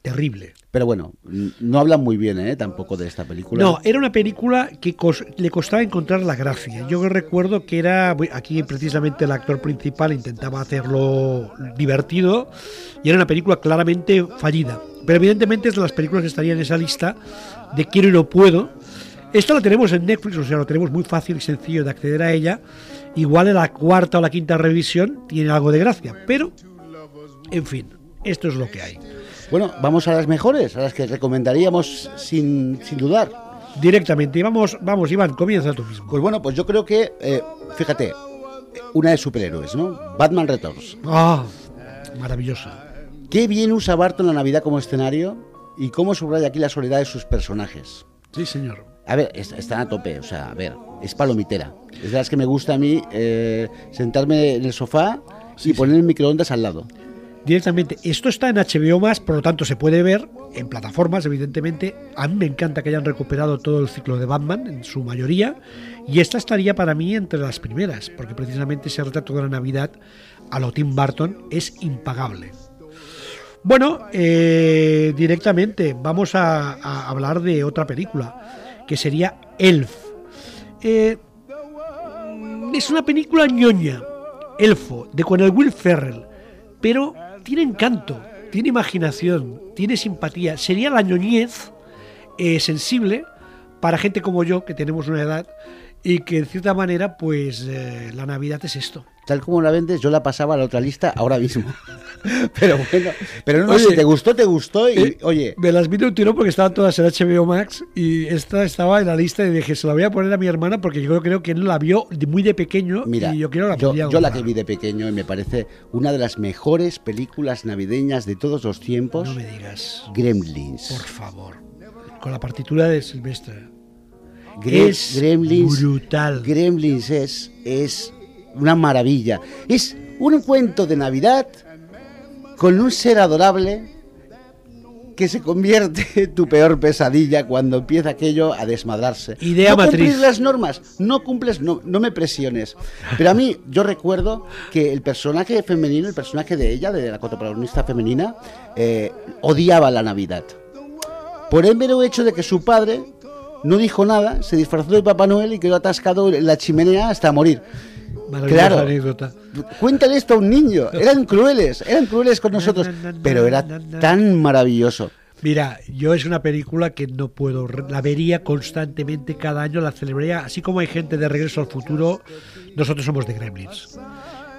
Terrible. Pero bueno, no hablan muy bien ¿eh? tampoco de esta película. No, era una película que cos- le costaba encontrar la gracia. Yo recuerdo que era, aquí precisamente el actor principal intentaba hacerlo divertido y era una película claramente fallida. Pero evidentemente es de las películas que estarían en esa lista de quiero y no puedo. Esta la tenemos en Netflix, o sea, lo tenemos muy fácil y sencillo de acceder a ella. Igual en la cuarta o la quinta revisión tiene algo de gracia, pero, en fin, esto es lo que hay. Bueno, vamos a las mejores, a las que recomendaríamos sin, sin dudar. Directamente, vamos, vamos, Iván, comienza tú mismo. Pues bueno, pues yo creo que, eh, fíjate, una de superhéroes, ¿no? Batman Returns. Ah, maravillosa. Qué bien usa Barton la Navidad como escenario y cómo subraya aquí la soledad de sus personajes. Sí, señor. A ver, est- están a tope, o sea, a ver, es palomitera. Es de las que me gusta a mí eh, sentarme en el sofá y poner el microondas al lado. Directamente, esto está en HBO más, por lo tanto se puede ver en plataformas, evidentemente. A mí me encanta que hayan recuperado todo el ciclo de Batman, en su mayoría, y esta estaría para mí entre las primeras, porque precisamente ese retrato de la Navidad a lo Tim Burton es impagable. Bueno, eh, directamente vamos a, a hablar de otra película, que sería Elf. Eh, es una película ñoña, Elfo, de con el Will Ferrell, pero tiene encanto, tiene imaginación, tiene simpatía. Sería la ñoñez eh, sensible para gente como yo, que tenemos una edad, y que en cierta manera, pues eh, la Navidad es esto. Tal como la vendes, yo la pasaba a la otra lista ahora mismo. pero bueno, pero no, Oye, si te gustó, te gustó y, eh, oye, Me las vi de un tiro porque estaban todas en HBO Max y esta estaba en la lista y dije, se la voy a poner a mi hermana porque yo creo que no la vio muy de pequeño Mira, y yo quiero la yo, yo la que vi de pequeño y me parece una de las mejores películas navideñas de todos los tiempos. No me digas. Gremlins. Por favor. Con la partitura de Silvestre. Gre- es Gremlins, brutal. Gremlins es, es una maravilla. Es un cuento de Navidad con un ser adorable que se convierte en tu peor pesadilla cuando empieza aquello a desmadrarse. Idea no matriz. cumplir las normas, no cumples, no, no me presiones. Pero a mí, yo recuerdo que el personaje femenino, el personaje de ella, de la coprotagonista femenina, eh, odiaba la Navidad. Por el mero hecho de que su padre no dijo nada, se disfrazó de Papá Noel y quedó atascado en la chimenea hasta morir. Claro. anécdota. Cuéntale esto a un niño. Eran crueles, eran crueles con nosotros, pero era tan maravilloso. Mira, yo es una película que no puedo, la vería constantemente cada año, la celebraría, así como hay gente de Regreso al Futuro, nosotros somos de Gremlins.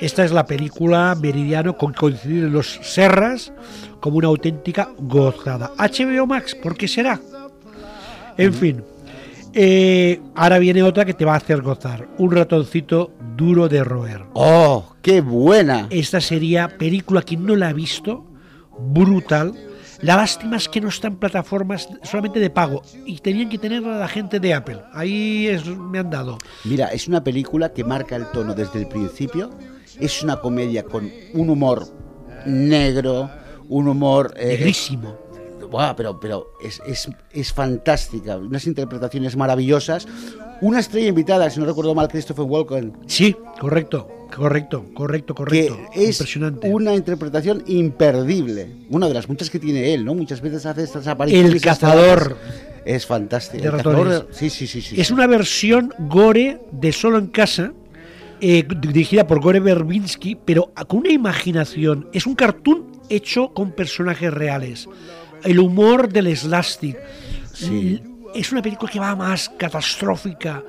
Esta es la película Meridiano con coincidir en los Serras como una auténtica gozada. HBO Max, ¿por qué será? En fin, eh, ahora viene otra que te va a hacer gozar, un ratoncito duro de roer. ¡Oh, qué buena! Esta sería película que no la ha visto, brutal. La lástima es que no está en plataformas solamente de pago y tenían que tener a la gente de Apple. Ahí es, me han dado. Mira, es una película que marca el tono desde el principio. Es una comedia con un humor negro, un humor... eh, Negrísimo. Buah, pero pero es, es, es fantástica, unas interpretaciones maravillosas. Una estrella invitada, si no recuerdo mal, Christopher Walken. Sí, correcto, correcto, correcto, correcto. Que es Impresionante. una interpretación imperdible. Una de las muchas que tiene él, ¿no? Muchas veces hace estas apariciones. El cazador. Es fantástico. El cazador Sí, sí, sí. sí. Es una versión gore de Solo en Casa, eh, dirigida por Gore Verbinski, pero con una imaginación. Es un cartoon hecho con personajes reales. El humor del slastic. Sí. Es una película que va más catastrófica,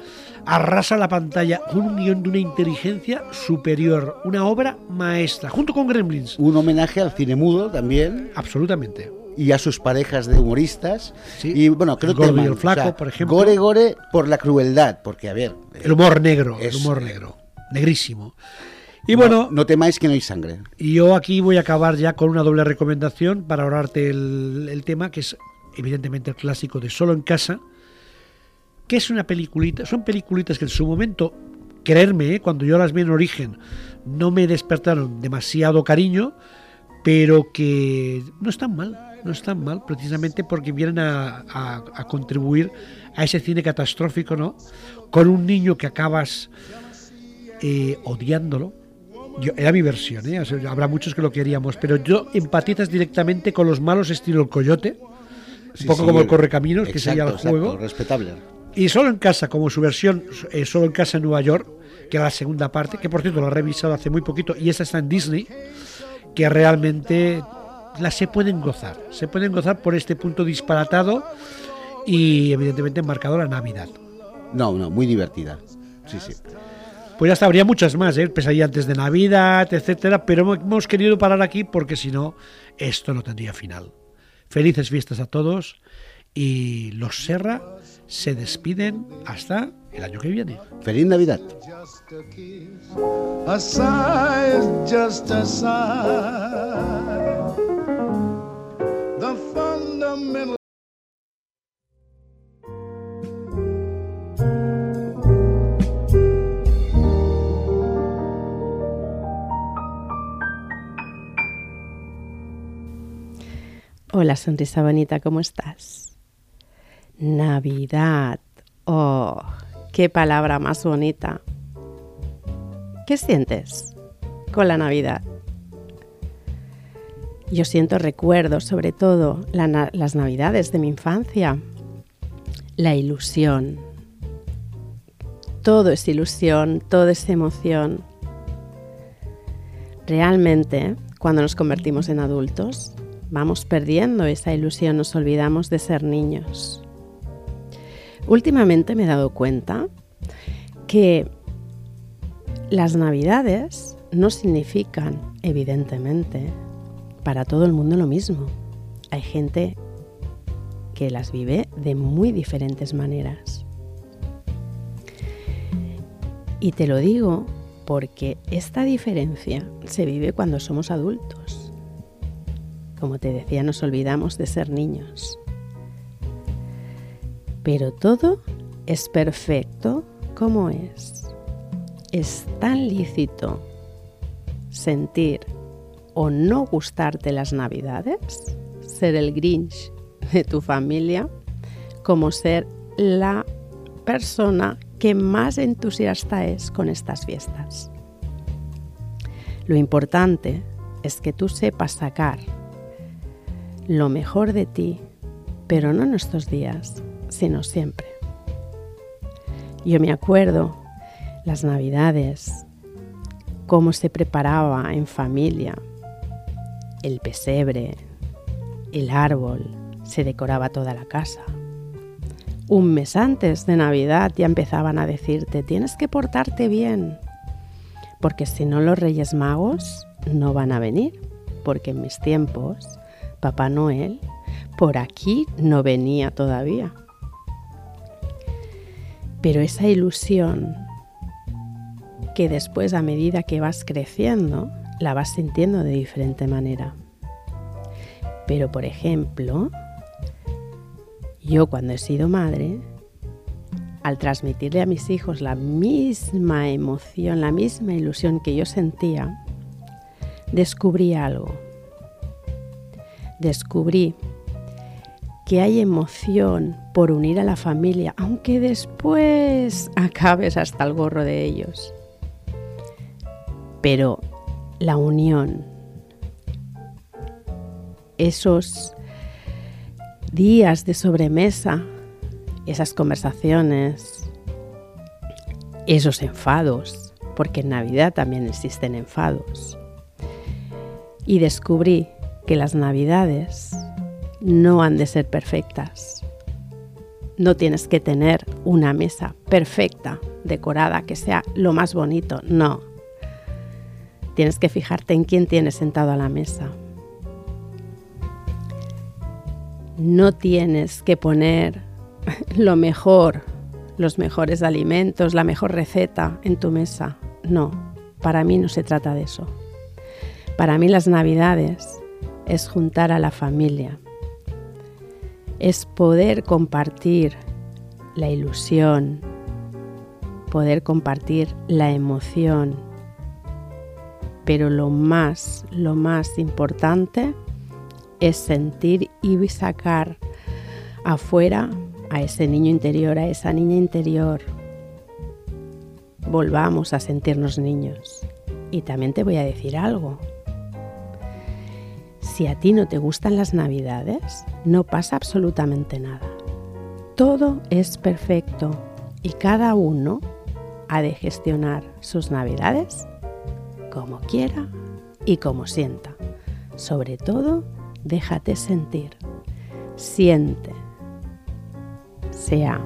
arrasa la pantalla un guion de una inteligencia superior, una obra maestra, junto con Gremlins. Un homenaje al cine mudo también. Absolutamente. Y a sus parejas de humoristas. Y bueno, creo El gordo que y el flaco, por ejemplo. Gore Gore por la crueldad, porque a ver. El humor negro, el es- humor negro, negrísimo. Y no- bueno, No temáis que no hay sangre. Y yo aquí voy a acabar ya con una doble recomendación para ahorrarte el, el tema, que es evidentemente el clásico de Solo en Casa, que es una peliculita, son peliculitas que en su momento, creerme, ¿eh? cuando yo las vi en origen, no me despertaron demasiado cariño, pero que no están mal, no están mal, precisamente porque vienen a, a- a contribuir a ese cine catastrófico, ¿no? Con un niño que acabas eh, odiándolo. Yo, era mi versión, ¿eh? O sea, habrá muchos que lo queríamos, pero yo empatizas directamente con los malos estilo el coyote, Sí, un poco sí, como el correcaminos, que sería el exacto, juego. exacto, respetable. Y solo en casa, como su versión, eh, solo en casa en Nueva York, que era la segunda parte, que por cierto la he revisado hace muy poquito, y esa está en Disney, que realmente la se pueden gozar. Se pueden gozar por este punto disparatado y evidentemente enmarcado la Navidad. No, no, muy divertida. Sí, sí. Pues ya habría muchas más, ¿eh? Pesadilla antes de Navidad, etcétera, pero hemos querido parar aquí porque si no, esto no tendría final. Felices fiestas a todos y los Serra se despiden hasta el año que viene. Feliz Navidad. Hola, sonrisa bonita, ¿cómo estás? Navidad. Oh, qué palabra más bonita. ¿Qué sientes con la Navidad? Yo siento recuerdos, sobre todo las Navidades de mi infancia. La ilusión. Todo es ilusión, todo es emoción. Realmente, cuando nos convertimos en adultos, vamos perdiendo esa ilusión, nos olvidamos de ser niños. Últimamente me he dado cuenta que las navidades no significan, evidentemente, para todo el mundo lo mismo. Hay gente que las vive de muy diferentes maneras. Y te lo digo porque esta diferencia se vive cuando somos adultos. Como te decía, nos olvidamos de ser niños. Pero todo es perfecto como es. Es tan lícito sentir o no gustarte las navidades, ser el Grinch de tu familia, como ser la persona que más entusiasta es con estas fiestas. Lo importante es que tú sepas sacar lo mejor de ti, pero no en estos días, sino siempre. Yo me acuerdo las navidades, cómo se preparaba en familia, el pesebre, el árbol, se decoraba toda la casa. Un mes antes de Navidad ya empezaban a decirte, tienes que portarte bien, porque si no los Reyes Magos no van a venir, porque en mis tiempos Papá Noel por aquí no venía todavía. Pero esa ilusión que después a medida que vas creciendo la vas sintiendo de diferente manera. Pero por ejemplo, yo cuando he sido madre, al transmitirle a mis hijos la misma emoción, la misma ilusión que yo sentía, descubrí algo. Descubrí que hay emoción por unir a la familia, aunque después acabes hasta el gorro de ellos. Pero la unión, esos días de sobremesa, esas conversaciones, esos enfados, porque en Navidad también existen enfados. Y descubrí que las navidades no han de ser perfectas. No tienes que tener una mesa perfecta, decorada, que sea lo más bonito, no. Tienes que fijarte en quién tienes sentado a la mesa. No tienes que poner lo mejor, los mejores alimentos, la mejor receta en tu mesa. No, para mí no se trata de eso. Para mí las navidades es juntar a la familia, es poder compartir la ilusión, poder compartir la emoción, pero lo más, lo más importante es sentir y sacar afuera a ese niño interior, a esa niña interior. Volvamos a sentirnos niños. Y también te voy a decir algo. Si a ti no te gustan las navidades, no pasa absolutamente nada. Todo es perfecto y cada uno ha de gestionar sus navidades como quiera y como sienta. Sobre todo, déjate sentir. Siente. Sea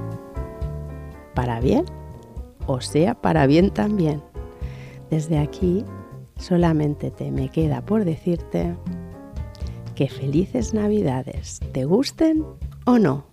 para bien o sea para bien también. Desde aquí solamente te me queda por decirte que felices navidades, te gusten o no.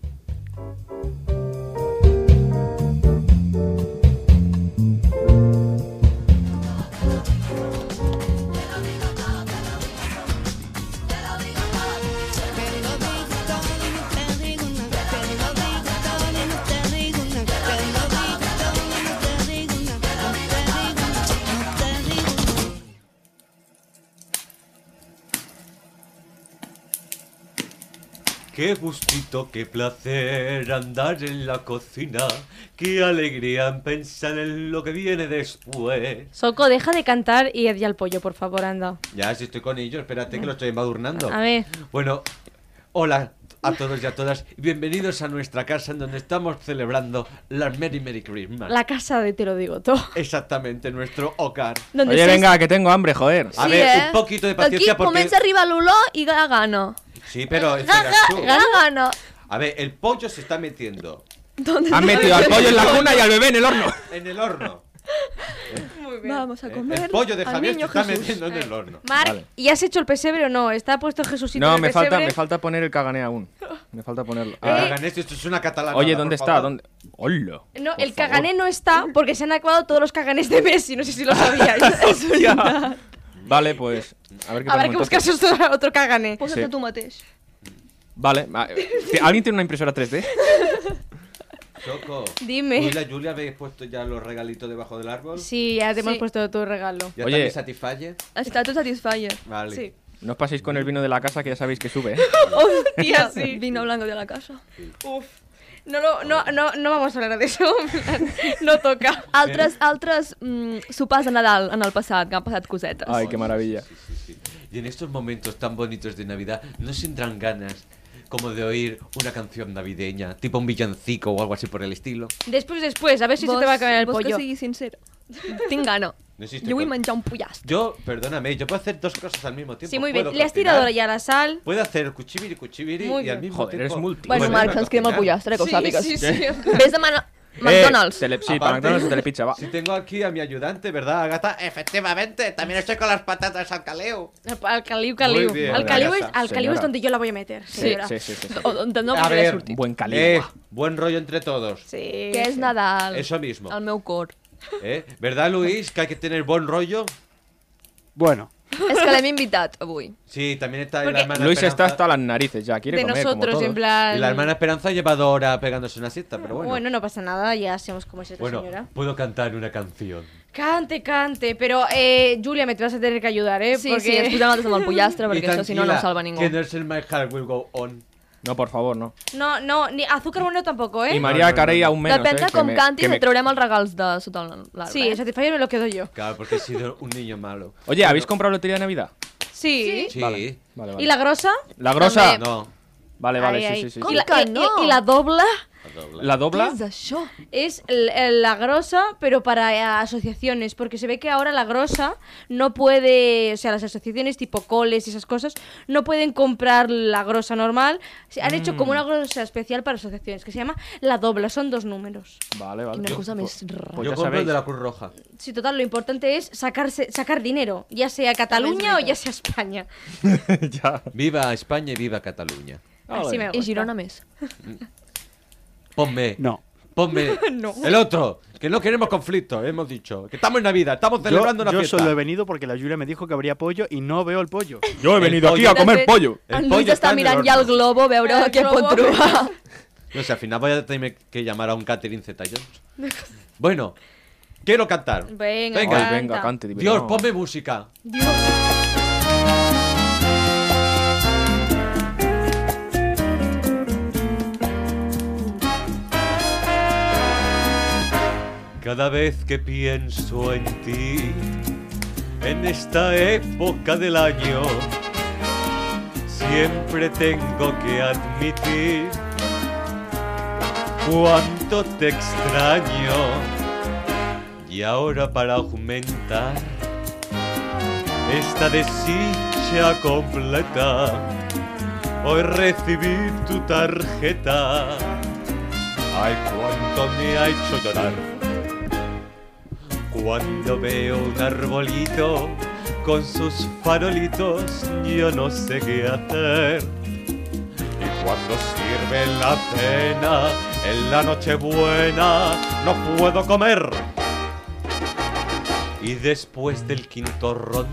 Qué gustito, qué placer andar en la cocina. Qué alegría en pensar en lo que viene después. Soco, deja de cantar y di al pollo, por favor, anda. Ya, si estoy con ellos, espérate que lo estoy embadurnando. A ver. Bueno, hola a todos y a todas. Bienvenidos a nuestra casa en donde estamos celebrando la Merry Merry Christmas. La casa de te lo digo todo. Exactamente, nuestro hogar. Donde Oye, venga, que tengo hambre, joder. A Sí, ver, eh? un poquito de paciencia Aquí porque... comença a arribar l'olor i ga- gana. Sí, pero esperas tú. Gana, gana. A ver, el pollo se está metiendo. ¿Dónde Han metido al pollo en la cuna y al bebé en el horno. En el horno. Vamos a comer. El pollo de al Javier se niño está Jesús. metiendo en el horno. Marc, Vale. ¿y has hecho el pesebre o no? ¿Está puesto Jesucito en No, el me falta, pesebre? me falta poner el cagané aún. Me falta ponerlo. El Ah. cagané, esto es una catalana. Oye, por ¿dónde está? favor. ¿Dónde? ¡Hola! No, el favor. cagané no está porque se han acabado todos los caganés de Messi. No sé si lo sabíais. Es Hostia. verdad. Vale, pues. A ver qué Habrá que ponemos buscarse entonces. otro, otro cagané. Pósate Sí. tú mateix. Vale. va, eh, ¿Alguien tiene una impresora 3D? Choco. Dime. ¿Tú y la Julia habéis puesto ya los regalitos debajo del árbol? Sí, ya te hemos Sí. puesto tu regalo. ¿Ya Oye. Oye. Satisfalle? Està tu satisfyer. Vale. Sí. No os paséis con el vino de la casa que ya sabéis que sube. ¿eh? Hostia, sí. Vino blanco de la casa. Uf. No, no, no, no, no vamos a hablar de eso. en plan, No toca. Altres, altres mm, sopars de Nadal en el passat, que han passat cosetes. Ay, qué maravilla. Y en estos momentos tan bonitos de Navidad, ¿no se tendrán ganas como de oír una canción navideña, tipo un villancico o algo así por el estilo? Después, después, a ver si se te va a acabar el vos pollo. que sigui sincer. Tinc gana. No con- menjar un pollastre. Yo, perdóname, yo puedo hacer dos cosas al mismo tiempo. Sí, muy Puedo bien. Le has tirado ya la sal. Puedo hacer cuchibiri, cuchibiri Muy y al mismo Joder, tiempo... eres multi. Bueno, Marc, ens quedem cocinar. pollastre, que ho Sí, sàpigues. sí, sí. Ves de mana... McDonald's. Eh, tele- sí, para McDonald's o Telepizza, va. Si tengo aquí a mi ayudante, ¿verdad, Agata? Efectivamente, también estoy con las patatas al caleo. Al caliu, caliu. Bien, al caliu, es, al caliu es donde yo la voy a meter. Sí, señora. sí, sí, sí. sí. O, on no a ver, sortir. Buen eh, caliu. buen rollo entre todos. Sí. Que és Nadal. Eso mismo. El meu cor. ¿Eh? ¿Verdad, Luis, que hay que tener buen rollo? Bueno, És que l'hem invitat avui. Sí, también está Porque- la hermana Luis está Esperanza. hasta las narices ya, quiere De comer como nosotros, todos. en plan. Y la hermana Esperanza ha llevado hora pegándose una siesta, pero bueno. Bueno, no pasa nada, ya sabemos cómo es esta Bueno, señora. puedo cantar una canción. Cante, cante, pero eh, Julia, me te vas a tener que ayudar, ¿eh? Sí, Porque... sí, ens posem nosaltres amb el pollastre, Y perquè això si no no salva ningú. Que no es el My Heart Will Go On. No, por favor, no. No, no, ni azúcar bueno tampoco, ¿eh? Y María No, no, no, Carey no. aún menos. Depèn eh, de com me- cantis, me- et traurem els regals de sota l'arbre. Sí, el Satisfyer me lo quedo yo. Claro, porque he sido un niño malo. Oye, ¿habéis comprado lotería de Navidad? Sí. Sí. Vale, vale, vale. ¿Y la grosa? ¿La grosa? No. Vale, vale, Ahí, sí, sí, sí. ¿Y sí. la, que no? y la doble? La dobla. Es la grosa, pero para eh, asociaciones, porque se ve que ahora la grosa no puede, o sea, las asociaciones tipo coles y esas cosas, no pueden comprar la grosa normal. Se- Han hecho como Mm. una grosa especial para asociaciones, que se llama la dobla, son dos números. Vale, vale. Una Yo- cosa pues- más rara. pues Yo ya compro el de la Cruz Roja. Sí, total, lo importante es sacarse, sacar dinero, ya sea Cataluña o ya sea España. Viva España y viva Cataluña. Así me I gusta. Girona més. Ponme. No. Ponme. No. El otro. Que no queremos conflicto, hemos dicho. Que estamos en Navidad, estamos Yo, celebrando una yo fiesta. solo he venido porque la Julia me dijo que habría pollo y no veo el pollo. Yo he El venido aquí a pollo. comer pollo. En Lluís està mirant ja el globo veure El què pot globo. trobar. No sé, al final voy a tener que llamar a un catering Zeta Jones. Bueno, quiero cantar. Venga, venga, canta. venga, cante, Dios, ponme música. Cada vez que pienso en ti, en esta época del año, siempre tengo que admitir cuánto te extraño. Y ahora para aumentar esta desdicha completa, hoy recibí tu tarjeta. Ay, cuánto me ha hecho llorar. Cuando veo un arbolito con sus farolitos, yo no sé qué hacer. Y cuando sirven la cena en la nochebuena, no puedo comer. Y después del quinto ron,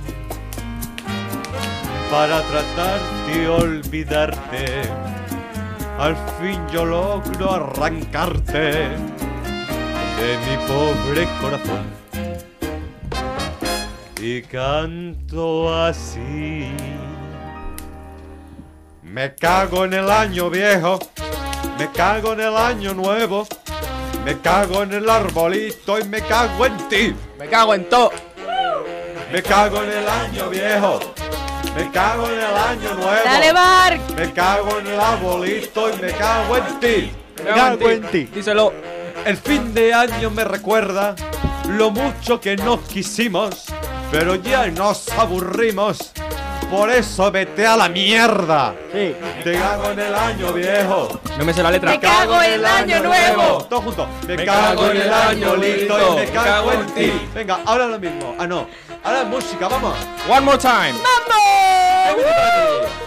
para tratar de olvidarte, al fin yo logro arrancarte de mi pobre corazón. Y canto así. Me cago en el año viejo, me cago en el año nuevo, me cago en el arbolito y me cago en ti. Me cago en todo. Me cago en el año viejo, me cago en el año nuevo. Dale, Marc. Me cago en el arbolito y me cago en ti. Me cago en ti. Díselo. El fin de año me recuerda lo mucho que nos quisimos, pero ya nos aburrimos. Por eso vete a la mierda. Sí. Te cago en el año viejo. No me sé la letra. Me cago en el año nuevo. Todos juntos. Me, Me cago en el año listo y me cago cago en ti. Venga, ahora lo mismo. Ah, no. Ahora música, vamos. One more time.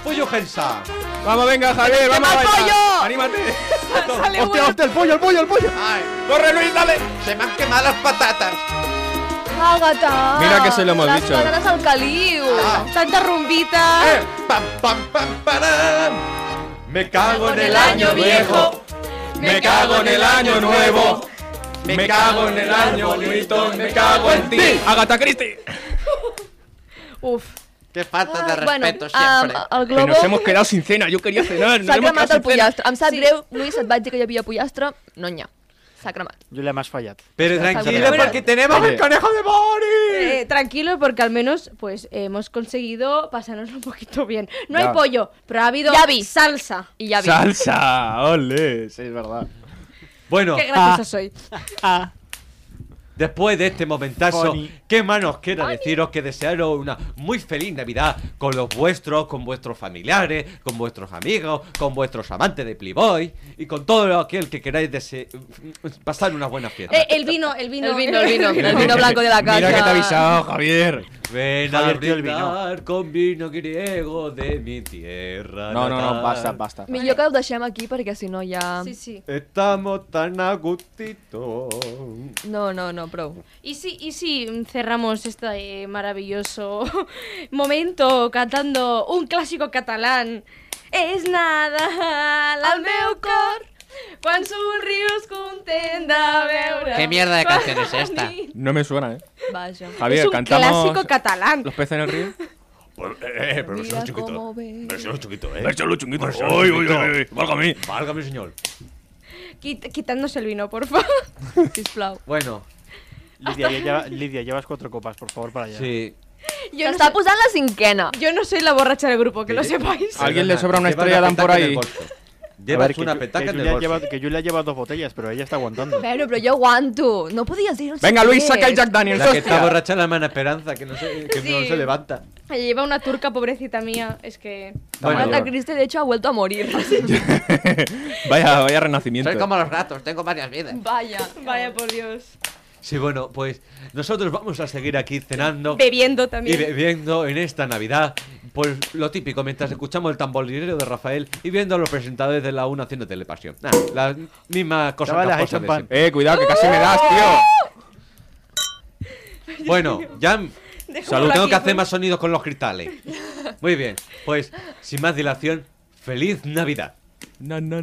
Pollo Gensa. Vamos, venga, Javier, vamos a ¡Llama al bailar. pollo! Anímate. Hostia, hostia, el pollo, el pollo, el pollo. Corre, Luis, dale. Se me han quemado las patatas. Ágata. Mira que se lo hemos Las dicho. patatas al caliu. Tanta rumbita. Eh, pam, pam, pam, param. Me cago en el año viejo. Me cago en el año nuevo. Me cago en el año bonito. Me cago en ti. Agatha Christie. Uf. Qué falta de bueno, respeto um, siempre. el Que globo... nos hemos quedado sin cena. Yo quería cenar. S'ha hemos cremat el pollastre. Em sap Sí. greu, Lluís, et vaig dir que hi havia pollastre. No n'hi ha. S'ha cremat. Julia, más fallat. Pero tranquilo porque tenemos Oye. el conejo de Boris. Eh, tranquilo porque al menos pues hemos conseguido pasarnos un poquito bien. No Ya. hay pollo, pero ha habido Ya vi. salsa. I ja vi. Salsa. Ole. Sí, es verdad. Bueno, Qué graciosa soy. Después de este momentazo, Funny. ¿qué más nos queda deciros que desearos una muy feliz Navidad con los vuestros, con vuestros familiares, con vuestros amigos, con vuestros amantes de Playboy y con todo aquel que queráis dese- pasar una buena fiesta? Eh, el vino, el vino. El vino, el vino. El vino blanco de la casa. Mira que te he avisado, Javier. Ven a el brindar con vino griego de mi tierra. No, no, no, basta, basta. Millor que ho deixem aquí perquè si no ja... Sí, sí. Estamos tan a gustito. No, no, no, prou. Y sí, y sí, cerramos este eh, maravilloso momento cantando un clásico catalán. És Nadal al meu cor, quan somrius content de veure... ¿Qué mierda de canción es esta? No me suena, ¿eh? Vaja. Javier, es un cantamos clásico catalán. Los peces en el río. Pues, eh, pero Mira versión chiquito. cómo ve. Versión chiquito, eh. Versión chiquito. Versión Uy, uy, chiquito. uy, válgame. Válgame, señor. Quit- quitándose el vino, por favor. Sisplau. Bueno, Lidia, ya lleva- llevas cuatro copas, por favor, para allá. sí. Yo no, Està posant la cinquena. yo no soy la borracha del grupo, que lo sepáis. ¿A alguien le sobra una estrella la Dan por ahí? Llevas ver, una petaca que en el bolso. lleva- que Julia lleva dos botellas, pero ella está aguantando. Pero yo aguanto. No podías decir. Venga, Luis, saca el Jack Daniels, La que hostia. está borracha la hermana Esperanza, que no se, que no Sí. se levanta. Lleva una turca pobrecita mía, es que... Bueno, Agatha. Christie, de hecho, ha vuelto a morir. Vaya, vaya renacimiento. Soy como los gatos, tengo varias vidas. Vaya. Vaya, por Dios. Sí, bueno, pues nosotros vamos a seguir aquí cenando. Bebiendo también. Y bebiendo en esta Navidad. Pues lo típico, mientras escuchamos el tamborilero de Rafael y viendo a los presentadores de la UNA haciendo telepasión. Nah, la misma cosa Chavales, champán. siempre. Eh, cuidado, que casi me das, tío. Bueno, ya Salud. tengo que hacer más sonidos con los cristales. Muy bien, pues sin más dilación, feliz Navidad. Na, na.